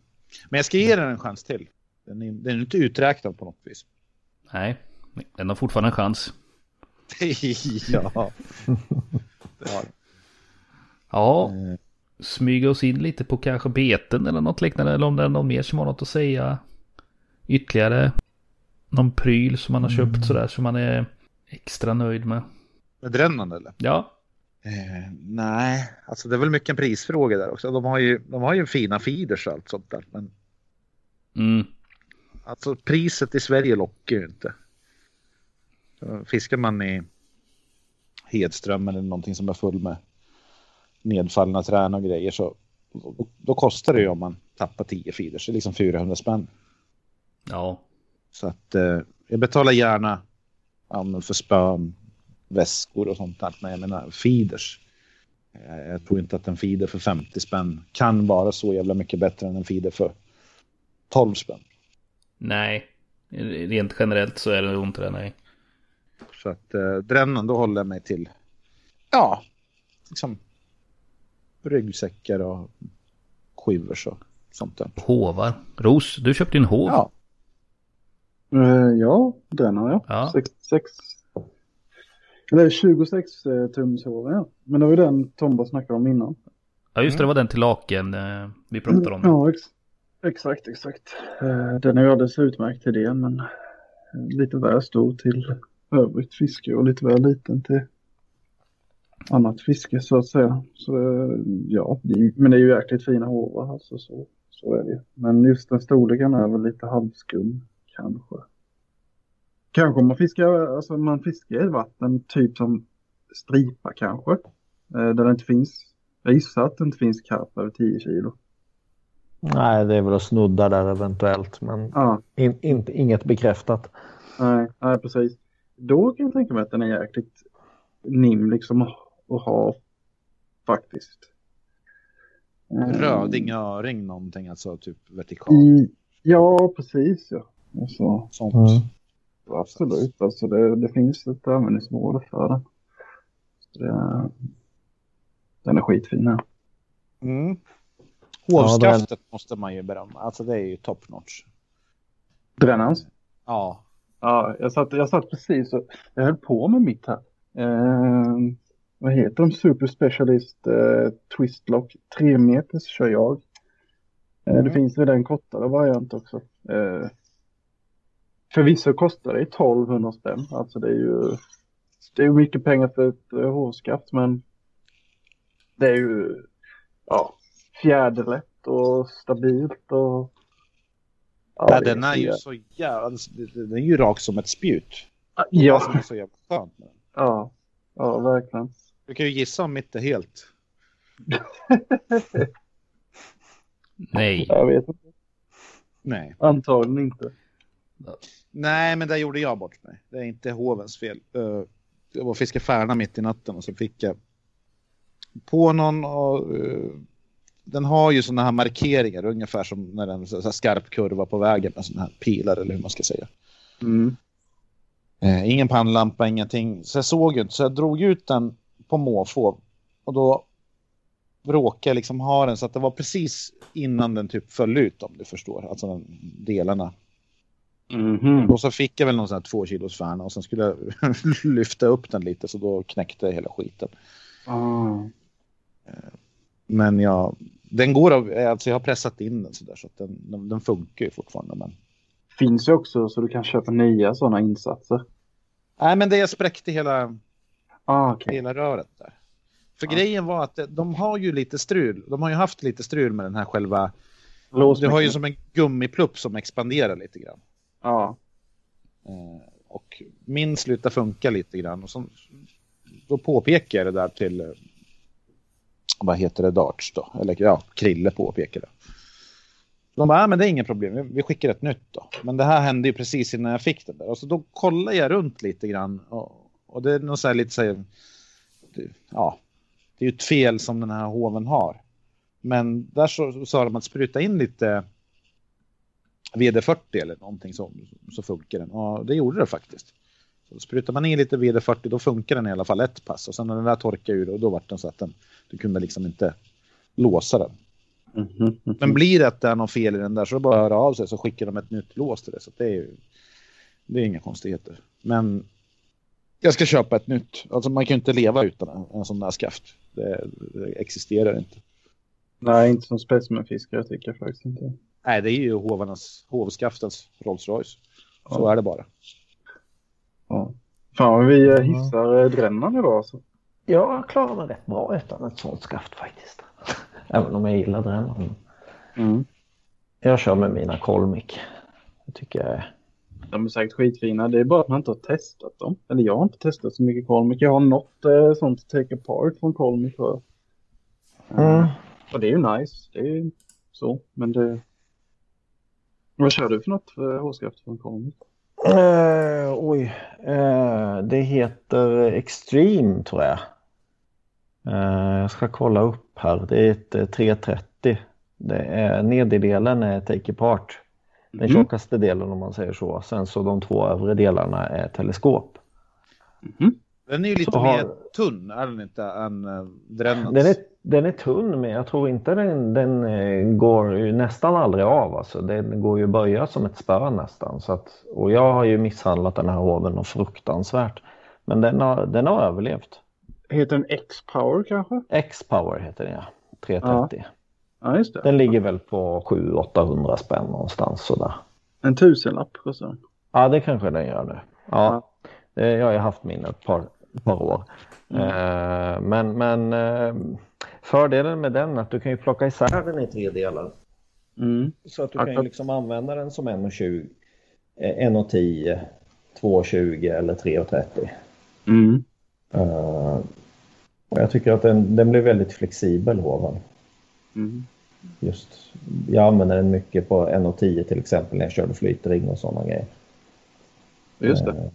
Speaker 4: Men jag ska ge den en chans till. Den är, den är inte uträknad på något vis.
Speaker 1: Nej, den har fortfarande en chans. (laughs)
Speaker 4: ja.
Speaker 1: ja. Ja, eh. smyga oss in lite på kanske beten eller något liknande. Eller om det är någon mer som har något att säga. Ytterligare någon pryl som man har köpt mm. sådär som man är extra nöjd med.
Speaker 4: Med drännande eller?
Speaker 1: Ja.
Speaker 4: Eh, nej, alltså det är väl mycket en prisfråga där också. De har ju, de har ju fina feeders och allt sånt där. Men...
Speaker 1: Mm.
Speaker 4: Alltså priset i Sverige lockar ju inte. Fiskar man i Hedström eller någonting som är full med nedfallna trän och grejer så då, kostar det ju om man tappar 10 feeders, det är liksom 400 spänn.
Speaker 1: Ja.
Speaker 4: Så att eh, jag betalar gärna ja, för spön, väskor och sånt där. Men jag menar feeders. Jag tror inte att en feeder för 50 spänn kan vara så jävla mycket bättre än en feeder för 12 spänn.
Speaker 1: Nej, rent generellt så är det nog inte det, nej.
Speaker 4: Så att eh, drännan, då håller jag mig till, ja, liksom ryggsäckar och skivor så. sånt där.
Speaker 1: Hovar. Ros, du köpte en hov.
Speaker 4: Ja.
Speaker 5: Uh, ja, jag. Ja. Sex, sex, eller 26 uh, tums hov, ja. Men det var ju den Tomba snackade om innan.
Speaker 1: Ja, just det, det var den till laken uh, vi pratade om.
Speaker 5: Ja, ex exakt, exakt. Eh, den är ju alldeles utmärkt till det, men eh, lite väl stor till övrigt fiske och lite väl liten till annat fiske så att säga. Så eh, ja, men det är ju jäkligt fina hovar alltså så, så är det Men just den storleken är väl lite halvskum kanske. Kanske om man fiskar, alltså man fiskar i vatten typ som stripa kanske. Där det inte finns, jag gissar att det inte finns karp över 10 kilo.
Speaker 2: Nej, det är väl att snudda där eventuellt, men ja. in, in, inget bekräftat.
Speaker 5: Nej, nej, precis. Då kan jag tänka mig att den är jäkligt nim liksom att ha faktiskt.
Speaker 4: Röding, öring någonting, alltså typ vertikal. I,
Speaker 5: ja, precis ja. Alltså, Sånt. Mm. Absolut, alltså det, det finns ett användningsområde för den. Det, den är skitfin här.
Speaker 4: Mm. Hovskaftet ja, den... måste man ju berömma. Alltså det är ju top notch.
Speaker 5: Brännans?
Speaker 4: Ja.
Speaker 5: Ja, jag satt, jag satt precis och jag höll på med mitt här. Eh, vad heter de? Super Specialist eh, Twistlock. Tre meters kör jag. Eh, mm. Det finns väl en kortare variant också. Eh, Förvisso kostar det 1200 spänn. Alltså det är ju det är mycket pengar för ett uh, hårskaft men det är ju ja, fjäderlätt och stabilt och
Speaker 4: ja, ja den är ju så jävla, den är ju rak som ett spjut.
Speaker 5: Ja.
Speaker 4: Det är så jävla skönt med den.
Speaker 5: Ja, ja verkligen.
Speaker 4: Du kan ju gissa om mitt är helt. (laughs)
Speaker 1: Nej.
Speaker 5: Jag vet inte.
Speaker 4: Nej.
Speaker 5: Antagligen inte.
Speaker 4: Nej, men där gjorde jag bort mig. Det är inte hovens fel. Jag var och fiskade färna mitt i natten och så fick jag på någon och den har ju sådana här markeringar ungefär som när den så här skarp kurva på vägen med sådana här pilar eller hur man ska säga.
Speaker 5: Mm.
Speaker 4: Uh, ingen pannlampa, ingenting. Så jag såg ju inte så jag drog ut den på måfå och då råkade jag liksom ha den så att det var precis innan den typ föll ut om du förstår. Alltså den delarna
Speaker 5: Mm -hmm.
Speaker 4: Och så fick jag väl någon sån här två kilos färna och sen skulle jag (laughs) lyfta upp den lite så då knäckte hela skiten.
Speaker 5: Ah.
Speaker 4: Men jag, den går av, alltså jag har pressat in den så där så att den, den, den funkar ju fortfarande. Men...
Speaker 5: Finns ju också så du kan köpa nya sådana insatser.
Speaker 4: Nej men det jag spräckte hela,
Speaker 5: ah, okay.
Speaker 4: hela röret där. För ah. grejen var att de har ju lite strul, de har ju haft lite strul med den här själva Du har ju som en gummiplupp som expanderar lite grann.
Speaker 5: Ja.
Speaker 4: Eh, och min slutar funka lite grann. Och så, då påpekar jag det där till, eh, vad heter det, Darts då? Eller ja, Krille påpekade. De bara, ah, men det är inget problem, vi skickar ett nytt då. Men det här hände ju precis innan jag fick det där. Och så då kollade jag runt lite grann. Och, och det är nog så här lite så här, ja, det är ju ett fel som den här hoven har. Men där så sa de att spruta in lite VD40 eller någonting så, så funkar den. Och det gjorde det faktiskt. Så sprutar man in lite VD40 då funkar den i alla fall ett pass. Och sen när den där torkade ur och då var den så att den, du kunde liksom inte låsa den.
Speaker 5: Mm -hmm.
Speaker 4: Men blir det att det är något fel i den där så är det bara att höra av sig så skickar de ett nytt lås till det. Så det är ju det är inga konstigheter. Men jag ska köpa ett nytt. Alltså man kan ju inte leva utan en, en sån där skaft. Det, det existerar inte.
Speaker 5: Nej, inte som specimenfiskare tycker jag faktiskt inte.
Speaker 4: Nej, det är ju hovarnas, hovskaftens Rolls Royce. Så ja. är det bara.
Speaker 5: Ja. Fan, vi eh, hissar ja. Eh, drännan idag alltså.
Speaker 2: Jag klarar mig rätt bra utan ett sånt skaft faktiskt. (laughs) Även om jag gillar drännan.
Speaker 5: Mm.
Speaker 2: Jag kör med mina Colmic. Det tycker jag är...
Speaker 5: De är säkert skitfina. Det är bara att man inte har testat dem. Eller jag har inte testat så mycket Colmic. Jag har något eh, sånt take apart från Colmic. För.
Speaker 2: Mm.
Speaker 5: Och det är ju nice. Det är ju så. Men det, vad kör du för något för hårskaft från Comet?
Speaker 2: Uh, oj, uh, det heter Extreme tror jag. Uh, jag ska kolla upp här. Det är ett 330. Det är, nederdelen är take apart. Den mm. tjockaste delen om man säger så. Sen så de två övre delarna är teleskop.
Speaker 5: Mm.
Speaker 4: Den är ju lite har... mer tunn, är den inte, än Drennans?
Speaker 2: Den är den är tunn men jag tror inte den, den eh, går nästan aldrig av. Alltså. Den går ju att böja som ett spö nästan. Så att, och jag har ju misshandlat den här hoven och fruktansvärt. Men den har, den har överlevt.
Speaker 5: Heter den X-Power kanske?
Speaker 2: X-Power heter den ja. 330.
Speaker 5: Ja. ja.
Speaker 2: Den ligger väl på 700-800 spänn någonstans sådär.
Speaker 5: En tusenlapp kostar den.
Speaker 2: Ja, det kanske den gör nu. Ja, ja. jag har ju haft min ett par, par år. Mm. Uh, men men fördelen med den är att du kan ju plocka isär den i tre delar. Mm. Så att du kan ju liksom använda den som 1,20, 1,10, 2,20 eller 3,30. Mm. Uh, jag tycker att den, den blir väldigt flexibel hoven. Mm. Just, jag använder den mycket på 1,10 till exempel när jag körde flytring och sådana grejer.
Speaker 5: Just det. Uh,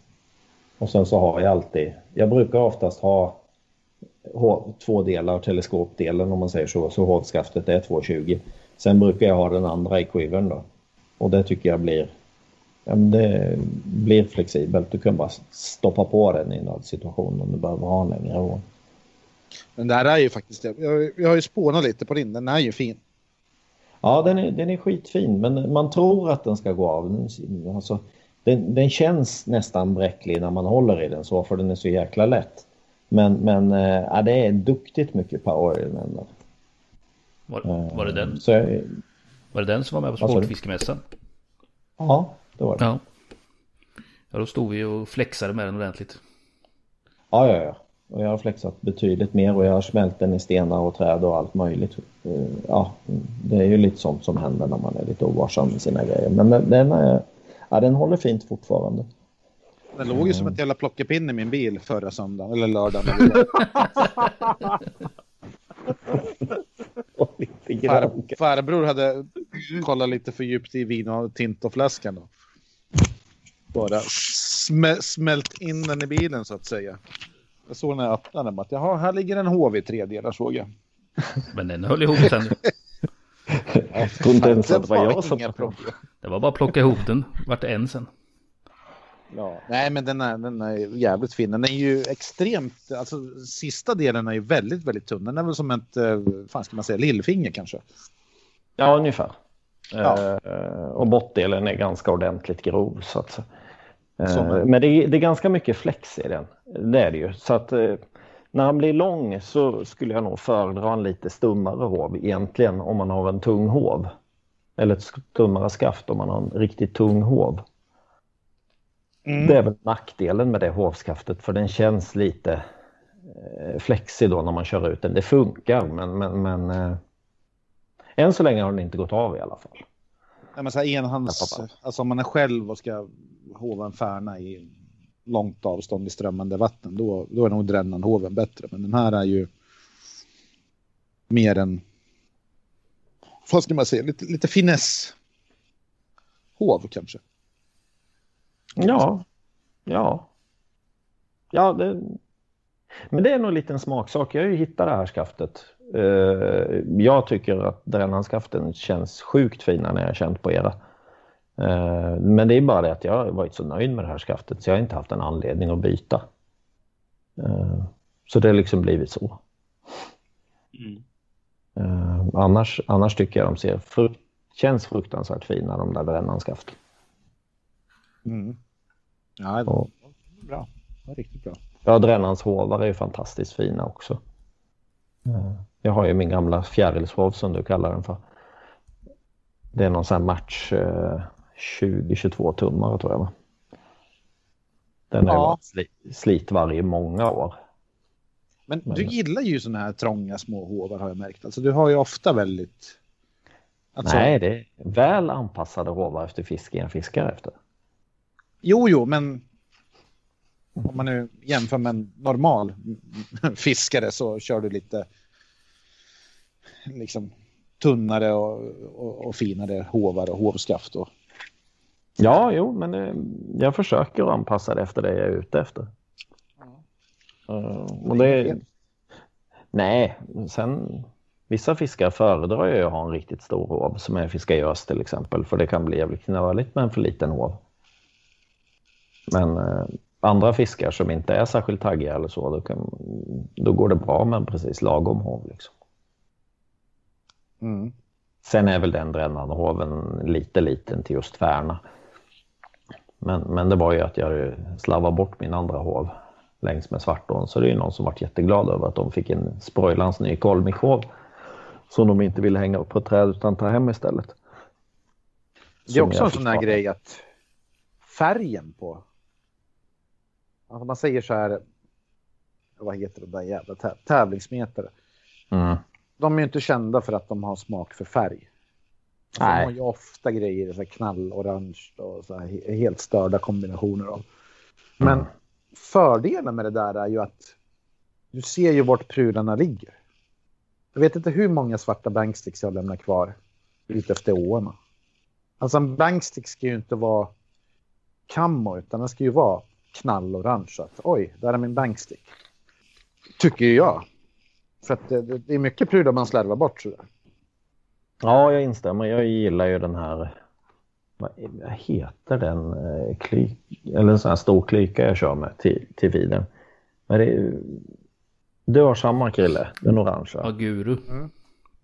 Speaker 2: och sen så har jag alltid, jag brukar oftast ha två delar, teleskopdelen om man säger så, så hovskaftet är 2,20. Sen brukar jag ha den andra i quivern då. Och det tycker jag blir, ja, det blir flexibelt. Du kan bara stoppa på den i en situation om du behöver ha en längre hål.
Speaker 4: Men det här är ju faktiskt, jag, jag har ju spånat lite på din, den är ju fin.
Speaker 2: Ja, den är, den är skitfin, men man tror att den ska gå av. Alltså, den, den känns nästan bräcklig när man håller i den så, för den är så jäkla lätt. Men, men äh, ja, det är duktigt mycket power i den.
Speaker 1: Var, var det den? Så jag, var det den som var med på Sportfiskemässan?
Speaker 2: Ja, det var det.
Speaker 1: Ja. ja, då stod vi och flexade med den ordentligt.
Speaker 2: Ja, ja, ja. Och jag har flexat betydligt mer och jag har smält den i stenar och träd och allt möjligt. Eh, ja, det är ju lite sånt som händer när man är lite ovarsam med sina grejer. Men den, är, ja, den håller fint fortfarande.
Speaker 4: Den låg ju som ett jävla plockepinn i min bil förra söndagen, eller lördagen. (laughs) Far, farbror hade kollat lite för djupt i vin och tintoflaskan. Då. Bara smä, smält in den i bilen så att säga. Jag såg när jag öppnade den att jaha, här ligger en HV i tre delar såg jag.
Speaker 1: Men den höll ihop sen. (laughs)
Speaker 2: jag tror inte ens att det var jag som...
Speaker 1: Det var bara att plocka ihop den, vart en sen.
Speaker 4: Ja. Nej, men den är, den är jävligt fin. Den är ju extremt, alltså sista delen är ju väldigt, väldigt tunn. Den är väl som ett, eh, fan ska man säga, lillfinger kanske?
Speaker 2: Ja, ungefär. Ja. Eh, och bottdelen är ganska ordentligt grov. Så att, eh, men det är, det är ganska mycket flex i den. Det är det ju. Så att eh, när han blir lång så skulle jag nog föredra en lite stummare hov egentligen om man har en tung hov. Eller ett stummare skaft om man har en riktigt tung hov. Mm. Det är väl nackdelen med det hovskaftet för den känns lite eh, flexig då när man kör ut den. Det funkar men, men, men eh, än så länge har den inte gått av i alla fall.
Speaker 4: Ja, men så här enhands, alltså om man är själv och ska hova en färna i långt avstånd i strömmande vatten då, då är nog Drännanhoven bättre. Men den här är ju mer en, vad ska man säga, lite, lite finess hov kanske.
Speaker 2: Ja, ja. Ja, det... men det är nog en smaksak. Jag har ju hittat det här skaftet. Eh, jag tycker att Drännanskaften känns sjukt fina när jag har känt på era. Eh, men det är bara det att jag har varit så nöjd med det här skaftet så jag har inte haft en anledning att byta. Eh, så det har liksom blivit så. Mm. Annars, annars tycker jag de ser frukt, känns fruktansvärt fina de där Drännanskaften.
Speaker 4: Mm. Ja, det var bra. Det var riktigt bra.
Speaker 2: Ja, Drännans hovar är ju fantastiskt fina också. Eh, jag har ju min gamla fjärilshov som du kallar den för. Det är någon sån här match 20-22 eh, tummar tror jag. Va? Den har ja. varit slitvarg i många år.
Speaker 4: Men, Men du gillar ju såna här trånga små hovar har jag märkt. Alltså du har ju ofta väldigt...
Speaker 2: Alltså... Nej, det är väl anpassade hovar efter fisken jag fiskar efter.
Speaker 4: Jo, jo, men om man nu jämför med en normal fiskare så kör du lite liksom tunnare och, och, och finare hovar och hovskaft. Och...
Speaker 2: Ja, jo, men eh, jag försöker anpassa det efter det jag är ute efter. Ja. Uh, och det, nej, sen vissa fiskar föredrar jag att ha en riktigt stor hov som jag fiskar i öst till exempel för det kan bli jävligt knöligt med en för liten hov. Men eh, andra fiskar som inte är särskilt taggiga eller så, då, kan, då går det bra med en precis lagom hov. Liksom. Mm. Sen är väl den brännande hoven lite liten till just Färna. Men, men det var ju att jag slarvade bort min andra hov längs med Svartån. Så det är ju någon som varit jätteglad över att de fick en Sproilans ny kolmikhov. Som de inte ville hänga upp på träd utan ta hem istället.
Speaker 4: Det är också en sån här grej att färgen på. Alltså man säger så här. Vad heter det där jävla tävlingsmetare? Mm. De är ju inte kända för att de har smak för färg. Alltså Nej. De har ju ofta grejer, så här knallorange och så här helt störda kombinationer av. Men mm. fördelen med det där är ju att du ser ju vart prylarna ligger. Jag vet inte hur många svarta banksticks jag lämnar kvar ute efter åarna. Alltså en bankstick ska ju inte vara kammo utan den ska ju vara knallorange. Att, Oj, där är min bankstick. Tycker jag. För att det, det är mycket prylar man slarvar bort sådär.
Speaker 2: Ja, jag instämmer. Jag gillar ju den här, vad heter den, eh, kly, eller en sån här stor klyka jag kör med till, till feeden. Men det är, du har samma kille, den orangea.
Speaker 1: Ja, guru. Mm.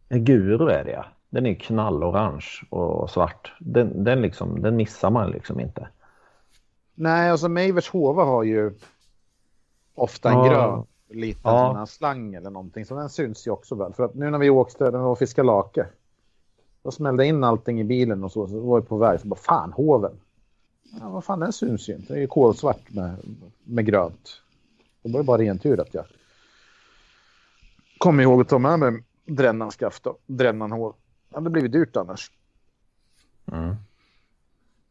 Speaker 2: Guru är det ja. Den är knallorange och svart. Den, den, liksom, den missar man liksom inte.
Speaker 4: Nej, alltså Mavers Hova har ju ofta en ja. grön liten ja. slang eller någonting. Så den syns ju också väl. För att nu när vi åkte när vi var fiskade lake. Då smällde in allting i bilen och så. Så var vi på väg. Så bara fan hoven. Ja, vad fan den syns ju inte. Det är ju kolsvart med, med grönt. Det var ju bara rentur att jag kom ihåg att ta med mig drännanskaft och drännanhov. Det hade blivit dyrt annars. Mm.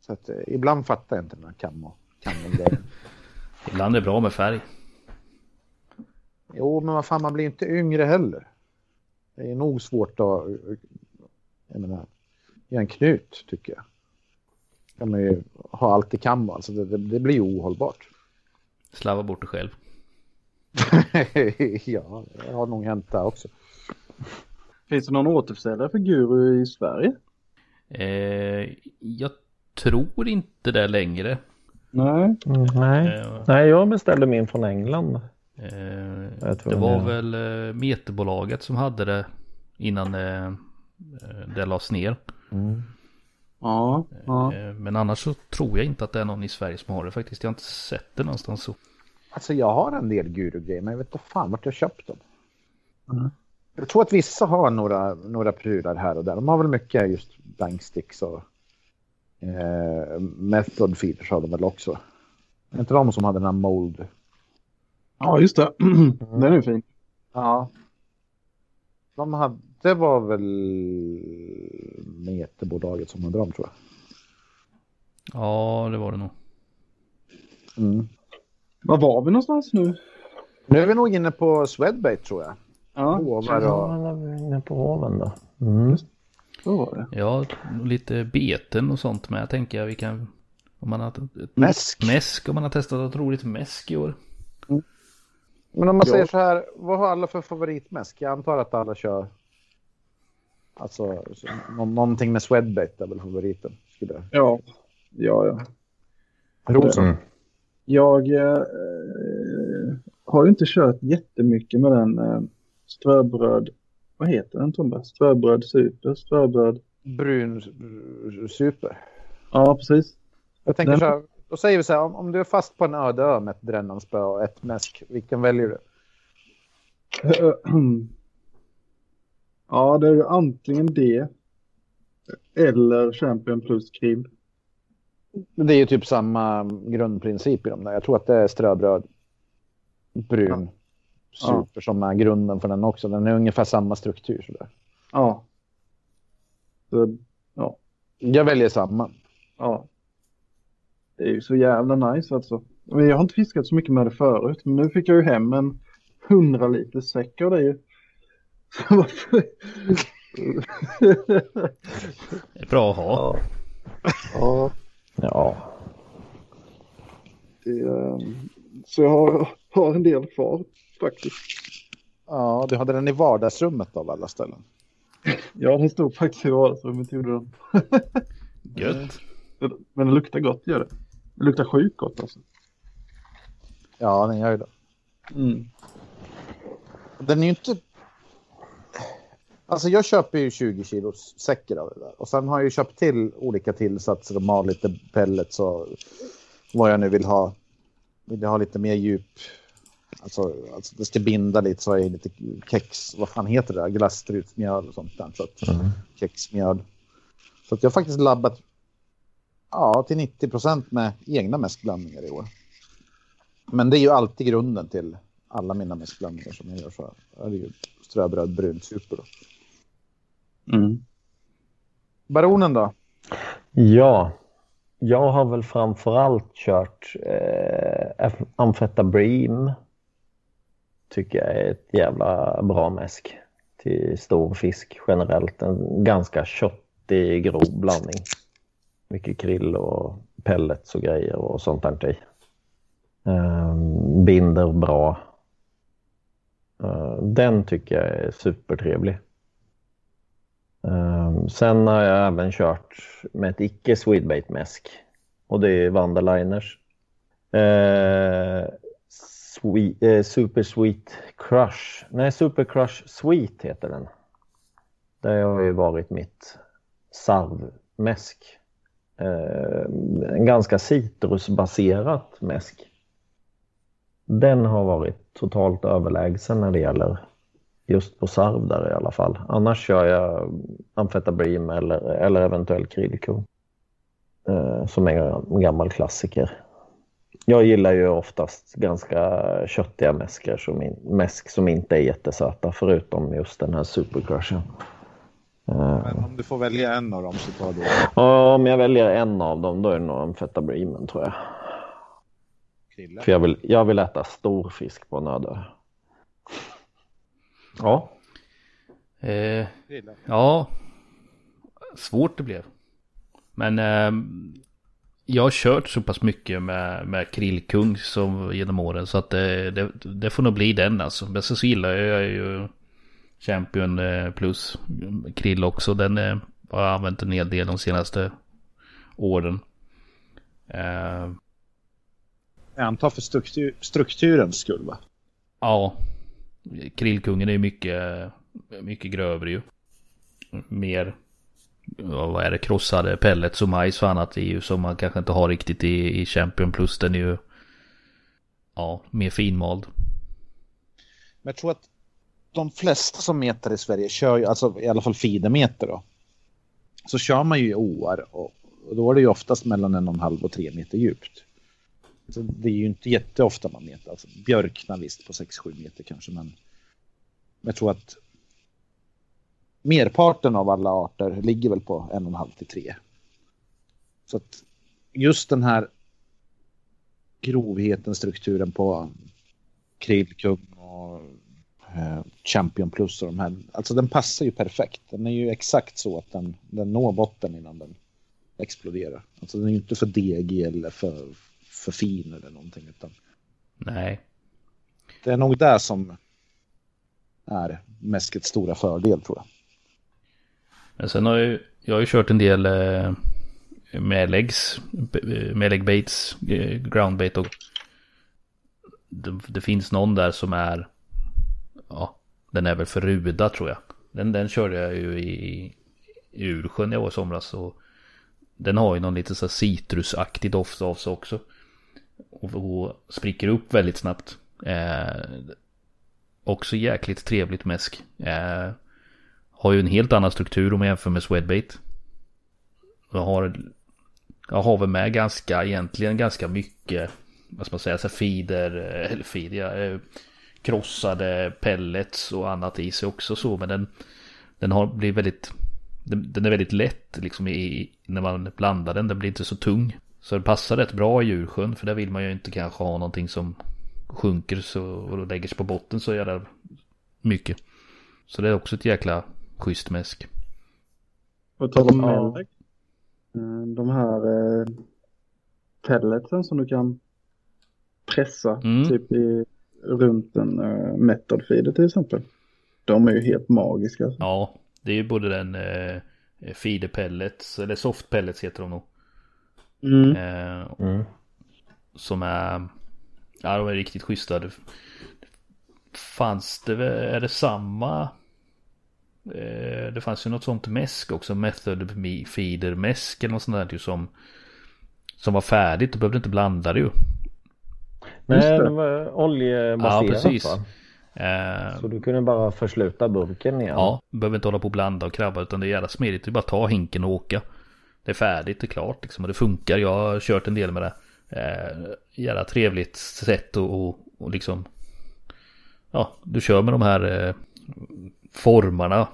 Speaker 4: Så att, eh, ibland fattar jag inte den här kam och grejen (laughs)
Speaker 1: Ibland är det bra med färg.
Speaker 4: Jo, men vad fan, man blir inte yngre heller. Det är nog svårt att jag menar, göra en knut, tycker jag. kan man ju ha allt i kam, alltså det, det, det blir ju ohållbart.
Speaker 1: Slava bort det själv. (laughs)
Speaker 4: ja, det har nog hänt där också.
Speaker 5: Finns det någon återförsäljare för Guru i Sverige?
Speaker 1: Eh, jag tror inte det längre.
Speaker 5: Nej.
Speaker 2: Mm, nej. Eh, nej, jag beställde min från England.
Speaker 1: Eh, det var väl eh, Meterbolaget som hade det innan eh, det lades ner. Mm.
Speaker 5: Ja, ja.
Speaker 1: Men annars så tror jag inte att det är någon i Sverige som har det faktiskt. Jag har inte sett det någonstans så.
Speaker 4: Alltså jag har en del guru-grejer men jag vet inte fan vart jag köpt dem. Mm. Jag tror att vissa har några, några prylar här och där. De har väl mycket just banksticks och eh, method feeders har de väl också. Är inte de som hade den här mold?
Speaker 5: Ja, just det. (clears throat) Den är fin.
Speaker 4: Ja. De hade, det var väl Meterbolaget som hade dem tror jag.
Speaker 1: Ja, det var det nog.
Speaker 5: Mm. Var var vi någonstans nu?
Speaker 4: Nu är vi nog inne på Swedbait tror jag.
Speaker 2: Ja, Hovar och... ja vi är inne på hoven då. Mm.
Speaker 1: Så var det. Ja, lite beten och sånt med tänker jag vi kan... Om man har...
Speaker 4: Mäsk.
Speaker 1: Mäsk, om man har testat ett roligt mäsk i år. Mm.
Speaker 4: Men om man ja. säger så här, vad har alla för favoritmäsk? Jag antar att alla kör... Alltså, någonting med Swedbait är väl favoriten? Skulle jag...
Speaker 5: Ja, ja, ja.
Speaker 4: Rosen? Mm.
Speaker 5: Jag eh, har ju inte kört jättemycket med den eh, ströbröd, vad heter den Tomba? Ströbröd super, ströbröd.
Speaker 4: Brun super.
Speaker 5: Ja, precis.
Speaker 4: Jag tänker den... så här, då säger vi så här, om, om du är fast på en öde ö med ett brännanspö och ett mäsk, vilken väljer du? (clears throat)
Speaker 5: Ja, det är ju antingen det eller Champion plus kribb.
Speaker 4: Det är ju typ samma grundprincip i de där. Jag tror att det är ströbröd, brun. Super ja. som är grunden för den också. Den är ungefär samma struktur. Sådär.
Speaker 5: Ja. Så, ja.
Speaker 4: Jag väljer samma.
Speaker 5: Ja. Det är ju så jävla nice alltså. Jag har inte fiskat så mycket med det förut, men nu fick jag ju hem en 100 liters säck av det ju. (laughs)
Speaker 1: det är bra att ha.
Speaker 5: Ja. ja.
Speaker 2: Ja.
Speaker 5: Det, ehm, så jag har, har en del kvar faktiskt.
Speaker 4: Ja, du hade den i vardagsrummet av alla ställen.
Speaker 5: Ja, den stod faktiskt i vardagsrummet. Gjorde den.
Speaker 1: Gött. (laughs)
Speaker 5: Men det luktar gott gör det. Det luktar sjukt gott alltså.
Speaker 4: Ja, den gör ju det.
Speaker 5: Mm.
Speaker 4: Den är ju inte... Alltså jag köper ju 20 kilos säckar av det där. Och sen har jag ju köpt till olika tillsatser och mal lite pellets och vad jag nu vill ha. Vill jag ha lite mer djup. Alltså, alltså det ska binda lite så jag lite kex, vad fan heter det? Glasstrutmjöl och sånt där. Så att, mm. Kexmjöl. Så att jag har faktiskt labbat ja, till 90 procent med egna mäskblandningar i år. Men det är ju alltid grunden till alla mina mäskblandningar som jag gör så här. Det är ju ströbröd, brunt super. Då. Mm. Baronen då?
Speaker 2: Ja, jag har väl framförallt kört eh, amfetabrim. Tycker jag är ett jävla bra mäsk till stor fisk generellt. En ganska köttig grov blandning. Mycket krill och pellets och grejer och sånt där i. Um, binder bra. Uh, den tycker jag är supertrevlig. Um, sen har jag även kört med ett icke Swedbait-mäsk och det är Vanderliners. Uh, sweet, eh, Super Sweet Crush. Nej, Super Crush Sweet heter den. Det har ju varit mitt sarvmäsk. Eh, en ganska citrusbaserat mäsk. Den har varit totalt överlägsen när det gäller just på sarv där i alla fall. Annars kör jag amfetabrim eller, eller eventuellt krillko. Eh, som är en gammal klassiker. Jag gillar ju oftast ganska köttiga mäskor som, in, mäsk som inte är jättesöta förutom just den här supercrushen.
Speaker 4: Eh. Men om du får välja en av dem så tar du?
Speaker 2: Ja, om jag väljer en av dem då är det nog amfetabrimen tror jag. Krille. För jag vill, jag vill äta stor fisk på Nödö.
Speaker 1: Ja. Eh, ja. Svårt det blev. Men eh, jag har kört så pass mycket med, med krillkung som genom åren så att det, det, det får nog bli den alltså. Men så gillar jag ju Champion eh, plus krill också. Den eh, har jag använt en hel del de senaste åren.
Speaker 4: Eh, jag antar för struktur, strukturens skull va?
Speaker 1: Ja. Krillkungen är ju mycket, mycket grövre ju. Mer, vad är det, krossade pellets och majs för annat är ju som man kanske inte har riktigt i, i Champion Plus. Den är ju, ja, mer finmald.
Speaker 4: Men jag tror att de flesta som metar i Sverige kör ju, alltså i alla fall fidemeter då. Så kör man ju i åar och, och då är det ju oftast mellan en och en halv och tre meter djupt. Så det är ju inte jätteofta man metar. Alltså, björkna visst på 6-7 meter kanske, men jag tror att merparten av alla arter ligger väl på 1,5 till 3. Så att just den här grovheten, strukturen på krillkung och eh, Champion Plus och de här, alltså den passar ju perfekt. Den är ju exakt så att den, den når botten innan den exploderar. Alltså den är ju inte för degig eller för, för fin eller någonting. Utan
Speaker 1: Nej.
Speaker 4: Det är nog där som är mäskets stora fördel tror jag.
Speaker 1: Men sen har jag, jag har ju kört en del eh, medläggs, eh, medlägg baits, eh, ground bait och det, det, finns någon där som är, ja, den är väl för ruda tror jag. Den, den körde jag ju i, i Ursjön jag var i somras och den har ju någon lite så citrusaktig doft av sig också och, och spricker upp väldigt snabbt. Eh, också jäkligt trevligt mäsk. Eh, har ju en helt annan struktur om man jämför med Swedbait. Jag har, jag har väl med ganska, egentligen ganska mycket, vad ska man säga, så feeder, eh, eller feeder, ja, eh, krossade pellets och annat i sig också så. Men den, den har blivit väldigt, den, den är väldigt lätt liksom i, när man blandar den. Den blir inte så tung. Så det passar rätt bra i djursjön för där vill man ju inte kanske ha någonting som sjunker så, och lägger sig på botten så jävla mycket. Så det är också ett jäkla schysst mäsk.
Speaker 5: Och tala om ja. Eh, de här eh, pelletsen som du kan pressa mm. typ i, runt en uh, method feeder till exempel. De är ju helt magiska.
Speaker 1: Ja, det är ju både den uh, feeder pellets, eller soft pellets heter de nog. Mm. Eh, mm. Som är, ja de är riktigt schyssta. Fanns det, är det samma Eh, det fanns ju något sånt mäsk också, method feeder mäsk eller något sånt där ju som som var färdigt, du behövde inte blanda det ju.
Speaker 2: Nej, det. det var oljebaserat
Speaker 1: ja, precis.
Speaker 2: va? Eh, så du kunde bara försluta burken igen?
Speaker 1: Ja, behöver inte hålla på och blanda och krabba utan det är jävla smidigt. Det är bara att ta hinken och åka. Det är färdigt, det är klart liksom och det funkar. Jag har kört en del med det. Eh, jävla trevligt sätt och, och, och liksom Ja, du kör med de här eh, formarna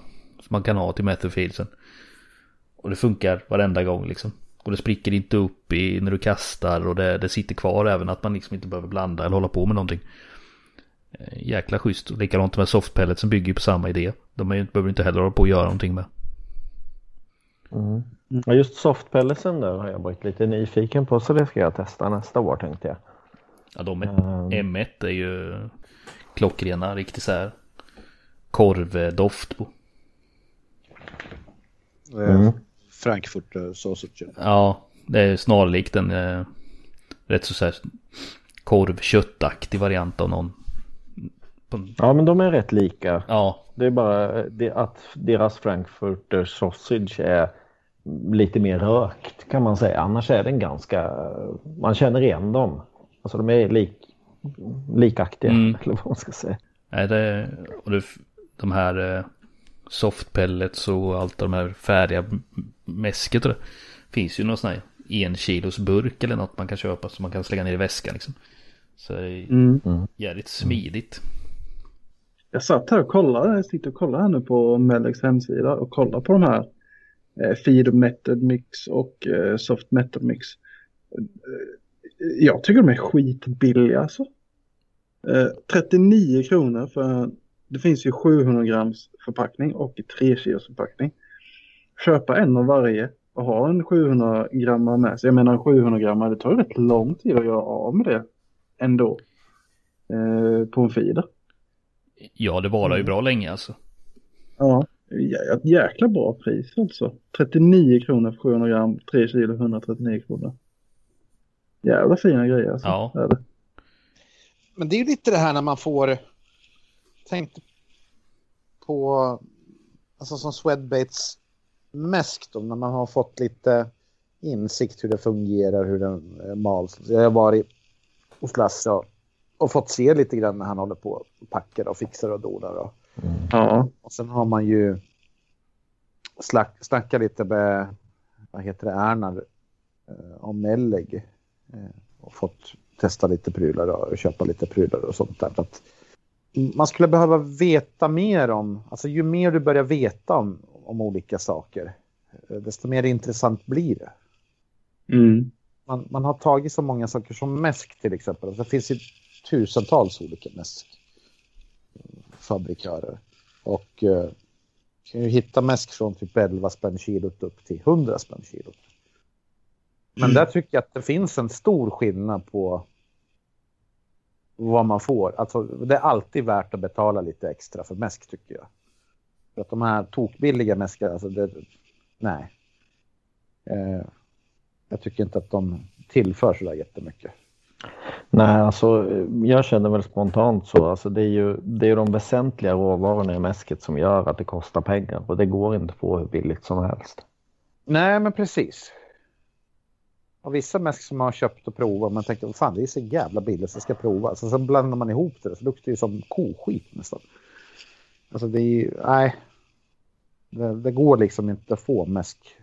Speaker 1: som man kan ha till metafilsen. Och det funkar varenda gång liksom. Och det spricker inte upp i, när du kastar och det, det sitter kvar även att man liksom inte behöver blanda eller hålla på med någonting. Eh, jäkla schysst. Och likadant med softpellet som bygger på samma idé. De är, behöver inte heller hålla på att göra någonting med.
Speaker 2: Mm. Ja, just softpellesen där har jag varit lite nyfiken på så det ska jag testa nästa år tänkte jag.
Speaker 1: Ja, de är, um... M1 är ju klockrena, riktigt så här korvdoft på.
Speaker 4: Mm. Frankfurt eh, sausage.
Speaker 1: Ja, det är snarlikt en eh, rätt så, så här korvköttaktig variant av någon.
Speaker 2: Ja, men de är rätt lika.
Speaker 1: Ja.
Speaker 2: Det är bara det att deras Frankfurter sausage är lite mer rökt kan man säga. Annars är den ganska, man känner igen dem. Alltså de är lik, likaktiga mm. (laughs) eller vad man ska säga.
Speaker 1: Nej, det, och det, de här eh, softpellets och allt de här färdiga mäsket och det. Finns ju någon sån här en kilos burk eller något man kan köpa som man kan slänga ner i väskan liksom. Så det är mm. jävligt smidigt.
Speaker 5: Jag satt här och kollade, jag sitter och kollar här nu på Mellex hemsida och kollar på de här eh, Feed Method Mix och eh, Soft Method Mix. Eh, jag tycker de är skitbilliga alltså. Eh, 39 kronor för det finns ju 700 grams förpackning och 3 kilos förpackning. Köpa en av varje och ha en 700 gram med sig. Jag menar 700 gram, det tar ju rätt lång tid att göra av med det ändå. Eh, på en feeder.
Speaker 1: Ja, det varar ju bra länge alltså.
Speaker 5: Ja, ett jäkla bra pris alltså. 39 kronor för 700 gram, 3 kilo 139 kronor. Jävla fina grejer alltså.
Speaker 1: Ja. Är det.
Speaker 4: Men det är ju lite det här när man får tänkte på, alltså som Swedbaits mäsk då, när man har fått lite insikt hur det fungerar, hur den eh, mals. Jag har varit hos Lasse och, och, fått se lite grann när han håller på och packar och fixar och donar. Och,
Speaker 5: mm. ja.
Speaker 4: och sen har man ju slack, snackat lite med, vad heter det, Ernar eh, om Melleg eh, och fått testa lite prylar och köpa lite prylar och sånt där. För att man skulle behöva veta mer om, alltså ju mer du börjar veta om, om olika saker, eh, desto mer intressant blir det.
Speaker 5: Mm.
Speaker 4: Man, man, har tagit så många saker som mäsk till exempel. Alltså, det finns ju tusentals olika mäskfabrikörer. Och eh, kan ju hitta mäsk från typ 11 spänn kilot upp till 100 spänn kilot. Men mm. där tycker jag att det finns en stor skillnad på vad man får. Alltså, det är alltid värt att betala lite extra för mäsk tycker jag. För att de här tokbilliga mäskarna, alltså det, nej. Eh, jag tycker inte att de tillför så där jättemycket.
Speaker 2: Nej, alltså jag känner väl spontant så. Alltså, det är ju det är de väsentliga råvarorna i mäsket som gör att det kostar pengar och det går inte på hur billigt som helst.
Speaker 4: Nej, men precis. Och vissa mäsk som man har köpt och provat, man tänkte, fan det är så jävla billigt så jag ska prova. Så sen blandar man ihop det så luktar det som koskit nästan. Alltså det är ju, nej. Det, det, går liksom inte att få mäsk.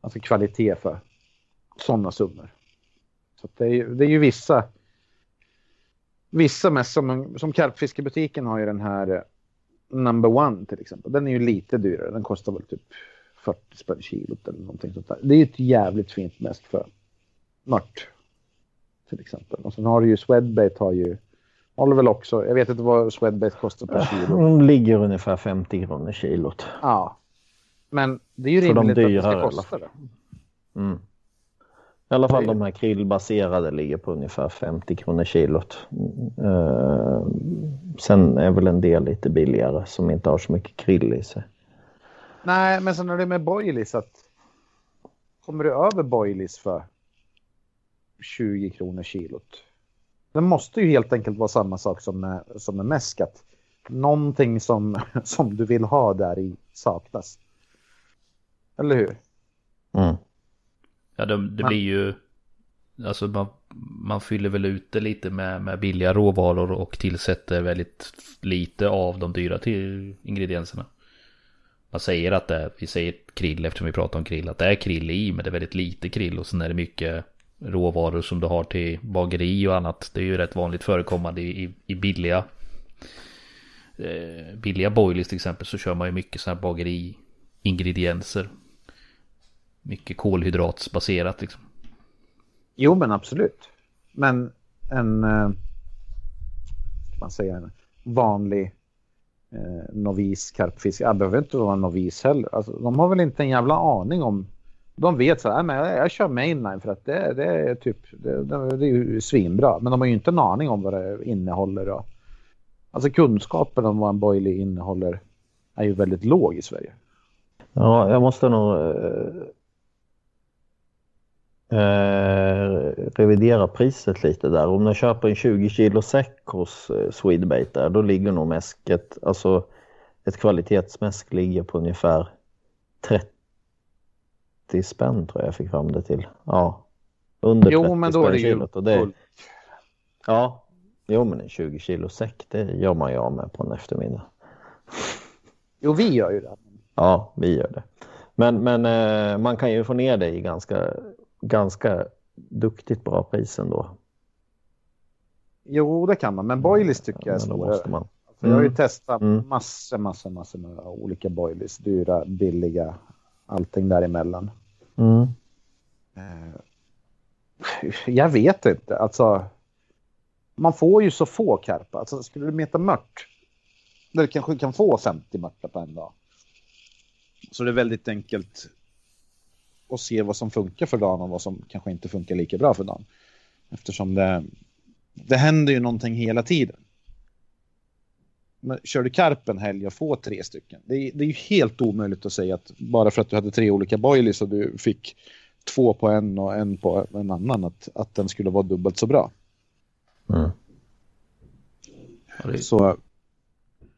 Speaker 4: Alltså kvalitet för sådana summor. Så det är, ju, det är ju vissa. Vissa mäsk som, som karpfiskebutiken har ju den här eh, number one till exempel. Den är ju lite dyrare. Den kostar väl typ 40 spänn kilot eller någonting sånt där. Det är ett jävligt fint mäsk för mört. Till exempel. Och sen har du ju Swedbait har ju håller väl också. Jag vet inte vad Swedbait kostar per kilo.
Speaker 2: De ligger ungefär 50 kronor kilot.
Speaker 4: Ja. Men det är ju rimligt de att det ska kosta det.
Speaker 2: Mm. I alla fall de här krillbaserade ligger på ungefär 50 kronor kilot. Uh, sen är väl en del lite billigare som inte har så mycket krill i sig.
Speaker 4: Nej, men sen är det med boilies att kommer du över boilies för 20 kronor kilot. Det måste ju helt enkelt vara samma sak som med, som med mäsk. någonting som, (laughs) som du vill ha där i saknas. Eller hur?
Speaker 1: Mm. Ja, det, det blir ju... Alltså man, man fyller väl ut det lite med, med billiga råvaror och tillsätter väldigt lite av de dyra till ingredienserna. Man säger att det är, vi säger krill eftersom vi pratar om krill, att det är krill i men det är väldigt lite krill och sen är det mycket råvaror som du har till bageri och annat. Det är ju rätt vanligt förekommande i, i, i billiga eh, billiga boilies till exempel så kör man ju mycket sådana här bageri-ingredienser. Mycket kolhydratsbaserat liksom.
Speaker 4: Jo men absolut. Men en, eh, man säga, en vanlig eh, novis karpfiskare, jag behöver inte vara en novis heller. Alltså, de har väl inte en jävla aning om de vet så här, men jag, jag kör mainline för att det, det är typ, det, det, det är ju svinbra. Men de har ju inte en aning om vad det innehåller. Och, alltså kunskapen om vad en boilie innehåller är ju väldigt låg i Sverige.
Speaker 2: Ja, jag måste nog eh, eh, revidera priset lite där. Om jag köper en 20 kilo säck hos eh, Swedbait där, då ligger nog mäsket, alltså ett kvalitetsmäsk ligger på ungefär 30 spänn tror jag jag fick fram det till. Ja, under jo, 30 men då spänn är det kilot. Och det, ja, jo men en 20 kilo säck det gör man ju av med på en eftermiddag.
Speaker 4: Jo, vi gör ju det.
Speaker 2: Ja, vi gör det. Men, men eh, man kan ju få ner det i ganska, ganska duktigt bra pris ändå.
Speaker 4: Jo, det kan man, men boilies tycker jag är svårare. Man. För jag har ju mm. testat mm. massor, massor, massor med olika boilies. Dyra, billiga, allting däremellan. Mm. Eh, jag vet inte, alltså. Man får ju så få karpar. Alltså, skulle du meta mört, där du kanske kan få 50 mörtar på en dag. Så det är väldigt enkelt att se vad som funkar för dagen och vad som kanske inte funkar lika bra för dagen. Eftersom det, det händer ju någonting hela tiden. Men kör du karp en helg och får tre stycken. Det är, det är ju helt omöjligt att säga att bara för att du hade tre olika boilies och du fick två på en och en på en annan att, att den skulle vara dubbelt så bra. Mm. Så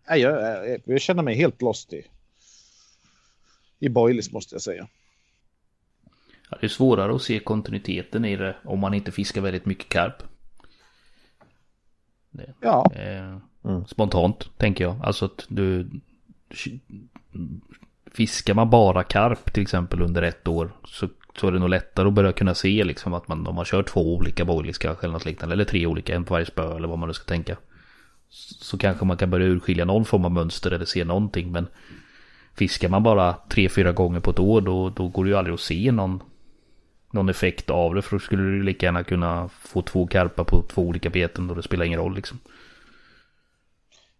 Speaker 4: nej, jag, jag, jag, känner mig helt lost i, i boilies måste jag säga.
Speaker 1: Ja, det är svårare att se kontinuiteten i det om man inte fiskar väldigt mycket karp. Det. Ja. Eh, Mm. Spontant tänker jag. Alltså att du... Fiskar man bara karp till exempel under ett år så, så är det nog lättare att börja kunna se liksom att man, om man kör två olika boilies kanske eller något liknande. Eller tre olika, en på varje spö eller vad man nu ska tänka. Så kanske man kan börja urskilja någon form av mönster eller se någonting. Men fiskar man bara tre, fyra gånger på ett år då, då går det ju aldrig att se någon, någon effekt av det. För då skulle du lika gärna kunna få två karpar på två olika beten och det spelar ingen roll liksom.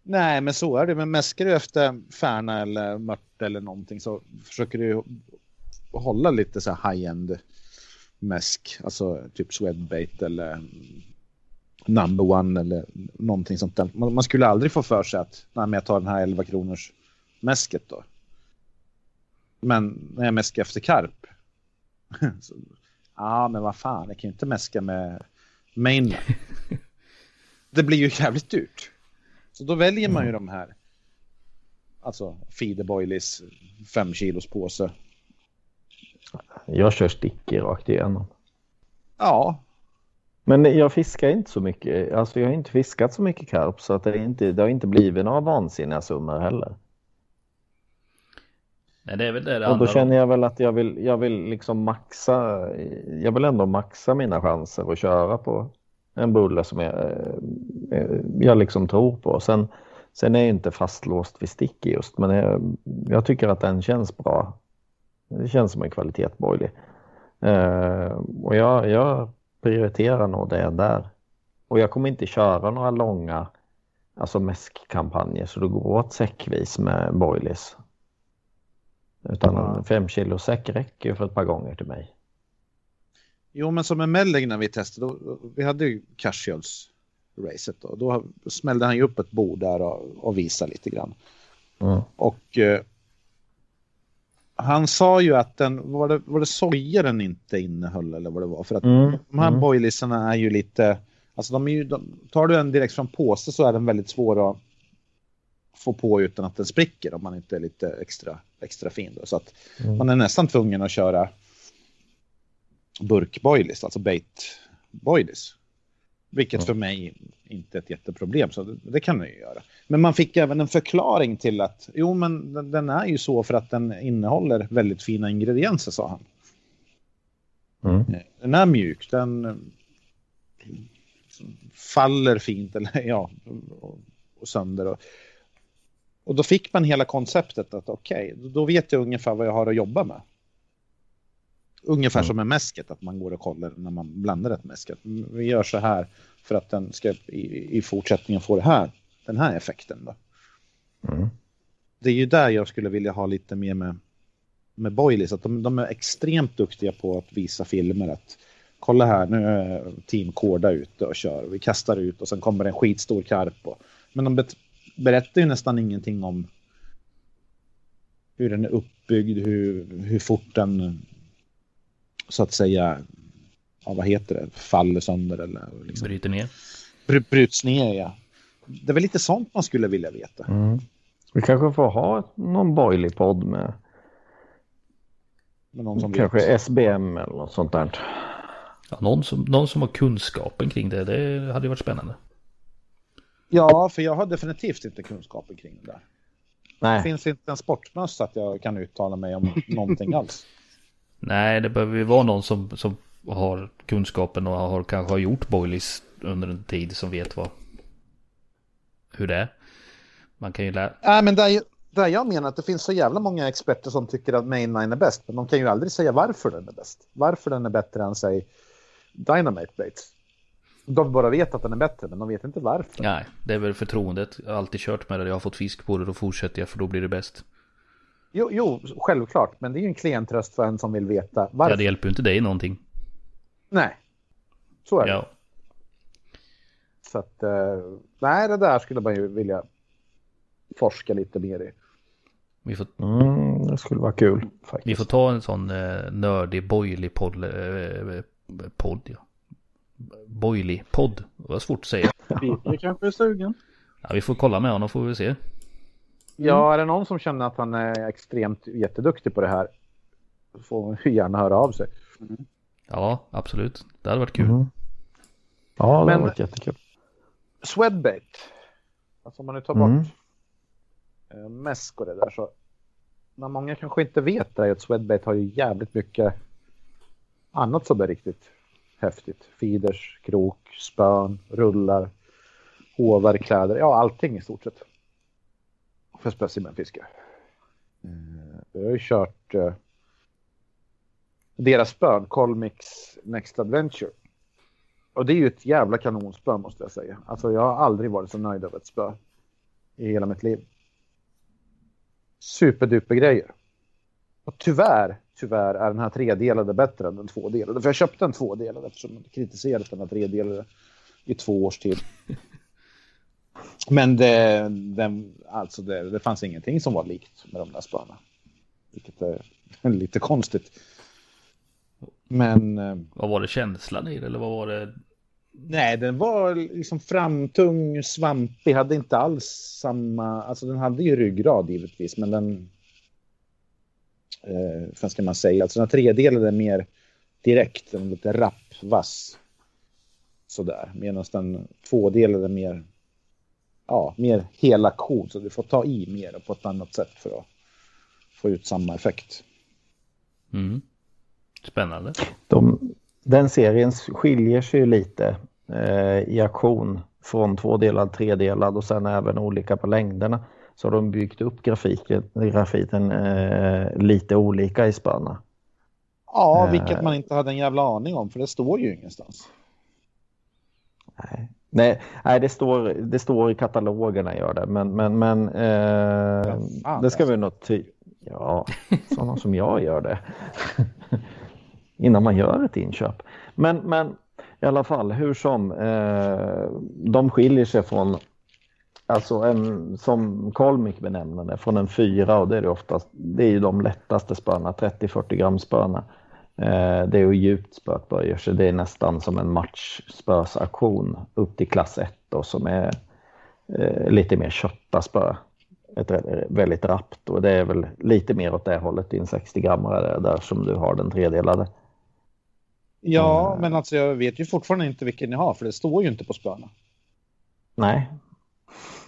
Speaker 4: Nej, men så är det. Men mäskar du efter färna eller mört eller någonting så försöker du hålla lite så här high-end mäsk. Alltså typ Swedbait eller number one eller någonting sånt där. Man, skulle aldrig få för sig att nej, men jag tar den här 11 kronors mäsket då. Men när jag mäskar efter karp. (laughs) så, ja, men vad fan, jag kan ju inte mäska med mainland. (laughs) Det blir ju jävligt dyrt. Så då väljer man ju mm. de här. Alltså feeder boilies, fem kilos påse.
Speaker 2: Jag kör sticky rakt igenom.
Speaker 4: Ja.
Speaker 2: Men jag fiskar inte så mycket. Alltså jag har inte fiskat så mycket karp så att det, inte, det har inte blivit några vansinniga summor heller.
Speaker 1: Nej, det är väl det det
Speaker 2: Och då känner jag väl att jag vill, jag vill liksom maxa. Jag vill ändå maxa mina chanser att köra på en bulle som jag, eh, jag liksom tror på. Sen, sen är jag inte fastlåst vid stick just, men jag, jag, tycker att den känns bra. Det känns som en kvalitetsboilie. Eh, och jag, jag prioriterar nog det där. Och jag kommer inte köra några långa alltså mäskkampanjer så det går åt säckvis med boilies. Utan en fem kilo säck räcker för ett par gånger till mig.
Speaker 4: Jo, men som en Melling när vi testade, då, vi hade ju Cashials-racet då. Då smällde han ju upp ett bord där och, och visade lite grann. Mm. Och eh, han sa ju att den, var det, var det soja den inte innehöll eller vad det var? För att mm. de här mm. boilisarna är ju lite, alltså de är ju, de, tar du en direkt från påse så är den väldigt svår att få på utan att den spricker om man inte är lite extra, extra fin. Då. Så att mm. man är nästan tvungen att köra burkboilies, alltså bait boilies. Vilket mm. för mig inte är ett jätteproblem, så det, det kan man ju göra. Men man fick även en förklaring till att jo, men den, den är ju så för att den innehåller väldigt fina ingredienser, sa han. Mm. Den är mjuk, den faller fint eller ja, och sönder. Och, och då fick man hela konceptet att okej, okay, då vet jag ungefär vad jag har att jobba med. Ungefär mm. som med mäsket, att man går och kollar när man blandar ett mäsket. Vi gör så här för att den ska i, i fortsättningen få det här, den här effekten. Då. Mm. Det är ju där jag skulle vilja ha lite mer med, med Boilies, att de, de, är extremt duktiga på att visa filmer. att Kolla här, nu är Team Korda ute och kör. Vi kastar ut och sen kommer en skitstor karp. Och, men de berättar ju nästan ingenting om hur den är uppbyggd, hur, hur fort den så att säga, ja, vad heter det, faller sönder eller liksom,
Speaker 1: bryter ner.
Speaker 4: Bry, bryts ner, ja. Det är väl lite sånt man skulle vilja veta.
Speaker 2: Mm. Vi kanske får ha någon borgerlig podd med, med någon som kanske vet. SBM eller något sånt där.
Speaker 1: Ja, någon, som, någon som har kunskapen kring det, det hade varit spännande.
Speaker 4: Ja, för jag har definitivt inte kunskapen kring det där. Nej. Det finns inte en sportmössa att jag kan uttala mig om någonting (laughs) alls.
Speaker 1: Nej, det behöver ju vara någon som, som har kunskapen och har, kanske har gjort boilies under en tid som vet vad, hur det är. Man kan ju lära...
Speaker 4: Nej, men där, där jag menar att det finns så jävla många experter som tycker att Mainline är bäst, men de kan ju aldrig säga varför den är bäst. Varför den är bättre än, säg, Dynamite Bates. De bara vet att den är bättre, men de vet inte varför.
Speaker 1: Nej, det är väl förtroendet. Jag har alltid kört med det. Jag har fått fisk på det, då fortsätter jag för då blir det bäst.
Speaker 4: Jo, jo, självklart, men det är ju en klen tröst för en som vill veta
Speaker 1: varför. Ja, det hjälper ju inte dig någonting.
Speaker 4: Nej, så är det. Ja. Så att, eh, nej, det där skulle man ju vilja forska lite mer i.
Speaker 2: Vi får... Mm, det skulle vara kul. Faktiskt.
Speaker 1: Vi får ta en sån eh, nördig, bojlig podd. Eh, podd ja. Bojlig podd. Det var svårt att säga. (laughs)
Speaker 5: Vi kanske är sugen.
Speaker 1: Ja, vi får kolla med honom får vi se.
Speaker 4: Ja, är det någon som känner att han är extremt jätteduktig på det här får man gärna höra av sig. Mm.
Speaker 1: Ja, absolut. Det hade varit kul. Mm.
Speaker 2: Ja, det hade varit jättekul.
Speaker 4: Swedbait. Alltså om man nu tar bort mm. Eh, mäsk och det där så. Men många kanske inte vet det är att Swedbait har ju jävligt mycket annat som är riktigt häftigt. Feeders, krok, spön, rullar, hovar, kläder. Ja, allting i stort sett för specimenfiske. Mm. Eh, jag har ju kört eh, deras spön, Colmix Next Adventure. Och det är ju ett jävla kanonspö måste jag säga. Alltså jag har aldrig varit så nöjd över ett spö i hela mitt liv. Superduper grejer. Och tyvärr, tyvärr är den här tredelade bättre än den tvådelade. För jag köpte en tvådelade eftersom jag kritiserat den här tredelade i två års tid. (laughs) Men det, det, alltså det, det fanns ingenting som var likt med de där spöna. Vilket är (laughs) lite konstigt. Men... Eh,
Speaker 1: vad var det känslan i det eller vad var det?
Speaker 4: Nej, den var liksom framtung, svampig, hade inte alls samma... Alltså den hade ju ryggrad givetvis, men den... Eh, vad ska man säga? Alltså den tredelade mer direkt, den lite rapp, vass. Sådär, medan den tvådelade mer ja, mer hela kod så du får ta i mer på ett annat sätt för att få ut samma effekt.
Speaker 1: Mm. Spännande.
Speaker 2: De, den serien skiljer sig lite eh, i aktion från tvådelad, tredelad och sen även olika på längderna. Så har de byggt upp grafiken, grafiten eh, lite olika i spanna.
Speaker 4: Ja, vilket man inte hade en jävla aning om för det står ju ingenstans.
Speaker 2: Nej, Nej, nej det, står, det står i katalogerna gör det. Men, men, men eh, ja, det ska vi nog ty Ja, sådana som jag gör det. (laughs) Innan man gör ett inköp. Men, men i alla fall, hur som. Eh, de skiljer sig från, alltså en, som Kolmik benämner det, från en fyra och det är det oftast, det är ju de lättaste spöna, 30-40 gram spöna. Eh, det är ju djupt spöet böjer sig. Det är nästan som en matchspösaktion upp till klass 1 då, som är eh, lite mer kötta spö. ett väldigt rappt och det är väl lite mer åt det hållet din 60 grammare där som du har den tredelade.
Speaker 4: Ja, mm. men alltså jag vet ju fortfarande inte vilken ni har för det står ju inte på spöna.
Speaker 2: Nej.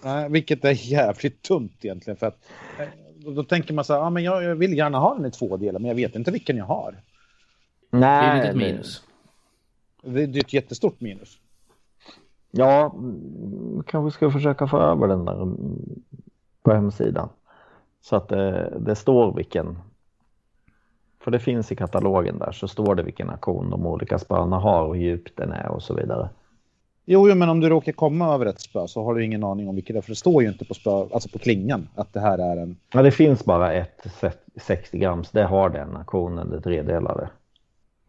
Speaker 4: Nej, vilket är jävligt tunt egentligen för att eh, då, då tänker man så här, ja men jag, jag, vill gärna ha den i två delar men jag vet inte vilken jag har.
Speaker 1: Nej. Det är ett minus.
Speaker 4: Det, det är ett jättestort minus.
Speaker 2: Ja, kanske ska försöka få över den där på hemsidan. Så att det, det, står vilken. För det finns i katalogen där så står det vilken aktion de olika spöna har och hur djupt den är och så vidare.
Speaker 4: Jo, jo, men om du råkar komma över ett spö så har du ingen aning om vilket det är. För det står ju inte på, spö, alltså på klingan att det här är en...
Speaker 2: Ja, det finns bara ett 60 grams. Det har den aktionen, det tredelade.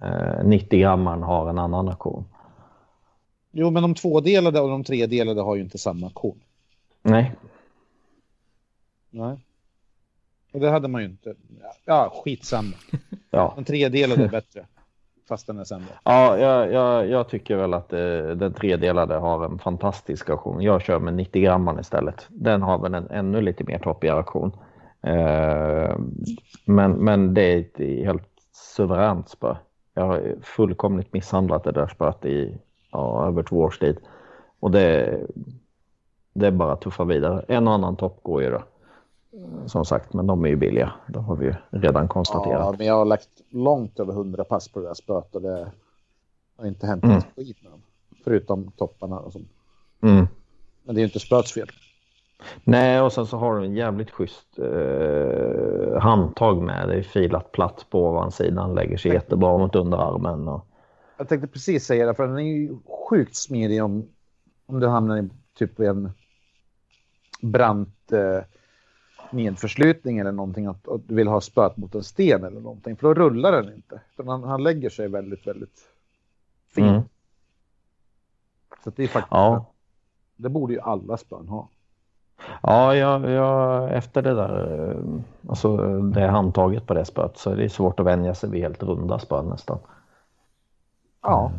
Speaker 2: Eh, 90 grammaren har en annan aktion.
Speaker 4: Jo, men de tvådelade och de tredelade har ju inte samma aktion.
Speaker 2: Nej.
Speaker 4: Nej. Och det hade man ju inte. Ja, skitsamma. (laughs)
Speaker 2: Ja.
Speaker 4: Den tredelade är bättre. Fast den är sämre.
Speaker 2: Ja, jag, jag, jag tycker väl att eh, den tredelade har en fantastisk auktion. Jag kör med 90 gramman istället. Den har väl en ännu lite mer toppig auktion. Eh, men, men det är ett helt suveränt spö. Jag har fullkomligt misshandlat det där spöet i ja, över två års tid. Och det, det är bara att tuffa vidare. En och annan topp går ju då. Som sagt, men de är ju billiga. Det har vi ju redan konstaterat.
Speaker 4: Ja, men jag har lagt långt över hundra pass på det där spöet och det har inte hänt mm. skit med dem. Förutom topparna och sånt.
Speaker 2: Mm.
Speaker 4: Men det är ju inte spöets fel.
Speaker 2: Nej, och sen så har du en jävligt schysst eh, handtag med. Det är filat platt på ovansidan, lägger sig jättebra mot underarmen. Och...
Speaker 4: Jag tänkte precis säga det, för den är ju sjukt smidig om, om du hamnar i typ en brant eh, nedförslutning eller någonting, att, att, du vill ha spöt mot en sten eller någonting, för då rullar den inte. Han, han lägger sig väldigt, väldigt fint. Mm. Så det är faktiskt, ja. det borde ju alla spön ha.
Speaker 2: Ja, jag, jag, efter det där, alltså det handtaget på det spöet så är det svårt att vänja sig vid helt runda spön nästan.
Speaker 4: Ja.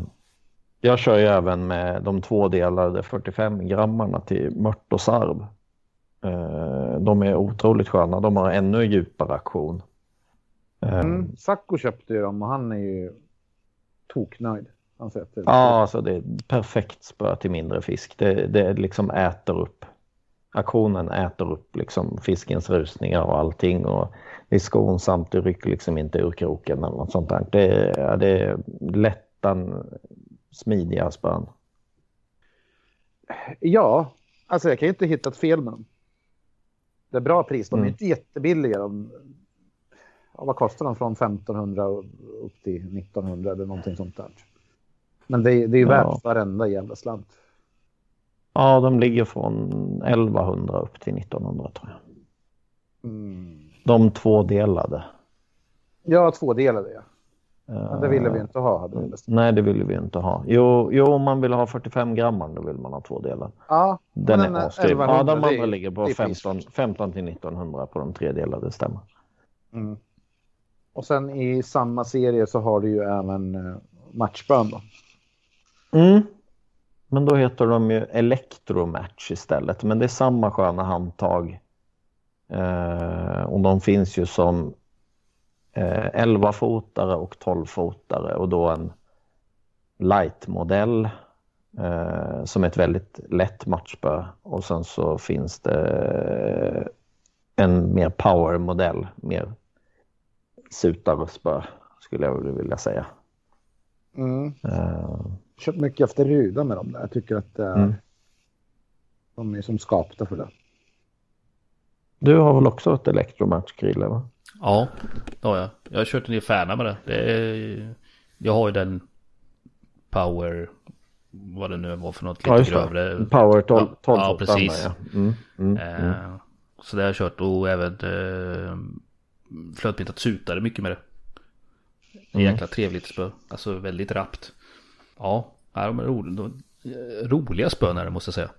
Speaker 2: Jag kör ju även med de två delade 45 grammarna till mört och sarv. Eh, de är otroligt sköna. De har ännu djupare aktion.
Speaker 4: Eh, mm, Sacco köpte ju dem och han är ju toknöjd. Han
Speaker 2: ja, alltså det är perfekt spö till mindre fisk. Det, det liksom äter upp. Aktionen äter upp liksom fiskens rusningar och allting. Och det är skonsamt, du rycker liksom inte ur kroken eller något sånt där. Det, det är lättan smidiga spön.
Speaker 4: Ja, alltså jag kan ju inte hitta ett fel med dem. Det är bra pris. De är mm. inte jättebilliga. De, ja, vad kostar de från 1500 upp till 1900 eller någonting sånt där. Men det, det är värt ja. varenda jävla slant.
Speaker 2: Ja, de ligger från 1100 upp till 1900 tror jag.
Speaker 4: Mm.
Speaker 2: De tvådelade.
Speaker 4: Ja, tvådelade ja. Men det ville vi inte ha. Hade vi
Speaker 2: Nej, det ville vi inte ha. Jo, jo, om man vill ha 45 gram då vill man ha två delar.
Speaker 4: Ja,
Speaker 2: den är asgrym. Ja, de andra ligger på 15, 15 till 1900 på de tre delar, det stämmer.
Speaker 4: Mm. Och sen i samma serie så har du ju även eh, matchbön då.
Speaker 2: Mm. Men då heter de ju Electromatch istället. Men det är samma sköna handtag. Eh, och de finns ju som 11-fotare eh, och 12-fotare och då en light-modell eh, som är ett väldigt lätt matchspö och sen så finns det en mer power-modell, mer sutarspö skulle jag vilja säga.
Speaker 4: Mm. Uh, Köpt mycket efter ruda med dem där. Jag tycker att uh, mm. de är som skapta för det.
Speaker 2: Du har väl också ett elektromatch Krille? Va?
Speaker 1: Ja, det har jag. Jag har kört en del Färna med det. det är, jag har ju den Power, vad det nu var för något, lite ja, grövre.
Speaker 2: Power 12, 12
Speaker 1: ja, ja, precis. Ja. Mm, mm, eh, mm. Så det har jag kört och även eh, flötbintat sutare mycket med det. Mm. Jäkla trevligt spö. Alltså väldigt rappt. Ja, de är roliga, de, roliga spön är det måste jag säga.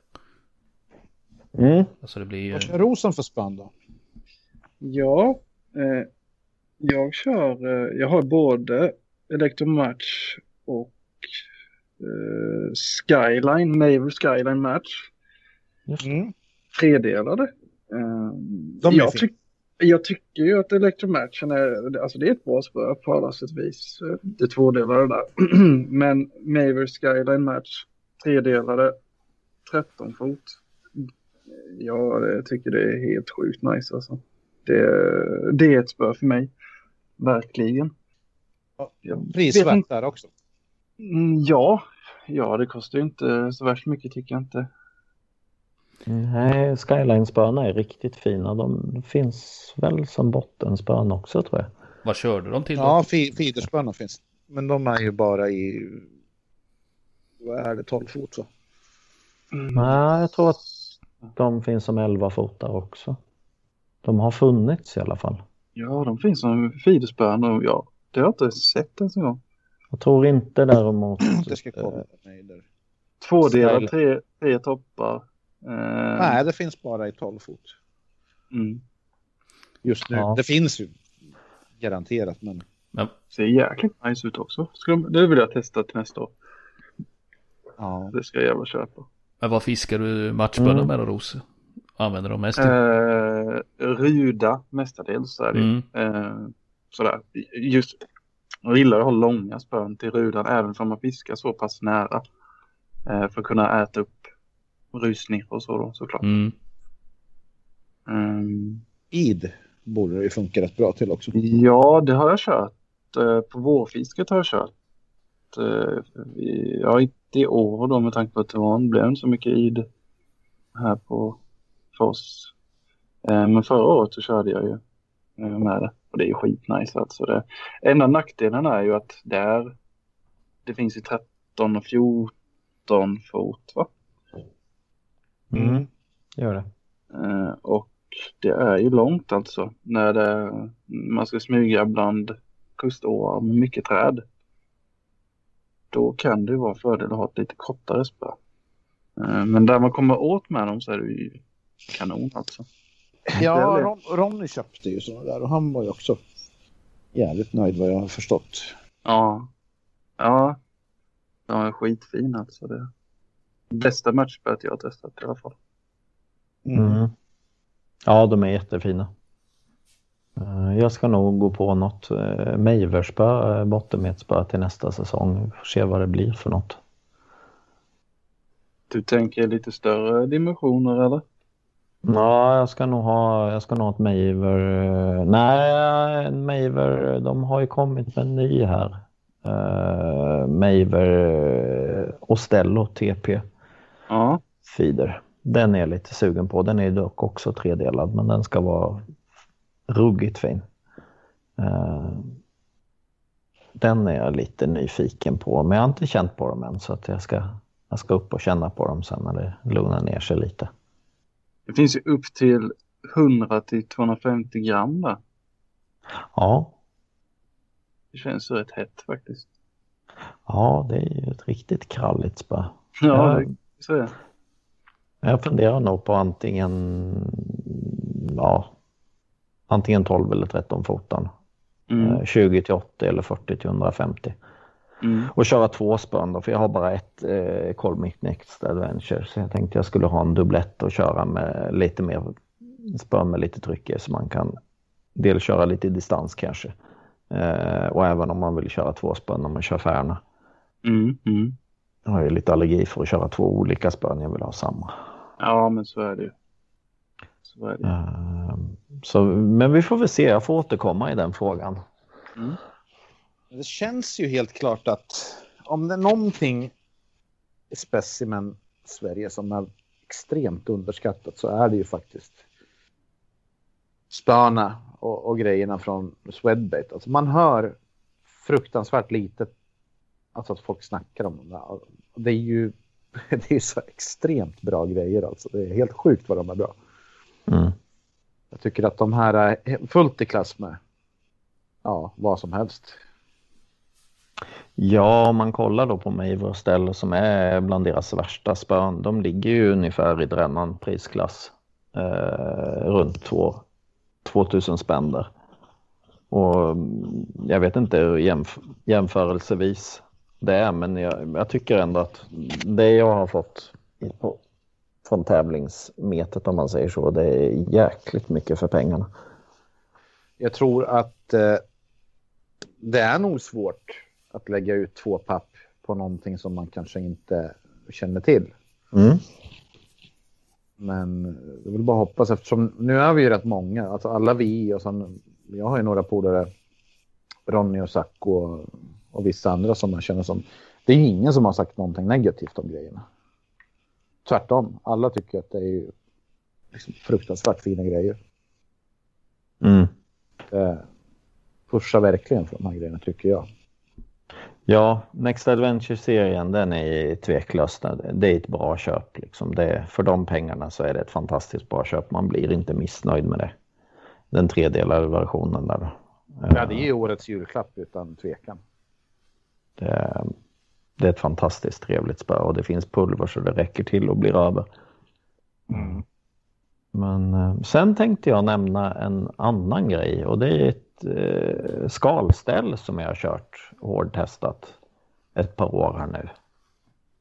Speaker 2: Mm.
Speaker 1: Alltså det blir...
Speaker 4: Vad kör Rosen för spön då?
Speaker 5: Ja, Eh, jag kör, eh, jag har både Electromatch och eh, Skyline, Naval Skyline Match.
Speaker 4: Mm.
Speaker 5: Tredelade. De jag, tyck, jag tycker ju att Electromatchen är, alltså det är ett bra spö på alla sätt vis. Det tvådelade där. (clears throat) Men Maver Skyline Match, tredelade, 13 fot. Jag tycker det är helt sjukt nice alltså. Det, det är ett spö för mig. Verkligen.
Speaker 4: Prisvärt där också.
Speaker 5: Mm, ja, ja det kostar ju inte så värst mycket tycker jag inte.
Speaker 2: Nej, Skyline-spöna är riktigt fina. De finns väl som bottenspön också tror jag.
Speaker 1: Vad körde de till? Då?
Speaker 4: Ja, feederspöna finns. Men de är ju bara i, vad är det, 12 fot så.
Speaker 2: Mm. Nej, jag tror att de finns som 11 fotar också. De har funnits i alla fall.
Speaker 5: Ja, de finns som och ja, det har jag inte sett ens en gång.
Speaker 2: Jag tror inte däremot. (clears throat)
Speaker 4: det ska komma. Eh,
Speaker 5: Två delar, tre, tre toppar.
Speaker 4: Eh... Nej, det finns bara i 12 fot.
Speaker 5: Mm.
Speaker 4: Just nu. Ja. Det finns ju garanterat, men.
Speaker 5: Ja. Ser jäkligt nice ut också. Ska det vill jag testa till nästa år.
Speaker 4: Ja.
Speaker 5: Det ska jag jävla köpa.
Speaker 1: Men vad fiskar du matchbördor mm. med då, Rose? Använder de mest?
Speaker 5: Eh, ruda mestadels är det mm. eh, Sådär. Just, jag gillar att ha långa spön till rudan även om man fiskar så pass nära. Eh, för att kunna äta upp rusning och så då såklart.
Speaker 1: Mm.
Speaker 4: Um, Id borde det ju funka rätt bra till också.
Speaker 5: Ja, det har jag kört. Eh, på vårfisket har jag kört. Eh, ja, inte i år då med tanke på att det var, blev inte så mycket id här på för oss. Eh, men förra året så körde jag ju med det och det är ju skitnice alltså. Det. Enda nackdelen är ju att där det finns ju 13 och 14 fot va?
Speaker 2: Mm, gör det.
Speaker 5: Eh, och det är ju långt alltså när det, man ska smyga bland kuståar med mycket träd. Då kan det vara fördel att ha ett lite kortare spö. Eh, men där man kommer åt med dem så är det ju kanon alltså.
Speaker 4: Ja, Ron, Ronny köpte ju sådana där och han var ju också jävligt nöjd vad jag har förstått.
Speaker 5: Ja, ja, de är skitfina alltså. Det bästa matchspöet jag har testat i alla fall.
Speaker 2: Mm. mm. Ja, de är jättefina. Eh, jag ska nog gå på något eh, Meiverspö, eh, bottenmetspö till nästa säsong. Får se vad det blir för något.
Speaker 5: Du tänker lite större dimensioner eller?
Speaker 2: Ja, jag ska nog ha, jag ska nog ha ett Meiver. Nej, en Meiver, de har ju kommit med en ny här. Uh, Meiver Ostello TP.
Speaker 5: Ja.
Speaker 2: Feeder. Den är jag lite sugen på. Den är dock också tredelad men den ska vara ruggigt fin. Uh, den är jag lite nyfiken på men jag har inte känt på dem än så att jag ska, jag ska upp och känna på dem sen när det lugnar ner sig lite.
Speaker 5: Det finns ju upp till 100 till 250 gram där.
Speaker 2: Ja.
Speaker 5: Det känns rätt hett faktiskt.
Speaker 2: Ja, det är ju ett riktigt kralligt spö.
Speaker 5: Ja, jag, så är det.
Speaker 2: Jag funderar nog på antingen, ja, antingen 12 eller 13 fotan. Mm. 20 eh, till 80 eller 40 till 150. Mm. Och köra två spön då, för jag har bara ett eh, Colmic Next Adventure. Så jag tänkte jag skulle ha en dubblett och köra med lite mer spön med lite tryck så man kan dels köra lite distans kanske. Eh, och även om man vill köra två spön om man kör Färna.
Speaker 5: Mm, mm.
Speaker 2: Jag har ju lite allergi för att köra två olika spön, jag vill ha samma.
Speaker 5: Ja, men så är det ju. Så är det.
Speaker 2: Uh, så, men vi får väl se, jag får återkomma i den frågan.
Speaker 5: Mm.
Speaker 4: Det känns ju helt klart att om det är någonting i Specimen Sverige som är extremt underskattat så är det ju faktiskt spöna och, och grejerna från Swedbait. Alltså man hör fruktansvärt lite alltså att folk snackar om dem. Det är ju (laughs) det är så extremt bra grejer alltså. Det är helt sjukt vad de är bra.
Speaker 2: Mm.
Speaker 4: Jag tycker att de här är fullt i klass med ja, vad som helst.
Speaker 2: Ja, om man kollar då på Maver och som är bland deras värsta spön. De ligger ju ungefär i drännan prisklass. Eh, runt 2 2000 spänn där. Och mm, jag vet inte hur jämf jämförelsevis det är, men jag, jag, tycker ändå att det jag har fått på från tävlingsmetet om man säger så. Det är jäkligt mycket för pengarna.
Speaker 4: Jag tror att eh, det är nog svårt att lägga ut två papp på någonting som man kanske inte känner till. Mm. Men jag vill bara hoppas eftersom nu är vi ju rätt många, alltså alla vi och sen jag har ju några polare, Ronny och Zack och, och vissa andra som man känner som, det är ju ingen som har sagt någonting negativt om grejerna. Tvärtom, alla tycker att det är liksom fruktansvärt fina grejer. Mm. Det pushar verkligen för de här grejerna tycker jag.
Speaker 2: Ja, Next Adventure-serien den är tveklöst. Det är ett bra köp. Liksom. Det, för de pengarna så är det ett fantastiskt bra köp. Man blir inte missnöjd med det. Den tredelade versionen där.
Speaker 4: Ja, det är årets julklapp utan tvekan.
Speaker 2: Det, det är ett fantastiskt trevligt spö och det finns pulver så det räcker till och blir över. Mm. Men eh, sen tänkte jag nämna en annan grej och det är ett eh, skalställ som jag har kört hårdtestat ett par år här nu.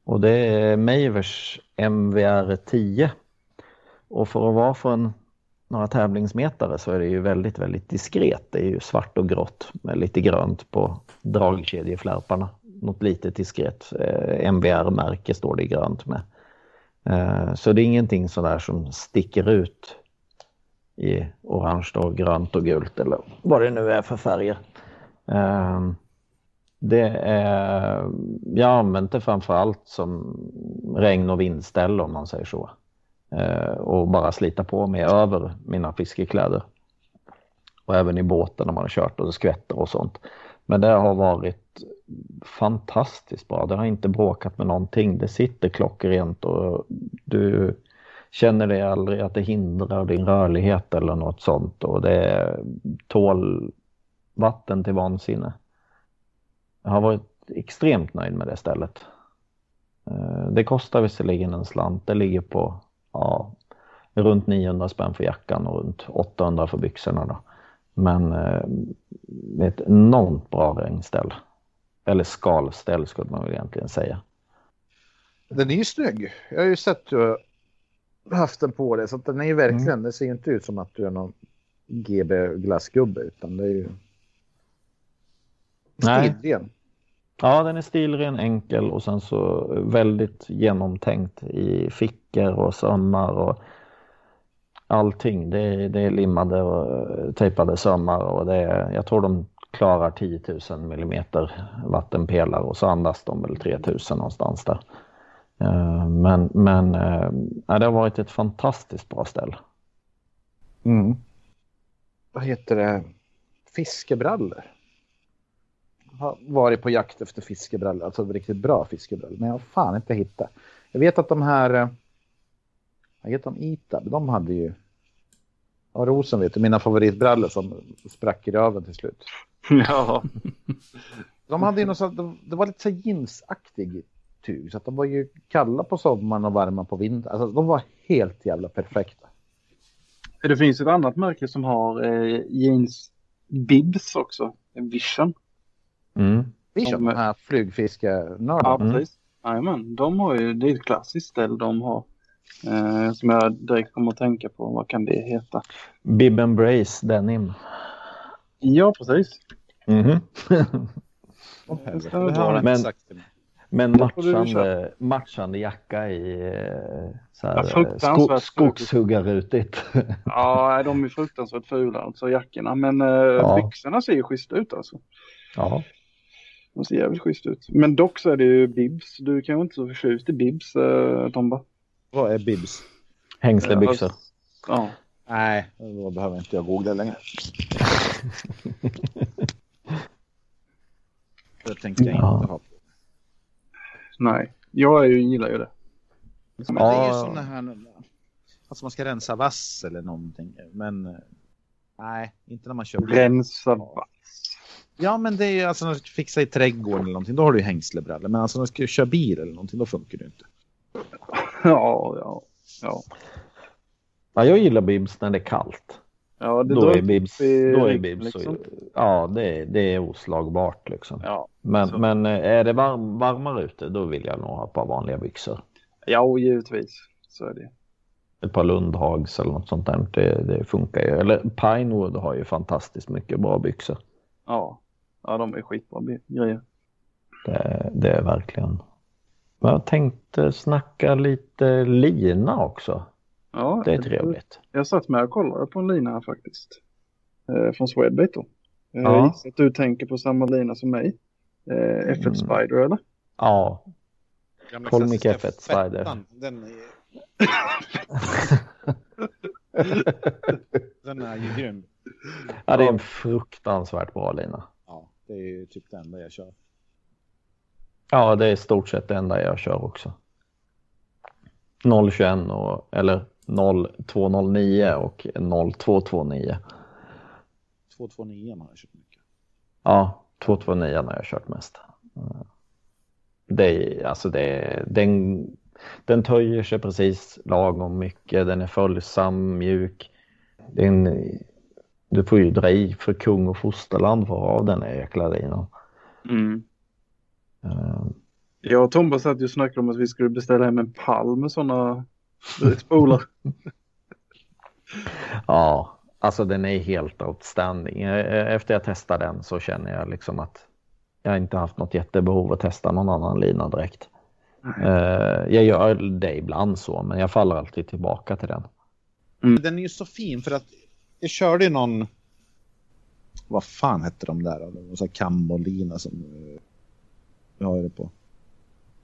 Speaker 2: Och det är Mavers MVR 10. Och för att vara från några tävlingsmetare så är det ju väldigt, väldigt diskret. Det är ju svart och grått med lite grönt på dragkedjeflärparna. Något lite diskret. Eh, MVR-märke står det grönt med. Eh, så det är ingenting sådär som sticker ut i orange och grönt och gult eller vad det nu är för färger. Eh, det är, jag har använt det framför allt som regn och vindställ om man säger så. Eh, och bara slita på mig över mina fiskekläder. Och även i båten när man har kört och det skvätter och sånt. Men det har varit fantastiskt bra. Det har inte bråkat med någonting. Det sitter klockrent och du känner dig aldrig att det hindrar din rörlighet eller något sånt. Och det tål vatten till vansinne. Jag har varit extremt nöjd med det stället. Eh, det kostar visserligen en slant. Det ligger på ja, runt 900 spänn för jackan och runt 800 för byxorna. Då. Men eh, är ett enormt bra regnställ. Eller skalställ skulle man väl egentligen säga.
Speaker 4: Den är ju snygg. Jag har ju sett du haft den på dig så den är ju verkligen, mm. det ser inte ut som att du är någon GB glassgubbe utan det är ju stilren.
Speaker 2: Ja, den är stilren, enkel och sen så väldigt genomtänkt i fickor och sömmar och allting. Det är, det är limmade och tejpade sömmar och det är, jag tror de klarar 10 000 millimeter vattenpelare och så andas de väl 3 000 någonstans där. Eh, men, men eh, ja, det har varit ett fantastiskt bra ställ.
Speaker 4: Mm. Vad heter det? Fiskebrallor? har varit på jakt efter fiskebrallor, alltså riktigt bra fiskebrallor, men jag har fan inte hittat. Jag vet att de här, eh, vad heter de, Itab, de hade ju, ja Rosen vet du, mina favoritbrallor som sprack i röven till slut. (laughs)
Speaker 5: Ja.
Speaker 4: De hade ju något sånt, det var lite så jeansaktig tyg, så att de var ju kalla på sommaren och varma på vintern. Alltså de var helt jävla perfekta.
Speaker 5: Det finns ett annat märke som har eh, jeans bibs också, vision.
Speaker 4: Mm. Vision, de här flygfiskenördarna.
Speaker 5: Ja, mm. precis. Jajamän, de har ju, det är ett klassiskt ställ de har. Eh, som jag direkt kommer att tänka på, vad kan det heta?
Speaker 2: Bib Embrace Denim.
Speaker 5: Ja, precis. Mm -hmm.
Speaker 2: men, men matchande, matchande jacka i eh, så här, ja, sko, skogshuggarutigt. (laughs)
Speaker 5: ja, de är fruktansvärt fula alltså jackorna. Men eh, ja. byxorna ser ju schyssta ut alltså.
Speaker 2: Ja.
Speaker 5: De ser jävligt schysst ut. Men dock så är det ju bibs. Du är kanske inte så förtjust i bibs, uh, Tomba?
Speaker 4: Vad är bibs?
Speaker 2: Hängslebyxor. Uh,
Speaker 5: ja.
Speaker 4: Nej, då behöver inte jag googla längre. (laughs) det tänkte jag ja. inte ha.
Speaker 5: Nej, jag ju, gillar ju det.
Speaker 4: Men det är ju sådana här, alltså man ska rensa vass eller någonting. Men nej, inte när man kör.
Speaker 5: Rensa vass.
Speaker 4: Ja, men det är ju alltså när du ska fixa i trädgården eller någonting, då har du ju hängslebrallor. Men alltså när du ska köra bil eller någonting, då funkar det inte. (laughs)
Speaker 5: Ja, ja, ja.
Speaker 2: Ja, jag gillar bibs när det är kallt.
Speaker 5: Ja, det
Speaker 2: då, är bibs, då är bibs liksom. ja, det är, det är oslagbart liksom.
Speaker 5: Ja,
Speaker 2: men, så. men eh, är det varm, varmare ute, då vill jag nog ha ett par vanliga byxor.
Speaker 5: Ja, givetvis. Så är det.
Speaker 2: Ett par Lundhags eller något sånt där. Det, det funkar ju. Eller Pinewood har ju fantastiskt mycket bra byxor.
Speaker 5: Ja, ja de är skitbra grejer.
Speaker 2: Det, det är verkligen. Jag tänkte snacka lite lina också. Ja, det är trevligt.
Speaker 5: Jag satt med och kollade på en lina här faktiskt. Eh, från Swedbait då. Eh, ja. Gissar att du tänker på samma lina som mig. Eh, F1 mm. Spider eller?
Speaker 2: Ja. Colmic F1 Spider.
Speaker 4: Den är... (laughs) den är ju grym.
Speaker 2: Ja, det är en fruktansvärt bra lina.
Speaker 4: Ja, det är ju typ det enda jag kör.
Speaker 2: Ja, det är i stort sett det enda jag kör också. 021 och, eller 0209 och 0229.
Speaker 4: 229 har jag kört mycket.
Speaker 2: Ja, 229 har jag kört mest. Det är, alltså det, den, den töjer sig precis lagom mycket. Den är följsam, mjuk. Den, du får ju dra i för kung och fosterland för av den här jäkla linan.
Speaker 5: Mm. Uh, jag och Tomba satt ju och snackade om att vi skulle beställa hem en pall med sådana spolar. (laughs)
Speaker 2: ja, alltså den är helt outstanding. Efter jag testade den så känner jag liksom att jag inte haft något jättebehov att testa någon annan lina direkt. Mm. Jag gör det ibland så, men jag faller alltid tillbaka till den.
Speaker 4: Mm. Den är ju så fin för att jag körde någon, vad fan hette de där? Någon sån här som jag har det på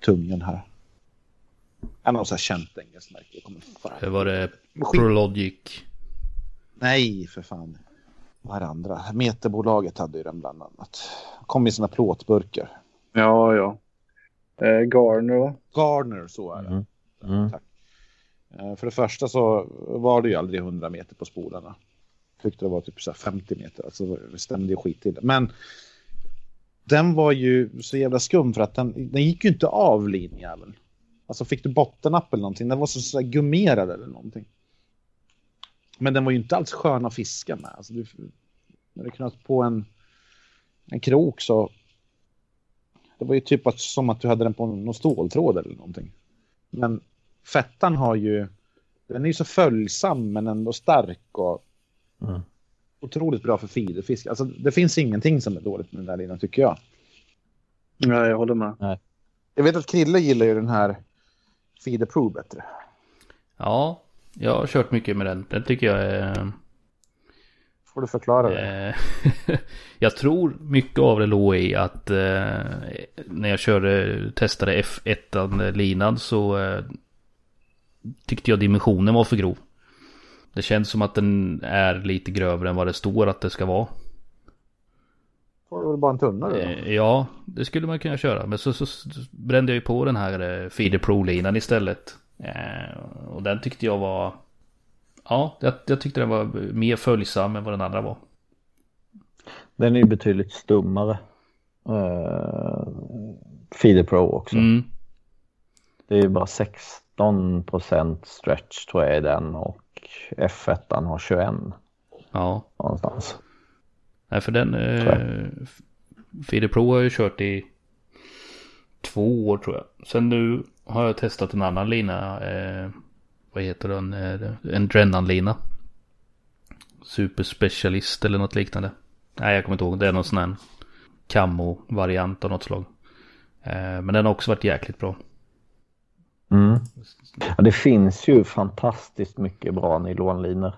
Speaker 4: tungan här. En av så här känt engelskt märke.
Speaker 1: Kommer Var det Prologic?
Speaker 4: Nej, för fan. Vad är det andra? Meterbolaget hade ju den bland annat. Kom i sina plåtburkar.
Speaker 5: Ja, ja. Eh, Garner?
Speaker 4: Garner, så är det. Mm. Mm. Tack. Eh, för det första så var det ju aldrig 100 meter på spolarna. Tyckte det var typ så 50 meter. Alltså det stämde ju skit till. Men den var ju så jävla skum för att den, den gick ju inte av linjäveln. Alltså fick du bottennapp eller någonting. Den var så, så gummerad eller någonting. Men den var ju inte alls skön att fiska med. Alltså du, när du knöt på en, en krok så... Det var ju typ att, som att du hade den på någon ståltråd eller någonting. Men fettan har ju... Den är ju så följsam men ändå stark och... Mm. Otroligt bra för feederfisk. Alltså det finns ingenting som är dåligt med den där linan tycker jag.
Speaker 5: Nej, jag håller med. Nej.
Speaker 4: Jag vet att Krille gillar ju den här Feeder Pro bättre.
Speaker 1: Ja, jag har kört mycket med den. Den tycker jag är...
Speaker 4: Får du förklara det.
Speaker 1: Eh, (laughs) jag tror mycket av det låg i att eh, när jag körde, testade F1-linan så eh, tyckte jag dimensionen var för grov. Det känns som att den är lite grövre än vad det står att det ska vara.
Speaker 4: Får du väl bara en tunna då?
Speaker 1: Ja, det skulle man kunna köra. Men så, så, så brände jag ju på den här Feeder Pro-linan istället. Eh, och den tyckte jag var... Ja, jag, jag tyckte den var mer följsam än vad den andra var.
Speaker 2: Den är ju betydligt stummare. Uh, Feeder Pro också. Mm. Det är ju bara 16 stretch tror jag är den och F1 har 21.
Speaker 1: Ja.
Speaker 2: Någonstans.
Speaker 1: Nej för den eh, Feeder Pro har jag ju kört i två år tror jag. Sen nu har jag testat en annan lina. Eh, vad heter den? Eh, en Drennan-lina. Superspecialist eller något liknande. Nej, jag kommer inte ihåg. Det är någon sån här camo-variant av något slag. Eh, men den har också varit jäkligt bra.
Speaker 2: Mm. Ja, det finns ju fantastiskt mycket bra nylonlinor.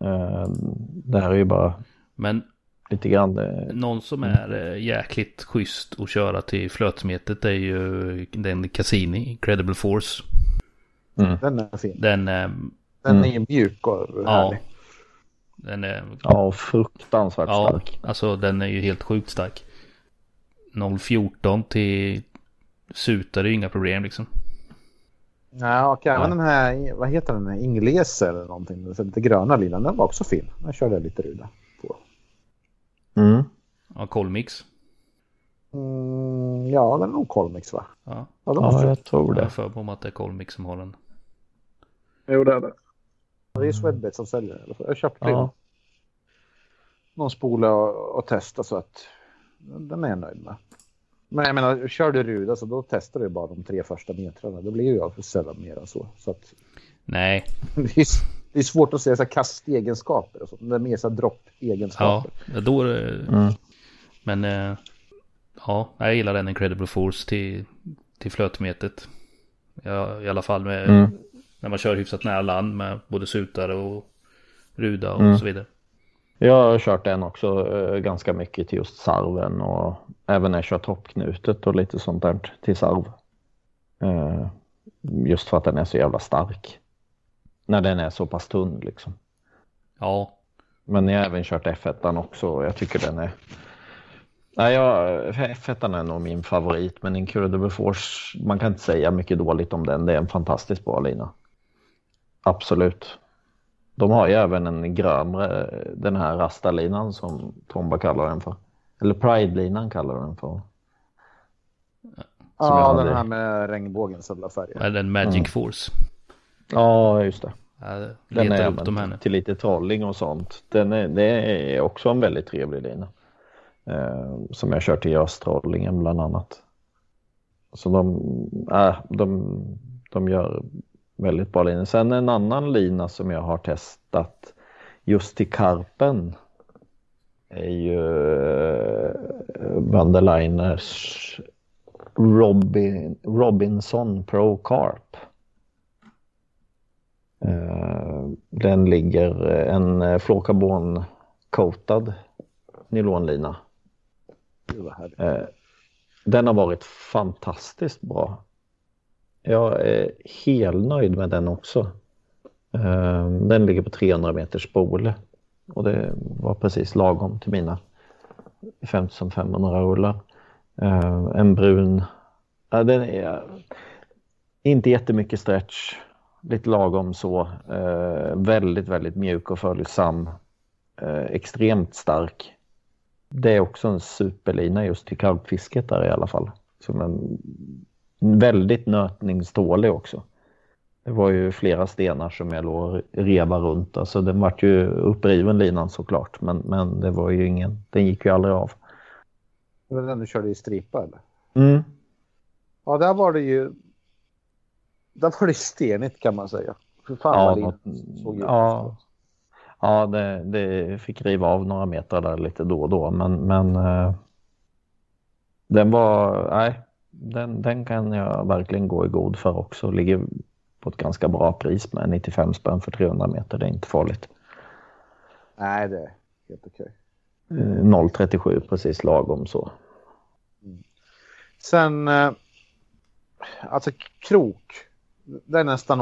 Speaker 2: Eh, det här är ju bara
Speaker 1: men
Speaker 2: lite grann. Eh,
Speaker 1: någon som är eh, jäkligt schysst att köra till flötsmetet är ju den Cassini, Incredible Force.
Speaker 4: Mm. Den är fin.
Speaker 1: Den,
Speaker 4: den är mjuk och
Speaker 1: ja, härlig. Den är...
Speaker 2: Ja, fruktansvärt
Speaker 1: ja,
Speaker 2: stark.
Speaker 1: Alltså den är ju helt sjukt stark. 014 till sutar är ju inga problem liksom.
Speaker 4: Ja, och även den här, vad heter den, Inglese eller någonting, den lite gröna linan, den var också fin. Den körde jag lite ruda.
Speaker 2: Mm.
Speaker 1: Ja, Colmix.
Speaker 4: Mm, ja, den är nog Colmix va?
Speaker 1: Ja,
Speaker 2: ja, ja jag tror det.
Speaker 1: Jag för på att det är Colmix som har den.
Speaker 5: Jo, det är det.
Speaker 4: Det är Swedbet som säljer den. Jag köpte ja. någon spola och, och testa så att den är jag nöjd med. Men jag menar, kör du ruda så då testar du bara de tre första metrarna. Då blir ju sällan mer än så. så att...
Speaker 1: Nej. (laughs)
Speaker 4: det, är, det är svårt att säga så här kastegenskaper och sånt. Det är mer så här droppegenskaper.
Speaker 1: Ja, då är det... Mm. Men äh, ja, jag gillar den Incredible Force till, till flötmetet. Ja, I alla fall med, mm. när man kör hyfsat nära land med både sutare och ruda och mm. så vidare.
Speaker 2: Jag har kört den också eh, ganska mycket till just sarven och även när jag kör toppknutet och lite sånt där till sarv. Eh, just för att den är så jävla stark. När den är så pass tunn liksom.
Speaker 1: Ja.
Speaker 2: Men jag har även kört F1 också och jag tycker den är... Nej, jag, F1 är nog min favorit men Incredible Force, man kan inte säga mycket dåligt om den. Det är en fantastiskt bra lina. Absolut. De har ju även en grönre, den här rastalinan som Tomba kallar den för. Eller Pride-linan kallar den för.
Speaker 4: Ja, den här med regnbågens alla färger.
Speaker 1: Ja, den Magic mm. Force.
Speaker 2: Ja, just det.
Speaker 1: Ja, den är upp dem här
Speaker 2: till lite trolling och sånt. Den är, det är också en väldigt trevlig lina. Eh, som jag kört i Göstrollingen bland annat. Så de, äh, de, de gör väldigt bra linor. Sen en annan lina som jag har testat just till karpen är ju Vanderliners eh, Robin, Robinson Pro Carp. Eh, den ligger en eh, fluorkarbon coatad nylonlina. Den har varit fantastiskt bra. Jag är helnöjd med den också. Ehm, den ligger på 300 meters spole och det var precis lagom till mina 5500 rullar. Ehm, en brun, ja, den är inte jättemycket stretch, lite lagom så. Ehm, väldigt, väldigt mjuk och följsam. Extremt stark. Det är också en superlina just till karpfisket där i alla fall. Som en Väldigt nötningstålig också. Det var ju flera stenar som jag låg reva runt. Alltså den vart ju uppriven linan såklart. Men, men det var ju ingen, den gick ju aldrig av.
Speaker 4: Det var den du körde i stripa eller?
Speaker 2: Mm.
Speaker 4: Ja, där var det ju. Där var det stenigt kan man säga.
Speaker 2: För fan ja, något, såg. Ja, ja det, det, fick riva av några meter där lite då och då. Men, men uh, den var, nej, den, den kan jag verkligen gå i god för också. Ligger på ett ganska bra pris med 95 spänn för 300 meter. Det är inte farligt.
Speaker 4: Nej, det är helt okej.
Speaker 2: 0,37 eh, precis lagom så.
Speaker 4: Mm. Sen, eh, alltså krok. Det är nästan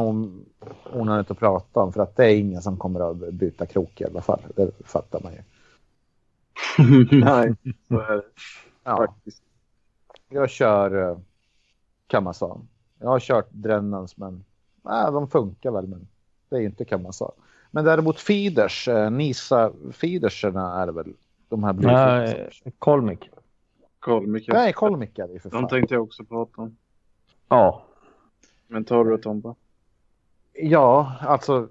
Speaker 4: onödigt att prata om för att det är ingen som kommer att byta krok i alla fall. Det fattar man ju. (laughs)
Speaker 5: Nej, så är det.
Speaker 4: Ja. Faktiskt. Jag kör eh, Kamasan. Jag har kört Drennans men nej, de funkar väl men det är ju inte Kamasan. Men däremot feeders, eh, Nisa feederserna är väl de här
Speaker 2: Nej, Kolmik.
Speaker 5: Kolmik.
Speaker 4: Nej, Kolmik är det
Speaker 5: för fan. De tänkte jag också prata om.
Speaker 2: Ja.
Speaker 5: Men tar du Tompa?
Speaker 4: Ja, alltså.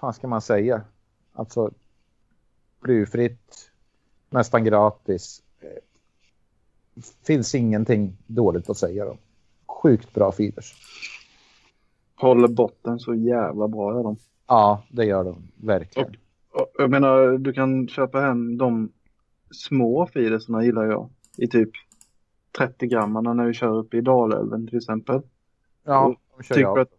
Speaker 4: fan ska man säga? Alltså. Blyfritt. Nästan gratis finns ingenting dåligt att säga om. Sjukt bra feeders.
Speaker 5: Håller botten så jävla bra gör de.
Speaker 4: Ja, det gör de verkligen.
Speaker 5: Och, och, jag menar, du kan köpa hem de små feedersarna gillar jag. I typ 30 grammarna när vi kör upp i Dalälven till exempel.
Speaker 4: Ja, de kör jag. Att,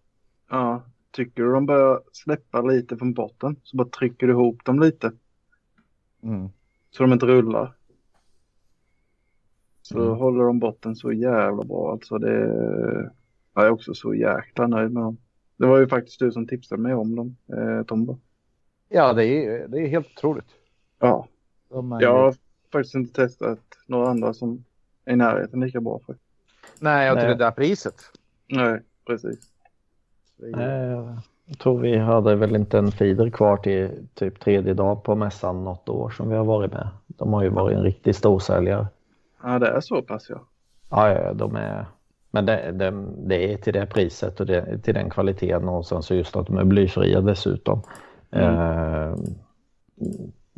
Speaker 5: ja, tycker du de börjar släppa lite från botten så bara trycker du ihop dem lite.
Speaker 4: Mm.
Speaker 5: Så de inte rullar. Så mm. håller de botten så jävla bra. Alltså det jag är också så jäkla nöjd med dem. Det var ju faktiskt du som tipsade mig om dem, eh, Tomba.
Speaker 4: Ja, det är, det är helt otroligt.
Speaker 5: Ja. Är... Jag har faktiskt inte testat några andra som är i närheten lika bra. För.
Speaker 4: Nej, och till det där priset.
Speaker 5: Nej, precis.
Speaker 2: Jag tror vi hade väl inte en feeder kvar till typ tredje dag på mässan något år som vi har varit med. De har ju varit en riktig storsäljare.
Speaker 5: Ja, det är så pass ja.
Speaker 2: Ja, ja de är... Men det, det, det är till det priset och det, till den kvaliteten och sen så just att de är blyfria dessutom. Mm. Eh,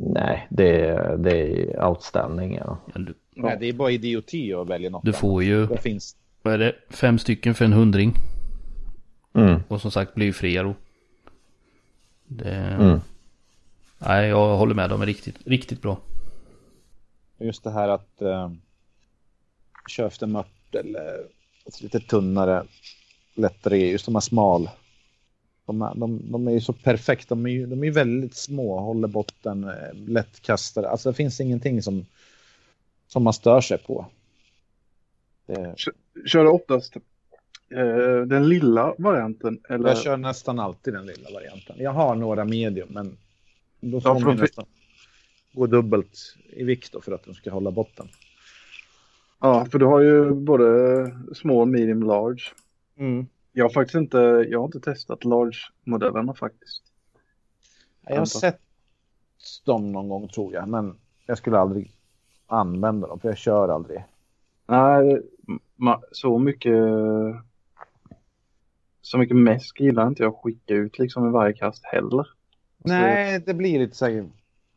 Speaker 2: Nej, det är, det är outstanding. Ja.
Speaker 4: Ja, du, Nej, det är bara idioti att välja något.
Speaker 1: Du får ju,
Speaker 4: det finns...
Speaker 1: vad är det, fem stycken för en hundring.
Speaker 2: Mm.
Speaker 1: Och som sagt blir fria då. Det...
Speaker 2: Mm.
Speaker 1: Nej, jag håller med. De är riktigt, riktigt bra.
Speaker 4: Just det här att eh, efter mört eller lite tunnare, lättare, just de här smal. De, är, de, de är ju så perfekta. De är ju, de är väldigt små, håller botten, eh, lättkastare. Alltså det finns ingenting som, som man stör sig på.
Speaker 5: Det... Kör du oftast eh, den lilla varianten? Eller?
Speaker 4: Jag kör nästan alltid den lilla varianten. Jag har några medium, men då får ja, man nästan gå dubbelt i vikt för att de ska hålla botten.
Speaker 5: Ja, för du har ju både small, medium, large.
Speaker 4: Mm.
Speaker 5: Jag har faktiskt inte, jag har inte testat large-modellerna faktiskt.
Speaker 4: Jag har sett dem någon gång tror jag, men jag skulle aldrig använda dem för jag kör aldrig.
Speaker 5: Nej, så mycket så mycket mäsk gillar inte jag att skicka ut liksom i varje kast heller.
Speaker 4: Nej, det blir lite så här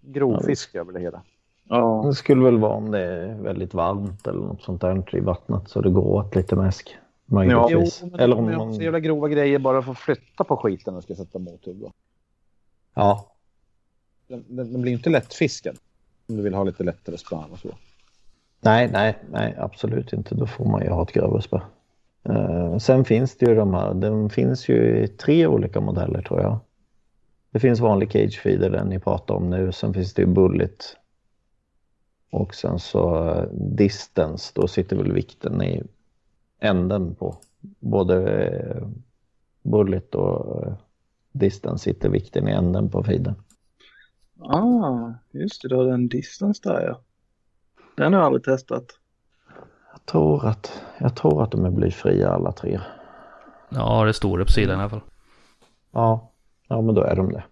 Speaker 4: grovfisk över det hela.
Speaker 2: Ja. Det skulle väl vara om det är väldigt varmt eller något sånt där i vattnet så det går åt lite mäsk. Möjligtvis.
Speaker 4: Ja, eller om man... så jävla grova grejer bara för att flytta på skiten och ska sätta mothugg då.
Speaker 2: Ja.
Speaker 4: Den, den, den blir inte lättfiskad. Om du vill ha lite lättare spann och så.
Speaker 2: Nej, nej, nej, absolut inte. Då får man ju ha ett grövre spö. Uh, sen finns det ju de här, den finns ju i tre olika modeller tror jag. Det finns vanlig cage feeder, den ni pratar om nu. Sen finns det ju bullet. Och sen så uh, distance, då sitter väl vikten i änden på både uh, bullet och distance sitter vikten i änden på feeden.
Speaker 5: Ah, just det, du har den distance där ja. Den har jag aldrig testat.
Speaker 2: Jag tror att, jag tror att de är blyfria alla tre.
Speaker 1: Ja, det står det på sidan i alla fall.
Speaker 2: Ja, ja men då är de det.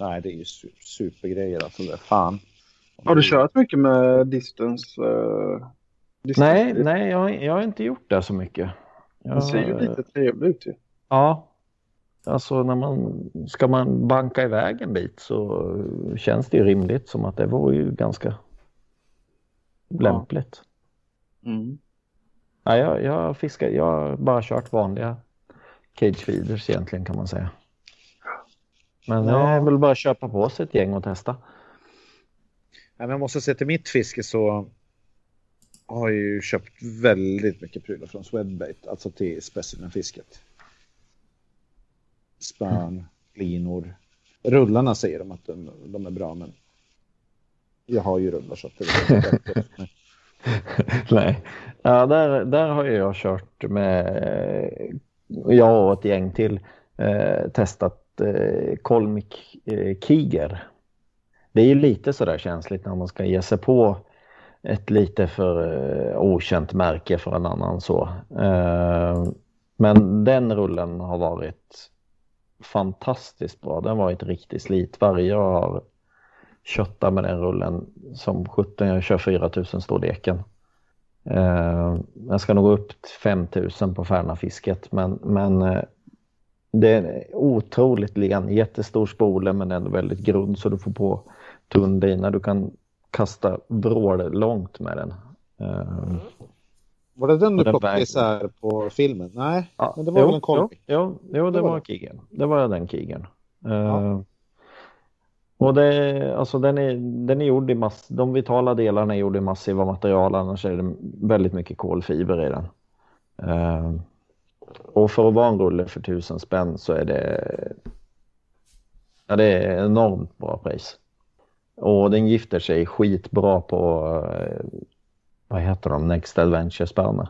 Speaker 4: Nej, det är ju supergrejer alltså. Fan.
Speaker 5: Har du kört mycket med distance? Uh,
Speaker 2: distance? Nej, nej jag, jag har inte gjort det så mycket.
Speaker 5: Jag, det ser ju lite trevligt ut ju.
Speaker 2: Ja. Alltså när man ska man banka iväg en bit så känns det ju rimligt som att det vore ju ganska lämpligt.
Speaker 5: Ja. Mm.
Speaker 2: Ja, jag, jag fiskar, jag har bara kört vanliga cage feeders egentligen kan man säga. Men ja. det är väl bara att köpa på sig ett gäng och testa.
Speaker 4: Ja, men jag måste säga till mitt fiske så har jag ju köpt väldigt mycket prylar från Swedbait, alltså till specimenfisket. Spön, mm. linor. Rullarna säger de att de, de är bra, men jag har ju rullar så att det är (laughs)
Speaker 2: Nej, ja, där, där har jag kört med, jag och ett gäng till, eh, testat eh, Kolmik eh, Kiger. Det är ju lite sådär känsligt när man ska ge sig på ett lite för eh, okänt märke för en annan så. Eh, men den rullen har varit fantastiskt bra. Den har varit riktigt slitvarg. Jag har köttat med den rullen som 17. Jag kör 4000 storleken. Eh, jag ska nog gå upp till 5000 på Färnafisket men, men eh, det är otroligt len, jättestor spole men ändå väldigt grund så du får på tunn dina. Du kan kasta vrål långt med den. Eh,
Speaker 4: var det den du plockade isär på filmen? Nej,
Speaker 2: ja,
Speaker 4: men det var
Speaker 2: jo,
Speaker 4: väl en kolpik?
Speaker 2: Jo, jo, jo, det, det var, var Kigen. Det var den Kigen. Ja. Och det, alltså den, är, den är gjord i mass, de vitala delarna är gjorda i massiva material, annars är det väldigt mycket kolfiber i den. Uh, och för att vara en rulle för tusen spänn så är det, ja, det är enormt bra pris. Och den gifter sig skitbra på, uh, vad heter de, Next Adventure-spärrarna.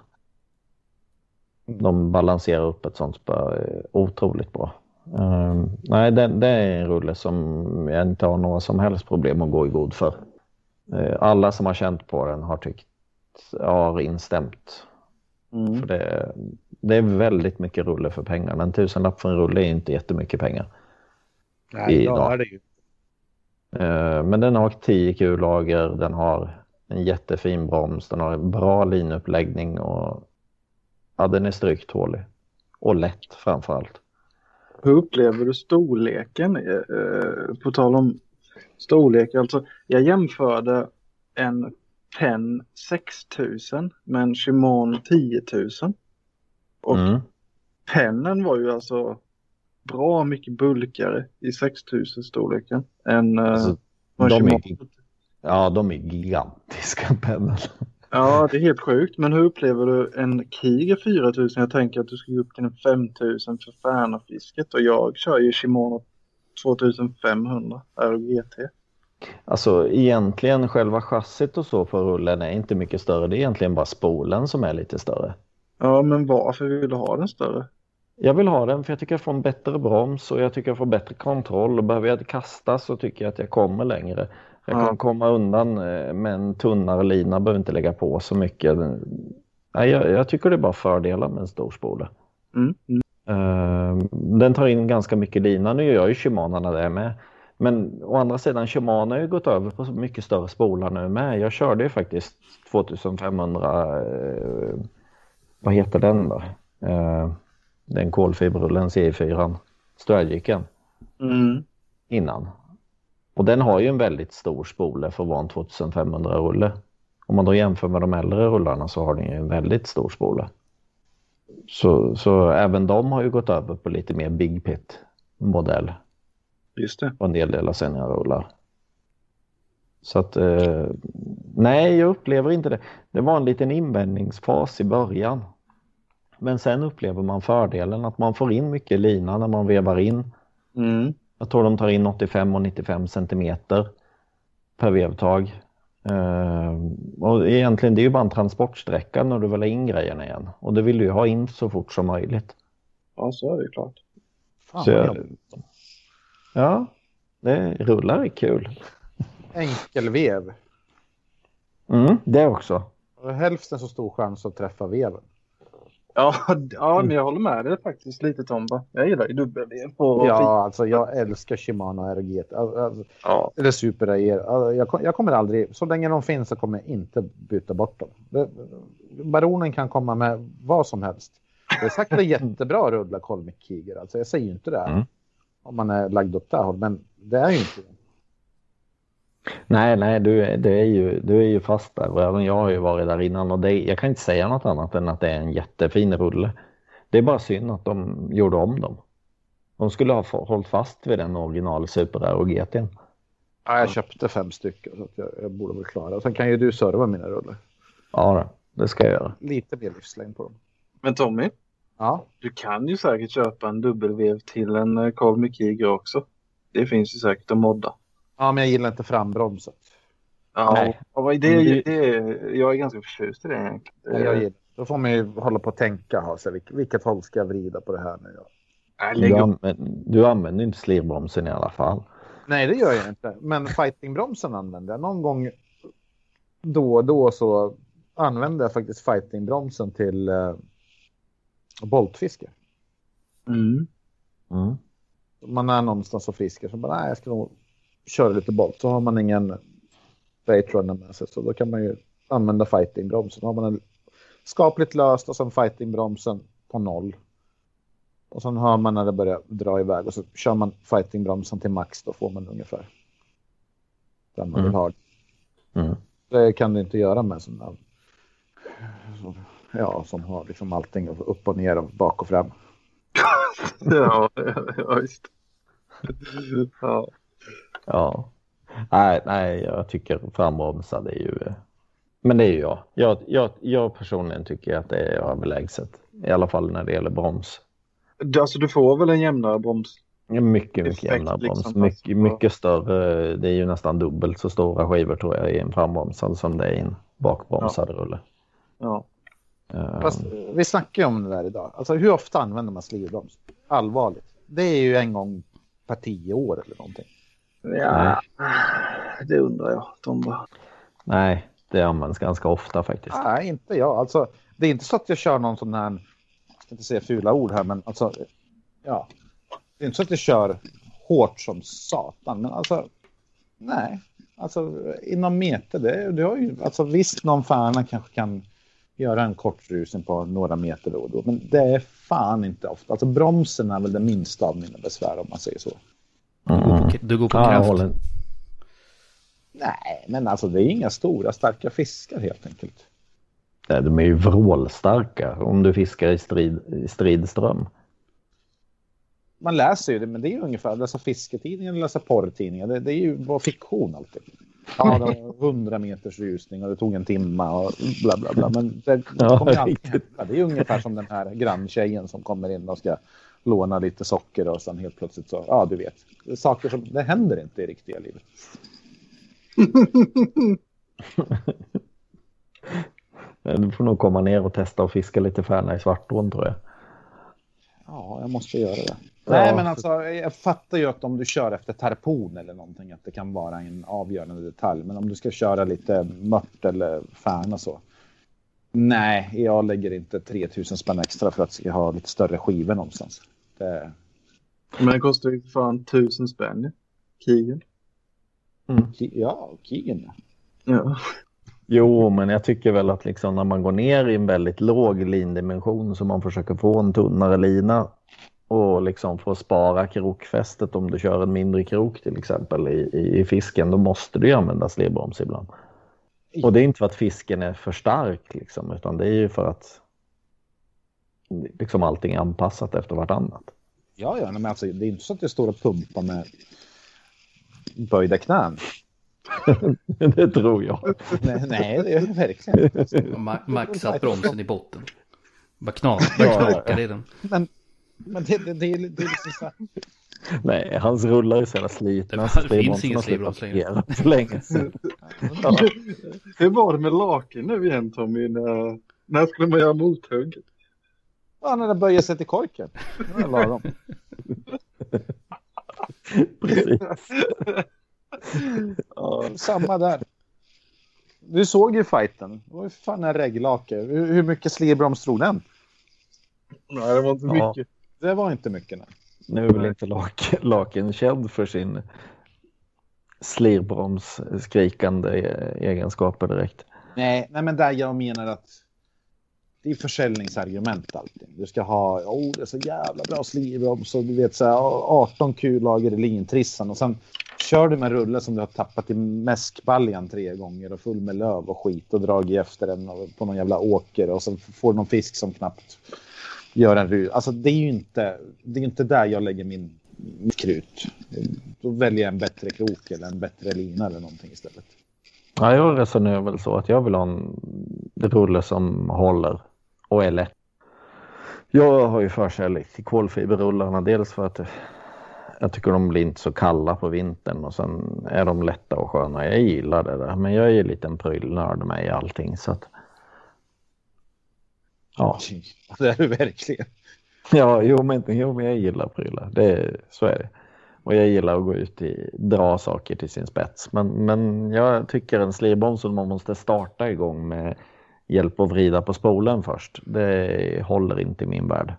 Speaker 2: De balanserar upp ett sånt spö otroligt bra. Uh, nej, det, det, är en rulle som jag inte har några som helst problem att gå i god för. Uh, alla som har känt på den har tyckt, har instämt. Mm. För det, det, är väldigt mycket rulle för pengarna. En tusenlapp för en rulle är inte jättemycket pengar.
Speaker 4: Nej, idag är det ju.
Speaker 2: Uh, men den har 10 kullager, den har en jättefin broms, den har en bra linuppläggning och ja, den är stryktålig. Och lätt framför allt.
Speaker 5: Hur upplever du storleken? Eh, på tal om storlek. Alltså, jag jämförde en Penn 6000 med en Shimano 10 000. Och mm. pennen var ju alltså bra mycket bulkare i 6000 storleken än
Speaker 2: eh, alltså, de är, Ja, de är gigantiska (laughs) pennor.
Speaker 5: Ja, det är helt sjukt. Men hur upplever du en Kiger 4000? Jag tänker att du ska gå upp till en 5000 för Färnafisket och jag kör ju Shimano 2500 RGT.
Speaker 2: Alltså egentligen själva chassit och så för rullen är inte mycket större. Det är egentligen bara spolen som är lite större.
Speaker 5: Ja, men varför vill du ha den större?
Speaker 2: Jag vill ha den för jag tycker jag får en bättre broms och jag tycker jag får bättre kontroll. Och behöver jag kasta så tycker jag att jag kommer längre. Jag kan ja. komma undan eh, med en tunnare lina, behöver inte lägga på så mycket. Nej, jag, jag tycker det är bara fördelar med en stor spole. Mm. Mm. Uh, den tar in ganska mycket lina. Nu gör ju Shimano det med. Men å andra sidan, Shimano har ju gått över på mycket större spolar nu med. Jag körde ju faktiskt 2500, uh, vad heter den då? Den kolfiberrullen CI4, Stradgiken. Mm. Innan. Och den har ju en väldigt stor spole för att vara en 2500 rulle. Om man då jämför med de äldre rullarna så har den ju en väldigt stor spole. Så, så även de har ju gått över på lite mer Big Pit modell.
Speaker 5: Just det.
Speaker 2: Och en del del av sina rullar. Så att eh, nej, jag upplever inte det. Det var en liten invändningsfas i början. Men sen upplever man fördelen att man får in mycket lina när man vevar in. Mm. Jag tror de tar in 85 och 95 centimeter per vevtag. Uh, och egentligen det är ju bara en transportsträcka när du vill ha in grejerna igen. Och det vill du ju ha in så fort som möjligt.
Speaker 5: Ja, så är det klart.
Speaker 2: Fan, så, jag, ja, det rullar är kul.
Speaker 4: Enkelvev.
Speaker 2: Mm, det också.
Speaker 4: Hälften så stor chans att träffa veven.
Speaker 5: Ja, ja, men jag håller med dig faktiskt lite Tomba. Jag gillar ju dubbel på
Speaker 4: Ja, alltså jag älskar Shimano RG. Alltså, ja. Eller Super AR. Alltså, jag, jag, kommer aldrig, så länge de finns så kommer jag inte byta bort dem. baronen kan komma med vad som helst. Det är säkert (laughs) jättebra att rulla Colmic Kiger. Alltså jag säger ju inte det. Mm. Om man är lagd upp där. Men det är ju inte det.
Speaker 2: Nej, nej, du, det är ju, du är ju fast där. Även jag har ju varit där innan och det, jag kan inte säga något annat än att det är en jättefin rulle. Det är bara synd att de gjorde om dem. De skulle ha hållit fast vid den original Super och GT.
Speaker 4: Ja, jag köpte fem stycken så jag, jag, borde väl klara. Sen kan ju du serva mina rullar.
Speaker 2: Ja, det ska jag göra.
Speaker 4: Lite mer livslängd på dem.
Speaker 5: Men Tommy,
Speaker 4: ja?
Speaker 5: du kan ju säkert köpa en dubbelvev till en Carl eh, Mikiger också. Det finns ju säkert att modda.
Speaker 4: Ja, men jag gillar inte frambromset.
Speaker 5: Ja, Nej. Och det, det, jag är ganska förtjust i det egentligen.
Speaker 4: jag gillar. Då får man ju hålla på och tänka. Alltså, vilket håll ska jag vrida på det här nu?
Speaker 2: Du, använder, du använder inte slirbromsen i alla fall.
Speaker 4: Nej, det gör jag inte. Men fightingbromsen använder jag. Någon gång då och då så använder jag faktiskt fightingbromsen till eh, boltfiske.
Speaker 5: Mm.
Speaker 2: Mm.
Speaker 4: Man är någonstans och fiskar så bara, nej, jag ska nog köra lite bolt så har man ingen Batrunner med sig så då kan man ju använda fightingbromsen. Har man en skapligt löst och sen fightingbromsen på noll. Och sen hör man när det börjar dra iväg och så kör man fightingbromsen till max då får man ungefär den man vill mm. ha.
Speaker 2: Mm.
Speaker 4: Det kan du inte göra med sådana ja, som har liksom allting upp och ner och bak och fram. (laughs)
Speaker 5: ja, ja, just ja.
Speaker 2: Ja. Nej, nej, jag tycker frambromsad är ju... Men det är ju jag. Jag, jag. jag personligen tycker att det är överlägset. I alla fall när det gäller broms.
Speaker 5: Alltså du får väl en jämnare broms?
Speaker 2: Mycket, mycket jämnare broms. Liksom, mycket, mycket större. Det är ju nästan dubbelt så stora skivor tror jag i en frambromsad som det är i en bakbromsad ja. rulle.
Speaker 5: Ja.
Speaker 4: Uh... Fast, vi snackar ju om det där idag. Alltså hur ofta använder man slivbroms? Allvarligt. Det är ju en gång per tio år eller någonting.
Speaker 5: Ja, Nej. det undrar jag, Tomba.
Speaker 2: Nej, det används ganska ofta faktiskt.
Speaker 4: Nej, inte jag. Alltså, det är inte så att jag kör någon sån här, jag ska inte säga fula ord här, men alltså, ja. Det är inte så att jag kör hårt som satan, men alltså, nej. Alltså inom meter, det, det har ju, alltså visst någon färna kanske kan göra en kort rusning på några meter då och då, men det är fan inte ofta. Alltså bromsen är väl det minsta av mina besvär om man säger så.
Speaker 1: Mm. Du går på, du går på ja, kraft.
Speaker 4: Nej, men alltså det är inga stora starka fiskar helt enkelt.
Speaker 2: Nej, de är ju vrålstarka om du fiskar i, strid, i stridström.
Speaker 4: Man läser ju det, men det är ju ungefär läsa fisketidningar eller läsa porrtidningar. Det, det är ju bara fiktion alltid. Ja, det var 100 meters ljusning och det tog en timme och bla bla bla. Men det kommer ja, alltid hända. Det är ungefär som den här granntjejen som kommer in och ska låna lite socker och sen helt plötsligt så, ja du vet. Saker som, det händer inte i riktiga livet. (laughs)
Speaker 2: du får nog komma ner och testa och fiska lite färna i svartån tror jag.
Speaker 4: Ja, jag måste göra det. Nej, men alltså jag fattar ju att om du kör efter tarpon eller någonting att det kan vara en avgörande detalj. Men om du ska köra lite mört eller färna så. Nej, jag lägger inte 3000 spänn extra för att jag har lite större skivor någonstans. Det...
Speaker 5: Men det kostar ju fan 1000 spänn. Kigen.
Speaker 4: Mm. Ja, Kigen
Speaker 5: ja.
Speaker 2: Jo, men jag tycker väl att liksom när man går ner i en väldigt låg lindimension så man försöker få en tunnare lina och liksom få spara krokfästet om du kör en mindre krok till exempel i, i, i fisken, då måste du använda slebroms ibland. Och det är inte för att fisken är för stark liksom, utan det är ju för att liksom allting är anpassat efter vartannat.
Speaker 4: Ja, ja, men alltså, det är inte så att jag står och pumpar med böjda knän. (laughs)
Speaker 2: det tror jag.
Speaker 4: nej, nej, det jag verkligen.
Speaker 1: maxat bromsen i botten. Bara knakar i den.
Speaker 4: Men, men det, det, det, det är liksom så här. (laughs)
Speaker 2: Nej, hans rullar är så jävla slitna.
Speaker 1: Det finns ingen slibroms längre.
Speaker 2: För länge sedan.
Speaker 5: ja. (laughs) Hur var det med laken nu igen Tommy? När, när skulle man göra mothugg?
Speaker 4: Ja, när det böjer sig till korken. Det lagom. (laughs)
Speaker 2: Precis.
Speaker 4: ja, samma där. Du såg ju fighten. Det var ju fan en reglake. Hur, hur mycket slibroms tror den?
Speaker 5: Nej, det var inte ja. mycket.
Speaker 4: Det var inte mycket. Nej.
Speaker 2: Nu är väl inte lak, Laken känd för sin slirbroms skrikande e-, egenskaper direkt.
Speaker 4: Nej, nej, men där jag menar att det är försäljningsargument allting. Du ska ha, oh det är så jävla bra slirbroms och du vet så här 18 kullager i lintrissan och sen kör du med rulle som du har tappat i mäskbaljan tre gånger och full med löv och skit och dragit efter den på någon jävla åker och sen får du någon fisk som knappt Gör en rus. Alltså det är ju inte, det är inte där jag lägger min, min krut. Då väljer jag en bättre krok eller en bättre lina eller någonting istället.
Speaker 2: Ja, jag resonerar väl så att jag vill ha en rulle som håller och är lätt. Jag har ju förkärlek till kolfiberrullarna. Dels för att jag tycker de blir inte så kalla på vintern och sen är de lätta och sköna. Jag gillar det där. Men jag är ju en liten prylnörd med i allting så att
Speaker 4: Ja. (laughs) Det är du verkligen.
Speaker 2: Ja, jo men, jo, men jag gillar prylar. Det, så är det. Och jag gillar att gå ut och dra saker till sin spets. Men, men jag tycker en slivbroms som man måste starta igång med hjälp att vrida på spolen först. Det håller inte i min värld.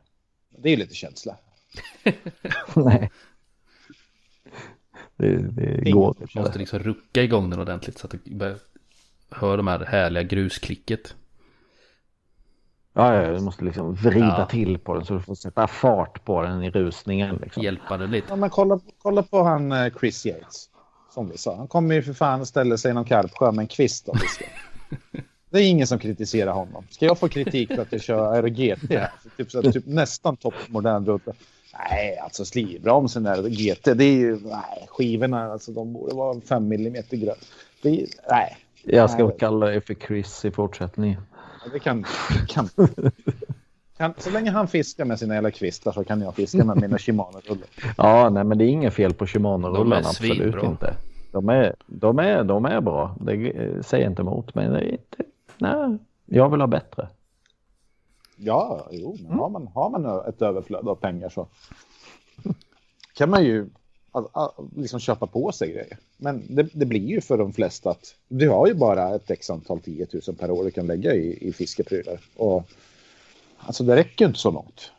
Speaker 4: Det är lite känsla. (laughs)
Speaker 2: Nej. Det, det går
Speaker 1: inte. Man måste liksom rucka igång den ordentligt så att du höra de här härliga grusklicket.
Speaker 2: Ja, ja, du måste liksom vrida ja. till på den så du får sätta fart på den i rusningen. Liksom.
Speaker 1: Hjälpa den lite.
Speaker 4: Ja, men kolla, kolla på han eh, Chris Yates. Som vi sa. Han kommer ju för fan ställa sig i någon karpsjö med en kvist. Om det är ingen som kritiserar honom. Ska jag få kritik för att jag kör Aero GT här? (laughs) Typ, så, typ nästan toppmodern rulle. Nej, alltså slivbromsen där, GT, det är ju, nej, skivorna, alltså de borde vara 5 mm grön. Det är, nej.
Speaker 2: Jag ska nej. kalla dig för Chris i fortsättningen.
Speaker 4: Det kan, kan, (laughs) kan, så länge han fiskar med sina jävla kvistar så kan jag fiska med mina Shimano-rullar. (laughs)
Speaker 2: Ja, nej, men det är inget fel på Shimano-rullarna. Absolut bra. inte. De är, de, är, de är bra. Det säger jag inte emot. Men det är inte, nej, jag vill ha bättre.
Speaker 4: Ja, jo, men har, man, har man ett överflöd av pengar så kan man ju liksom köpa på sig grejer. Men det, det, blir ju för de flesta att du har ju bara ett x antal 10 000 per år du kan lägga i, i fiskeprylar. Och alltså det räcker inte så långt.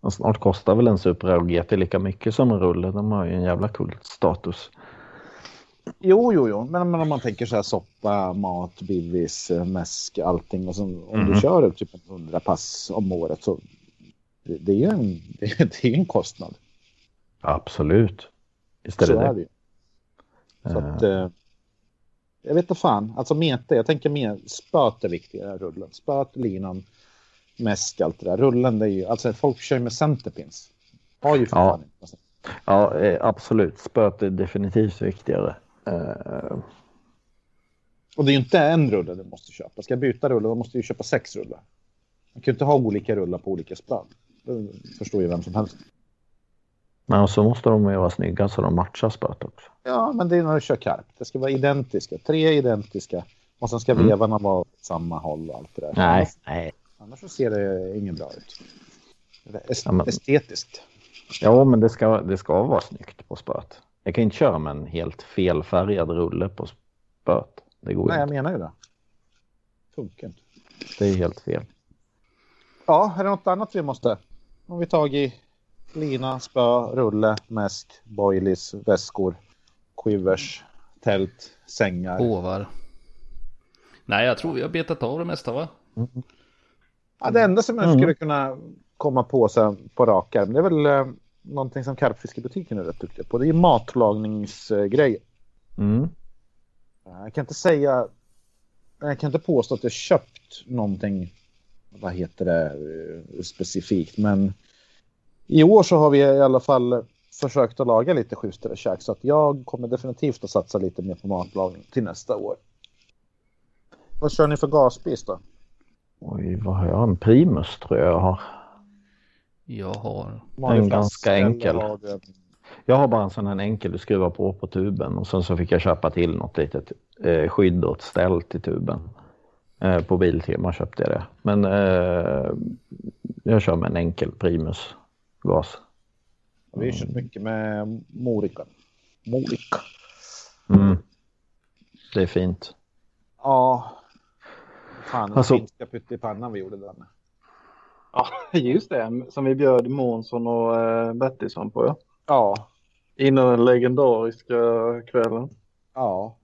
Speaker 2: Och snart kostar väl en Super GT lika mycket som en rulle. De har ju en jävla kultstatus.
Speaker 4: Jo, jo, jo, men, men om man tänker så här soppa, mat, bilvis, mäsk, allting. Och så, om mm. du kör typ 100 pass om året så det, det är ju en, det, (laughs) det är en kostnad.
Speaker 2: Absolut. Istället
Speaker 4: så är det ju. Så att, eh, jag vet inte fan, alltså meter, jag tänker mer spöt är viktigare än rullen. Spöt, linan, mäsk, allt det där. Rullen, det är ju, alltså folk kör med centerpins. Har ju för
Speaker 2: Ja.
Speaker 4: fan inte.
Speaker 2: Ja, eh, absolut. Spöet är definitivt viktigare. Eh,
Speaker 4: Och det är ju inte en rulle du måste köpa. Ska jag byta rulle, då måste du ju köpa sex rullar. Man kan ju inte ha olika rullar på olika spön. Det förstår ju vem som helst.
Speaker 2: Men så måste de ju vara snygga så de matchar spöet också.
Speaker 4: Ja, men det är när du kör karp. Det ska vara identiska. Tre identiska. Och sen ska
Speaker 2: Mm.
Speaker 4: vevarna vara åt samma håll och allt det där.
Speaker 2: Nej, nej.
Speaker 4: Annars så ser det ingen bra ut. Est-
Speaker 2: Ja, men-
Speaker 4: Estetiskt.
Speaker 2: Ja, men det ska, det ska vara snyggt på spöet. Jag kan inte köra med en helt felfärgad rulle på spöet. Det går
Speaker 4: Nej, jag
Speaker 2: inte.
Speaker 4: menar ju det. Funkar inte.
Speaker 2: Det är helt fel.
Speaker 4: Ja, är det något annat vi måste? Har vi tagit lina, spö, rulle, mäsk, boilies, väskor, quivers, tält, sängar.
Speaker 1: Hovar. Nej, jag tror vi har betat av det mesta va?
Speaker 4: Ja, det enda som jag
Speaker 2: Mm.
Speaker 4: skulle kunna komma på sen på rak arm, det är väl eh, någonting som karpfiskebutiken är rätt duktiga på. Det är matlagningsgrejer.
Speaker 2: Mm.
Speaker 4: Jag kan inte säga, jag kan inte påstå att jag köpt någonting, vad heter det eh, specifikt, men i år så har vi i alla fall försökt att laga lite schysstare käk så att jag kommer definitivt att satsa lite mer på matlagning till nästa år. Vad kör ni för gasspis då?
Speaker 2: Oj, vad har jag? En Primus tror jag jag har.
Speaker 1: Jag har...
Speaker 4: Vanlig
Speaker 2: ganska enkel.
Speaker 4: en-
Speaker 2: Jag har bara en sån här enkel du skruvar på på tuben och sen så fick jag köpa till något litet eh, skydd och ett ställ till tuben. Eh, på Biltema köpte jag det. Men eh, jag kör med en enkel Primus gas.
Speaker 4: Vi har kört mycket med Morika. Morika.
Speaker 2: Mm. Det är fint.
Speaker 4: Ja. Fan, den
Speaker 2: Alltså-
Speaker 4: finska pyttipannan vi gjorde den.
Speaker 5: Ja, just det. Som vi bjöd Månsson och eh, Bertilsson på. Ja.
Speaker 4: Ja.
Speaker 5: Innan den legendariska kvällen.
Speaker 4: Ja.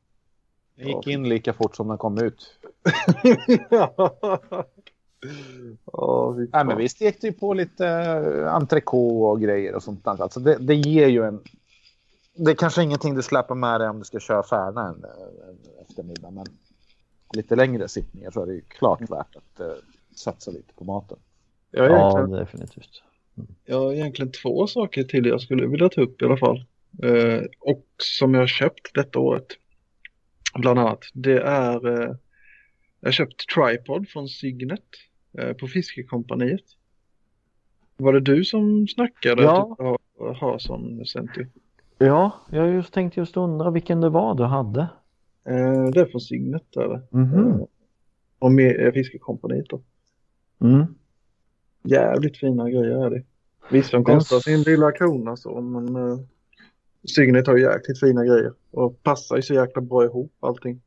Speaker 4: Den gick in lika fort som den kom ut. (laughs) (laughs)
Speaker 5: Ja, fy
Speaker 4: Nej, men vi stekte ju på lite eh, entrecote och grejer och sånt där. Alltså det, det ger ju en... Det är kanske ingenting du släpper med dig om du ska köra Färna en, en eftermiddag. Men lite längre sittningar så är det ju klart värt att eh, satsa lite på maten.
Speaker 2: Ja,
Speaker 5: egentligen,
Speaker 2: definitivt.
Speaker 5: jag har egentligen två saker till jag skulle vilja ta upp i alla fall. Eh, och som jag har köpt detta året. Bland annat. Det är eh, jag har köpt tripod från Signet eh, på Fiskekompaniet. Var det du som snackade
Speaker 2: Ja.
Speaker 5: att har sån Centi?
Speaker 2: Ja, jag just tänkte just undra vilken det var du hade.
Speaker 5: Eh, det är från Signet eller?
Speaker 2: Mhm.
Speaker 5: Och med eh, Fiskekompaniet då.
Speaker 2: Mm.
Speaker 5: Jävligt fina grejer är det. Visst, de kostar sin lilla krona så, men uh, Signet har ju jäkligt fina grejer och passar ju så jäkla bra ihop allting.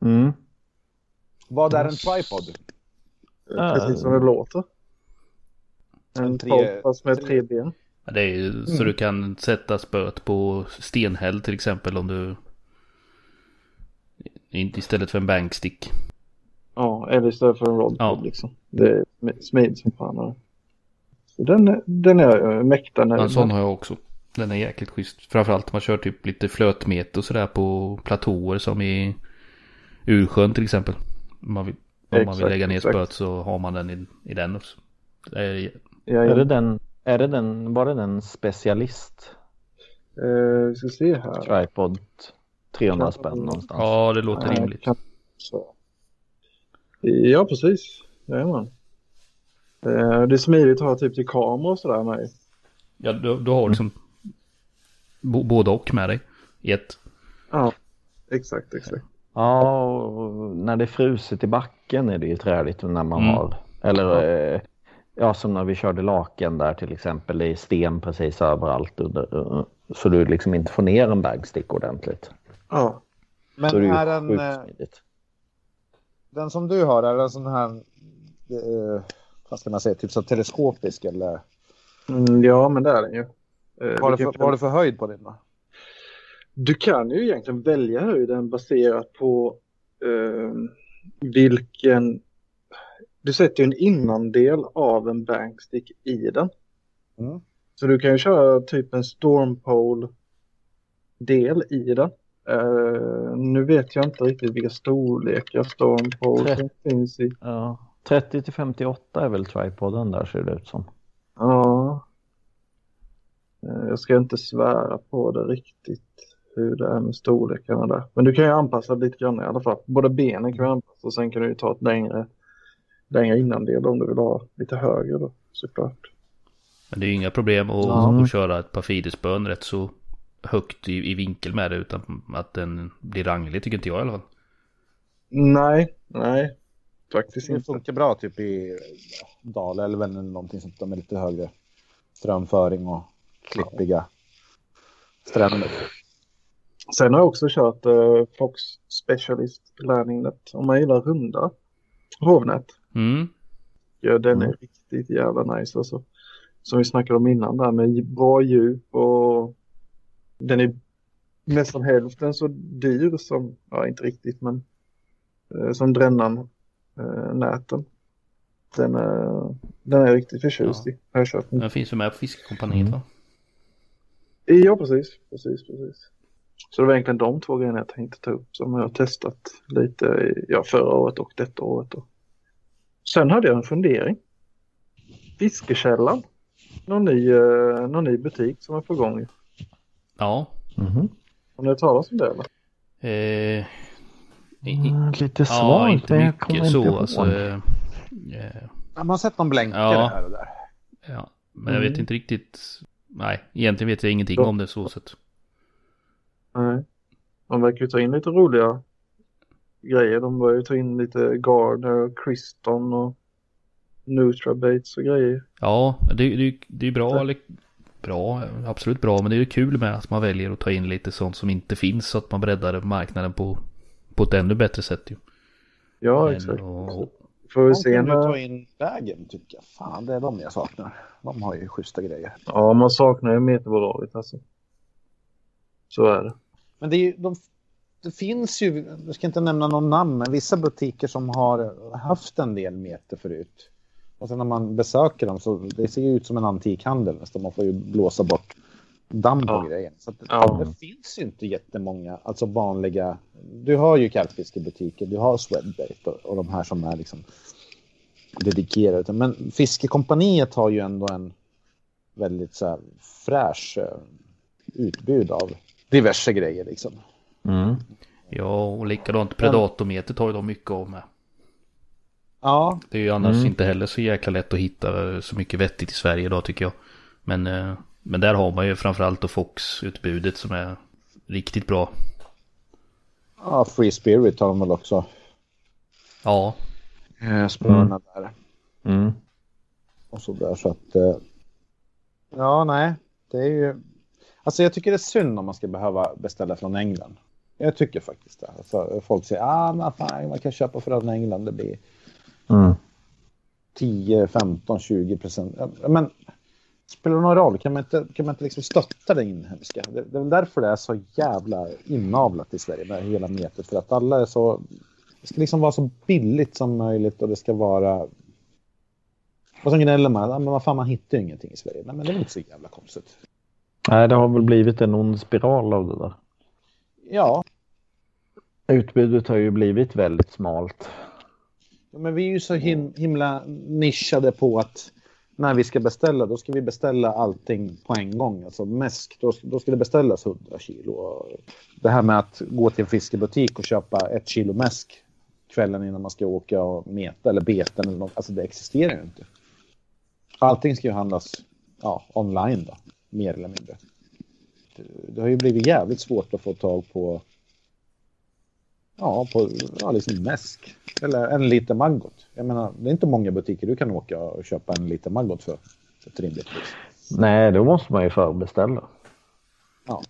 Speaker 2: Mm.
Speaker 4: Vad är en tripod?
Speaker 5: Eh, Precis som det låter. En
Speaker 4: tre-
Speaker 5: fast med
Speaker 4: tre-
Speaker 5: tre ben.
Speaker 1: Ja, Det är ju så du kan sätta spöet på stenhäll till exempel om du... Inte istället för en bankstick.
Speaker 5: Ja, eller istället för en rodpod
Speaker 1: Ja.
Speaker 5: liksom. Det är sm- smidigt som fan. Så den, är- den är jag mäkta nöjd
Speaker 1: En sån har jag också. Den är jäkligt schysst. Framförallt om man kör typ lite flötmet och sådär på platåer som i Ursjön till exempel. Om man vill, om man vill
Speaker 5: Exakt,
Speaker 1: lägga ner
Speaker 5: exakt.
Speaker 1: spöet så har man den i, i den också. Det är,
Speaker 5: Ja,
Speaker 2: Är det den, är det den, var det den specialist
Speaker 5: Eh, vi ska se här.
Speaker 2: tripod 300 spänn någonstans?
Speaker 1: ja, det låter rimligt.
Speaker 5: kan- så. Ja, precis. Jajamän. Eh, Det är smidigt att ha typ till kamera och sådär med.
Speaker 1: Ja, du, du har liksom bo, både och med dig i ett.
Speaker 5: Ja, exakt, exakt.
Speaker 2: Ja, och när det är fruset i backen är det ju träligt när man
Speaker 1: Mm.
Speaker 2: har. Eller eh, ja, som när vi körde laken där till exempel. Det är sten precis överallt. Under, eh, så du liksom inte får ner en bagstick ordentligt.
Speaker 5: Ja,
Speaker 4: Men
Speaker 2: så
Speaker 4: är
Speaker 2: är
Speaker 4: den, eh,
Speaker 2: smidigt.
Speaker 4: den som du har, är den sån här, vad ska man säga, typ så teleskopisk eller?
Speaker 5: mm, ja men det är den ju.
Speaker 4: Vad har
Speaker 5: du
Speaker 4: för, höjd på din då?
Speaker 5: Du kan ju egentligen välja höjden baserat på eh, vilken... Du sätter ju en innandel av en bankstick i den.
Speaker 4: Mm.
Speaker 5: Så du kan ju köra typ en stormpole del i den. Uh, nu vet jag inte riktigt vilka storlekar. 30, finns i.
Speaker 2: Ja, 30 till 58 är väl tripoden där ser det ut som.
Speaker 5: Ja. Uh, jag ska inte svära på det riktigt hur det är med storlekarna där. Men du kan ju anpassa lite grann i alla fall. Båda benen kan du anpassa och sen kan du ju ta ett längre, längre innandel om du vill ha lite högre då såklart.
Speaker 1: Men det är ju inga problem att, ja. att köra ett par fidesbön rätt så högt i, i vinkel med det utan att den blir ranglig tycker inte jag i alla fall.
Speaker 5: Nej, nej. Faktiskt
Speaker 4: inte. Det funkar bra typ i Dalälven eller någonting sånt där med lite högre strömföring och klippiga stränder.
Speaker 5: Sen har jag också kört uh, Fox Specialist lärningnät om man gillar runda hovnät.
Speaker 1: Mm.
Speaker 5: Ja, den är mm. riktigt jävla nice alltså. Som vi snackade om innan där med bra djup och den är nästan hälften så dyr som, ja inte riktigt men eh, som drännan eh, näten. Den är, den är riktigt förtjust ja. i. Jag
Speaker 1: kört den. den finns ju med på Fiskekompaniet mm. va?
Speaker 5: Ja precis, precis, precis. Så det var egentligen de två grejerna jag tänkte ta upp som jag har testat lite ja, förra året och detta året. Då. Sen hade jag en fundering. Fiskekällan. Någon ny, eh, någon ny butik som är på gång.
Speaker 1: Ja.
Speaker 2: Mm -hmm.
Speaker 5: Har ni hört talas om det eller?
Speaker 1: Eh,
Speaker 2: mm, lite svagt.
Speaker 1: Ja, inte mycket så. Inte alltså, eh,
Speaker 4: eh, man har sett någon blänkare ja. här och där.
Speaker 1: Ja, men jag vet mm. inte riktigt. Nej, egentligen vet jag ingenting så. om det så sett.
Speaker 5: Nej. De verkar ju ta in lite roliga grejer. De börjar ju ta in lite Gardner och Kriston och Nutrabates och grejer.
Speaker 1: Ja, det, det, det är bra, eller, bra, absolut bra, men det är ju kul med att man väljer att ta in lite sånt som inte finns så att man breddar marknaden på, på ett ännu bättre sätt ju.
Speaker 5: Ja, men, exakt. Och...
Speaker 4: Får vi se när... ta in vägen tycker jag. Fan, det är de jag saknar. De har ju schyssta grejer.
Speaker 5: Ja, man saknar ju meterbolaget alltså. Så är det.
Speaker 4: Men det, är de, det finns ju, jag ska inte nämna någon namn, men vissa butiker som har haft en del meter förut. Och sen när man besöker dem så det ser ju ut som en antikhandel nästan. Man får ju blåsa bort damm på ja. grejen. Så det, ja. det finns ju inte jättemånga, alltså vanliga. Du har ju karpfiskebutiker, du har Swedbait och, och de här som är liksom dedikerade. Men Fiskekompaniet har ju ändå en väldigt så här fräsch uh, utbud av diverse grejer liksom.
Speaker 2: Mm.
Speaker 1: Ja, och likadant Predatormeter tar ju de mycket av med.
Speaker 4: Ja.
Speaker 1: Det är ju annars mm. inte heller så jäkla lätt att hitta så mycket vettigt i Sverige idag tycker jag. Men, eh, men där har man ju framförallt då Fox-utbudet som är riktigt bra.
Speaker 4: Ja, Free Spirit har de väl också.
Speaker 1: Ja.
Speaker 4: Eh, spåren mm. där.
Speaker 2: Mm.
Speaker 4: Och så där så att. Eh, ja, nej, det är ju. Alltså jag tycker det är synd om man ska behöva beställa från England. Jag tycker faktiskt det. Alltså, folk säger ah, man kan köpa från England. Det blir
Speaker 2: Mm.
Speaker 4: 10, 15, 20 procent. Men spelar det någon roll? Kan man inte, kan man inte liksom stötta det inhemska? Det, det är väl därför det är så jävla inavlat i Sverige med hela metet. För att alla är så... Det ska liksom vara så billigt som möjligt och det ska vara... Och så gnäller man. Men vad fan, man hittar ju ingenting i Sverige. Nej, men det är inte så jävla konstigt.
Speaker 2: Nej, det har väl blivit en ond spiral av det där.
Speaker 4: Ja.
Speaker 2: Utbudet har ju blivit väldigt smalt.
Speaker 4: Ja, men vi är ju så him himla nischade på att när vi ska beställa, då ska vi beställa allting på en gång. Alltså mäsk, då, då ska det beställas 100 kilo. Det här med att gå till en fiskebutik och köpa ett kilo mäsk kvällen innan man ska åka och meta eller beten eller något, alltså det existerar ju inte. Allting ska ju handlas ja, online då, mer eller mindre. Det, har ju blivit jävligt svårt att få tag på Ja, på ja, liksom mäsk. Eller en liter maggot. Jag menar, det är inte många butiker du kan åka och köpa en liter maggot för. Ett rimligt pris.
Speaker 2: Nej, då måste man ju förbeställa.
Speaker 4: Ja.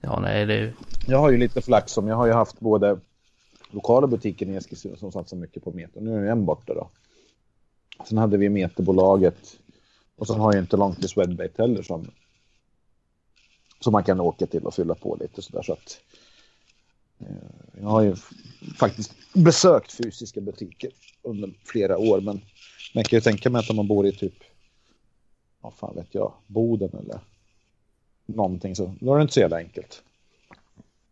Speaker 1: Ja, nej, det...
Speaker 4: Jag har ju lite flax som jag har ju haft både lokala butiker i Eskilstuna som satsar mycket på meter. Nu är en borta då. Sen hade vi meterbolaget och sen har jag inte långt till Swedbait heller som, som man kan åka till och fylla på lite sådär så att Eh, jag har ju faktiskt besökt fysiska butiker under flera år, men man kan ju tänka mig att om man bor i typ, vad fan vet jag, Boden eller någonting så, då är det inte så jävla enkelt.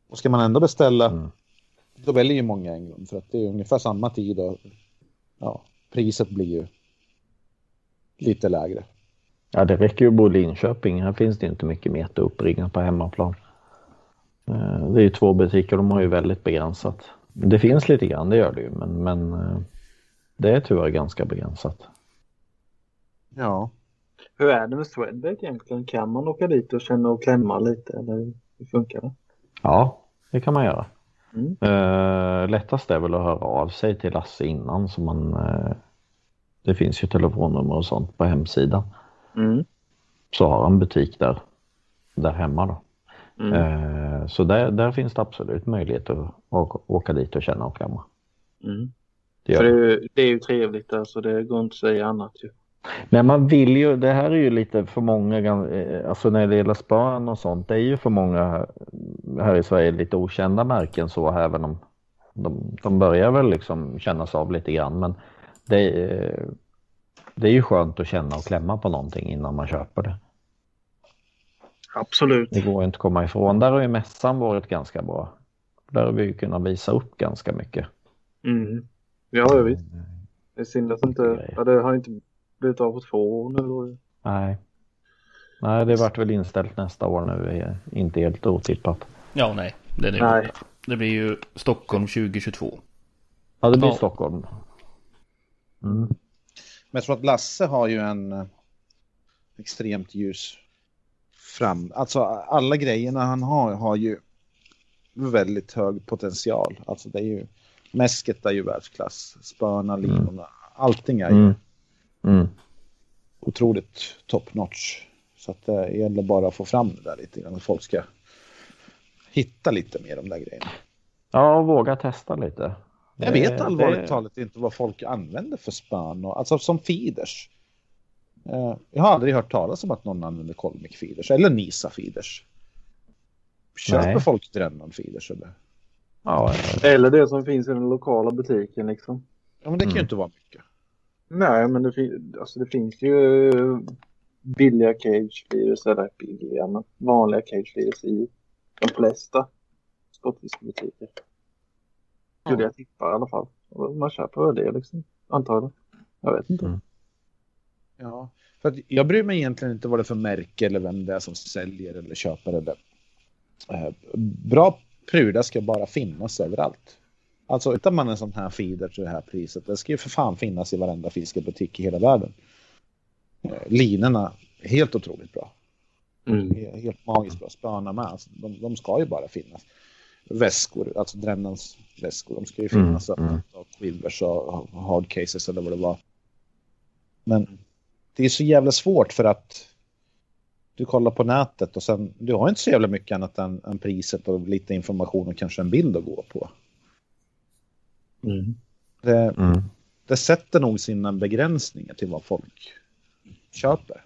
Speaker 4: Och ska man ändå beställa, mm. då väljer ju många England för att det är ungefär samma tid och ja, priset blir ju lite lägre.
Speaker 2: Ja, det räcker ju att bo i Linköping. Här finns det inte mycket meter uppringat på hemmaplan. Eh, det är ju två butiker, de har ju väldigt begränsat. Det finns lite grann, det gör det ju, men, men eh, det är tyvärr ganska begränsat.
Speaker 4: Ja.
Speaker 5: Hur är det med Swedbank egentligen? Kan man åka dit och känna och klämma lite eller hur funkar det?
Speaker 2: Ja, det kan man göra. Mm. Uh, lättast är väl att höra av sig till Lasse innan så man uh, det finns ju telefonnummer och sånt på hemsidan. Mm. Så har han butik där, där hemma då. Mm. Uh, så där, där finns det absolut möjlighet att åka, åka dit och känna och klämma.
Speaker 5: Mm. Det, För det, det, är ju trevligt där så det går inte att säga annat ju.
Speaker 2: Nej, man vill ju, det här är ju lite för många, eh, alltså när det gäller spön och sånt, det är ju för många här i Sverige lite okända märken så, även om de, de börjar väl liksom kännas av lite grann, men det, det är ju skönt att känna och klämma på någonting innan man köper det.
Speaker 5: Absolut.
Speaker 2: Det går inte att komma ifrån. Där har ju mässan varit ganska bra. Där har vi ju kunnat visa upp ganska mycket.
Speaker 5: Mm. Ja, visst. Det är synd att inte, ja, det har inte blivit av på två år nu.
Speaker 2: Nej. Nej, det vart väl inställt nästa år nu. Inte helt otippat.
Speaker 1: Ja, nej. Det, är nej. det blir ju Stockholm 2022.
Speaker 2: Ja, det blir ja. Stockholm.
Speaker 4: Mm. Men jag tror att Lasse har ju en eh, extremt ljus fram. Alltså alla grejerna han har har ju väldigt hög potential. Alltså det är ju mäsket är ju världsklass. Spöna, linorna, mm. allting är ju mm. Mm. Otroligt top notch. Så att det gäller bara att få fram det där lite grann. Att folk ska hitta lite mer de där grejerna.
Speaker 2: Ja, och våga testa lite.
Speaker 4: Jag vet allvarligt det... talat inte vad folk använder för spön. Och, alltså som feeders. Eh, jag har aldrig hört talas om att någon använder Colmic feeders eller Nisa feeders. Köper Nej. folk Drennan feeders eller?
Speaker 5: Ja, eller det som finns i den lokala butiken liksom.
Speaker 4: Ja, men det kan ju mm. inte vara mycket.
Speaker 5: Nej, men det, fin alltså, det finns ju billiga cage-virus, eller billiga, men vanliga cage-virus i de flesta sportfiskebutiker. Skulle jag tippa i alla fall. Man köper det liksom, antagligen. Jag vet inte. Mm.
Speaker 4: Ja, för att jag bryr mig egentligen inte vad det är för märke eller vem det är som säljer eller köper det. Eh, bra prylar ska bara finnas överallt. Alltså utan man en sån här feeder till det här priset, det ska ju för fan finnas i varenda fiskebutik i hela världen. Eh, linorna, helt otroligt bra. Mm. Helt magiskt bra. Spöna med, alltså, de, de, ska ju bara finnas. Väskor, alltså Drennans väskor, de ska ju finnas. Mm. Mm. Och Quilvers och hard cases eller vad det var. Men det är så jävla svårt för att du kollar på nätet och sen, du har inte så jävla mycket annat än, än priset och lite information och kanske en bild att gå på. Mm. Det, mm. det sätter nog sina begränsningar till vad folk köper.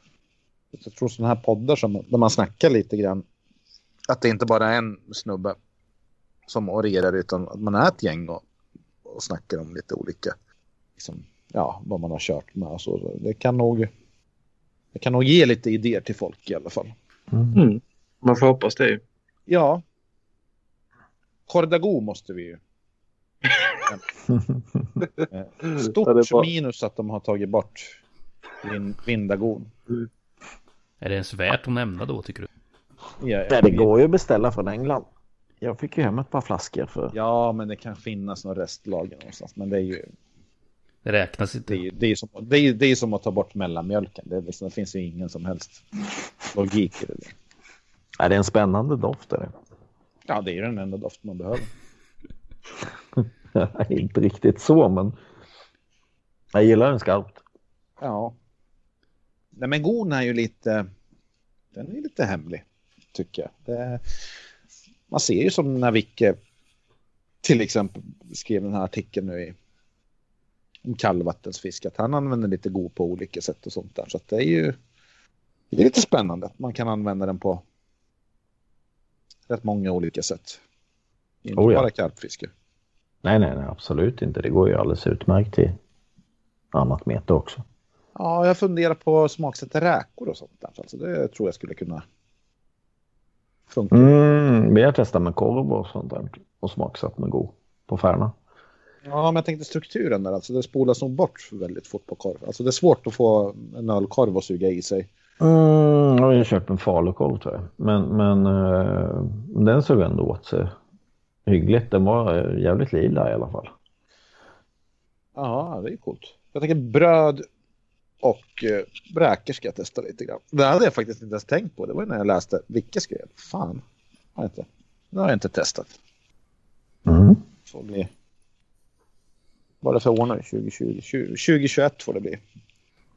Speaker 4: Jag tror sådana här poddar som, där man snackar lite grann, att det inte bara är en snubbe som orerar utan att man är ett gäng och, och snackar om lite olika, liksom, ja, vad man har kört med och så. Det kan nog, det kan nog ge lite idéer till folk i alla fall.
Speaker 5: Mm. Mm. Man får hoppas det.
Speaker 4: Ja. Kordago måste vi ju (laughs) stort ja, minus att de har tagit bort Vindagon.
Speaker 1: Är det ens värt att nämna då tycker du?
Speaker 2: Ja, Nej, det går ju att beställa från England. Jag fick ju hem ett par flaskor för.
Speaker 4: Ja, men det kan finnas några restlager någonstans. Men det är ju.
Speaker 1: Det räknas inte.
Speaker 4: Det är, det är, som, det är, det är som att ta bort mellanmjölken. Det, liksom, det finns ju ingen som helst logik i det.
Speaker 2: Är det en spännande doft? Är det?
Speaker 4: Ja, det är den enda doft man behöver. (laughs)
Speaker 2: inte riktigt så, men jag gillar den skarpt.
Speaker 4: Ja. Nej, men gon är ju lite, den är lite hemlig, tycker jag. Det, man ser ju som när Vicke till exempel skrev den här artikeln nu i om kallvattensfisk, att han använder lite god på olika sätt och sånt där. Så det är ju det är lite spännande att man kan använda den på rätt många olika sätt. Inte oh ja. bara karpfiske.
Speaker 2: Nej, nej, nej, absolut inte. Det går ju alldeles utmärkt till annat mete också.
Speaker 4: Ja, jag funderar på att smaksätta räkor och sånt där. Alltså det tror jag skulle kunna
Speaker 2: Funkar. Mm, vi har testat med korv och sånt där och smaksatt med god på Färna.
Speaker 4: Ja, men jag tänkte strukturen där, alltså det spolas nog bort väldigt fort på korv. Alltså det är svårt att få en ölkorv att suga i sig.
Speaker 2: Mm, jag har köpt en falukorv tror jag. Men, men uh, den såg ändå åt sig hyggligt. Den var jävligt lila i alla fall.
Speaker 4: Ja, det är coolt. Jag tänker bröd och uh, bräker ska jag testa lite grann. Det hade jag faktiskt inte ens tänkt på. Det var när jag läste Vicke skrev. Fan, har jag inte. Det har jag inte testat.
Speaker 2: Mm.
Speaker 4: Får bli... Vad är det för år nu? 2020? 2021 får det bli.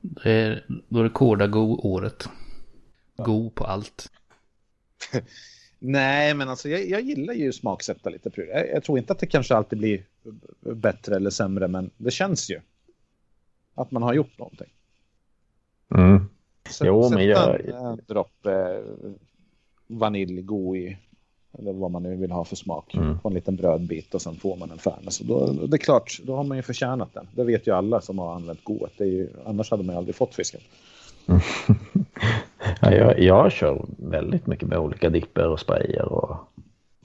Speaker 1: Det är, då är det Korda-go-året. Go på allt. (laughs)
Speaker 4: Nej, men alltså jag, jag gillar ju smaksätta lite prylar. Jag, jag, tror inte att det kanske alltid blir bättre eller sämre, men det känns ju att man har gjort någonting.
Speaker 2: Mm.
Speaker 4: Jo, men jag... en droppe eh, vaniljgo i, eller vad man nu vill ha för smak, mm. på en liten brödbit och sen får man en färnes. Då, det är klart, då har man ju förtjänat den. Det vet ju alla som har använt goet. Det är ju, annars hade man ju aldrig fått fisken. (laughs)
Speaker 2: ja, jag, jag kör väldigt mycket med olika dipper och sprayer och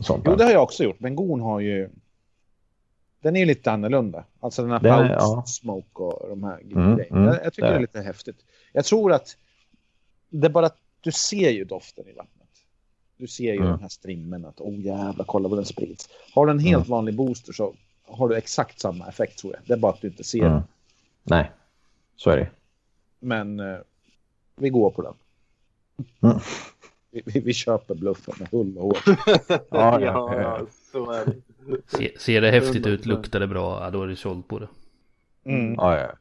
Speaker 2: sånt.
Speaker 4: Jo, det har jag också gjort. Men gon har ju... Den är ju lite annorlunda. Alltså den här den, ja. smoke och de här mm, grejerna. Mm, jag, tycker det. det är lite häftigt. Jag tror att det är bara att du ser ju doften i vattnet. Du ser ju mm. den här strimmen att oh jävlar, kolla vad den sprids. Har du en helt mm. vanlig booster så har du exakt samma effekt tror jag. Det är bara att du inte ser mm. den.
Speaker 2: Nej, så är det.
Speaker 4: Men eh, vi går på den.
Speaker 2: Mm.
Speaker 4: Vi, vi, vi, köper bluffen med hull och hår. (laughs)
Speaker 5: ja, ja, ja, så är det.
Speaker 1: Se, ser det häftigt ut, luktar det bra, ja, då är det sålt på det.
Speaker 2: Mm. Ja, ja.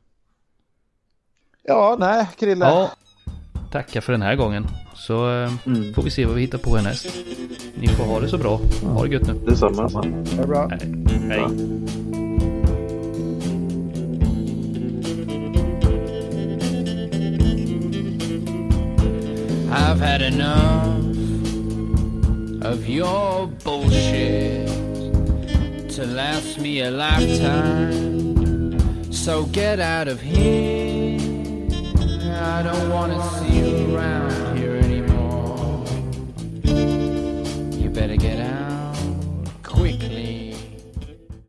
Speaker 4: Ja, nej, Krille.
Speaker 1: Ja, tacka för den här gången. Så eh, mm. får vi se vad vi hittar på härnäst. Ni får ha det så bra. Ha det gött nu.
Speaker 5: Detsamma.
Speaker 4: Ha det bra.
Speaker 1: Hej. Hej.
Speaker 3: I've had enough of your bullshit to last me a lifetime. So get out of here. I don't want to see you around.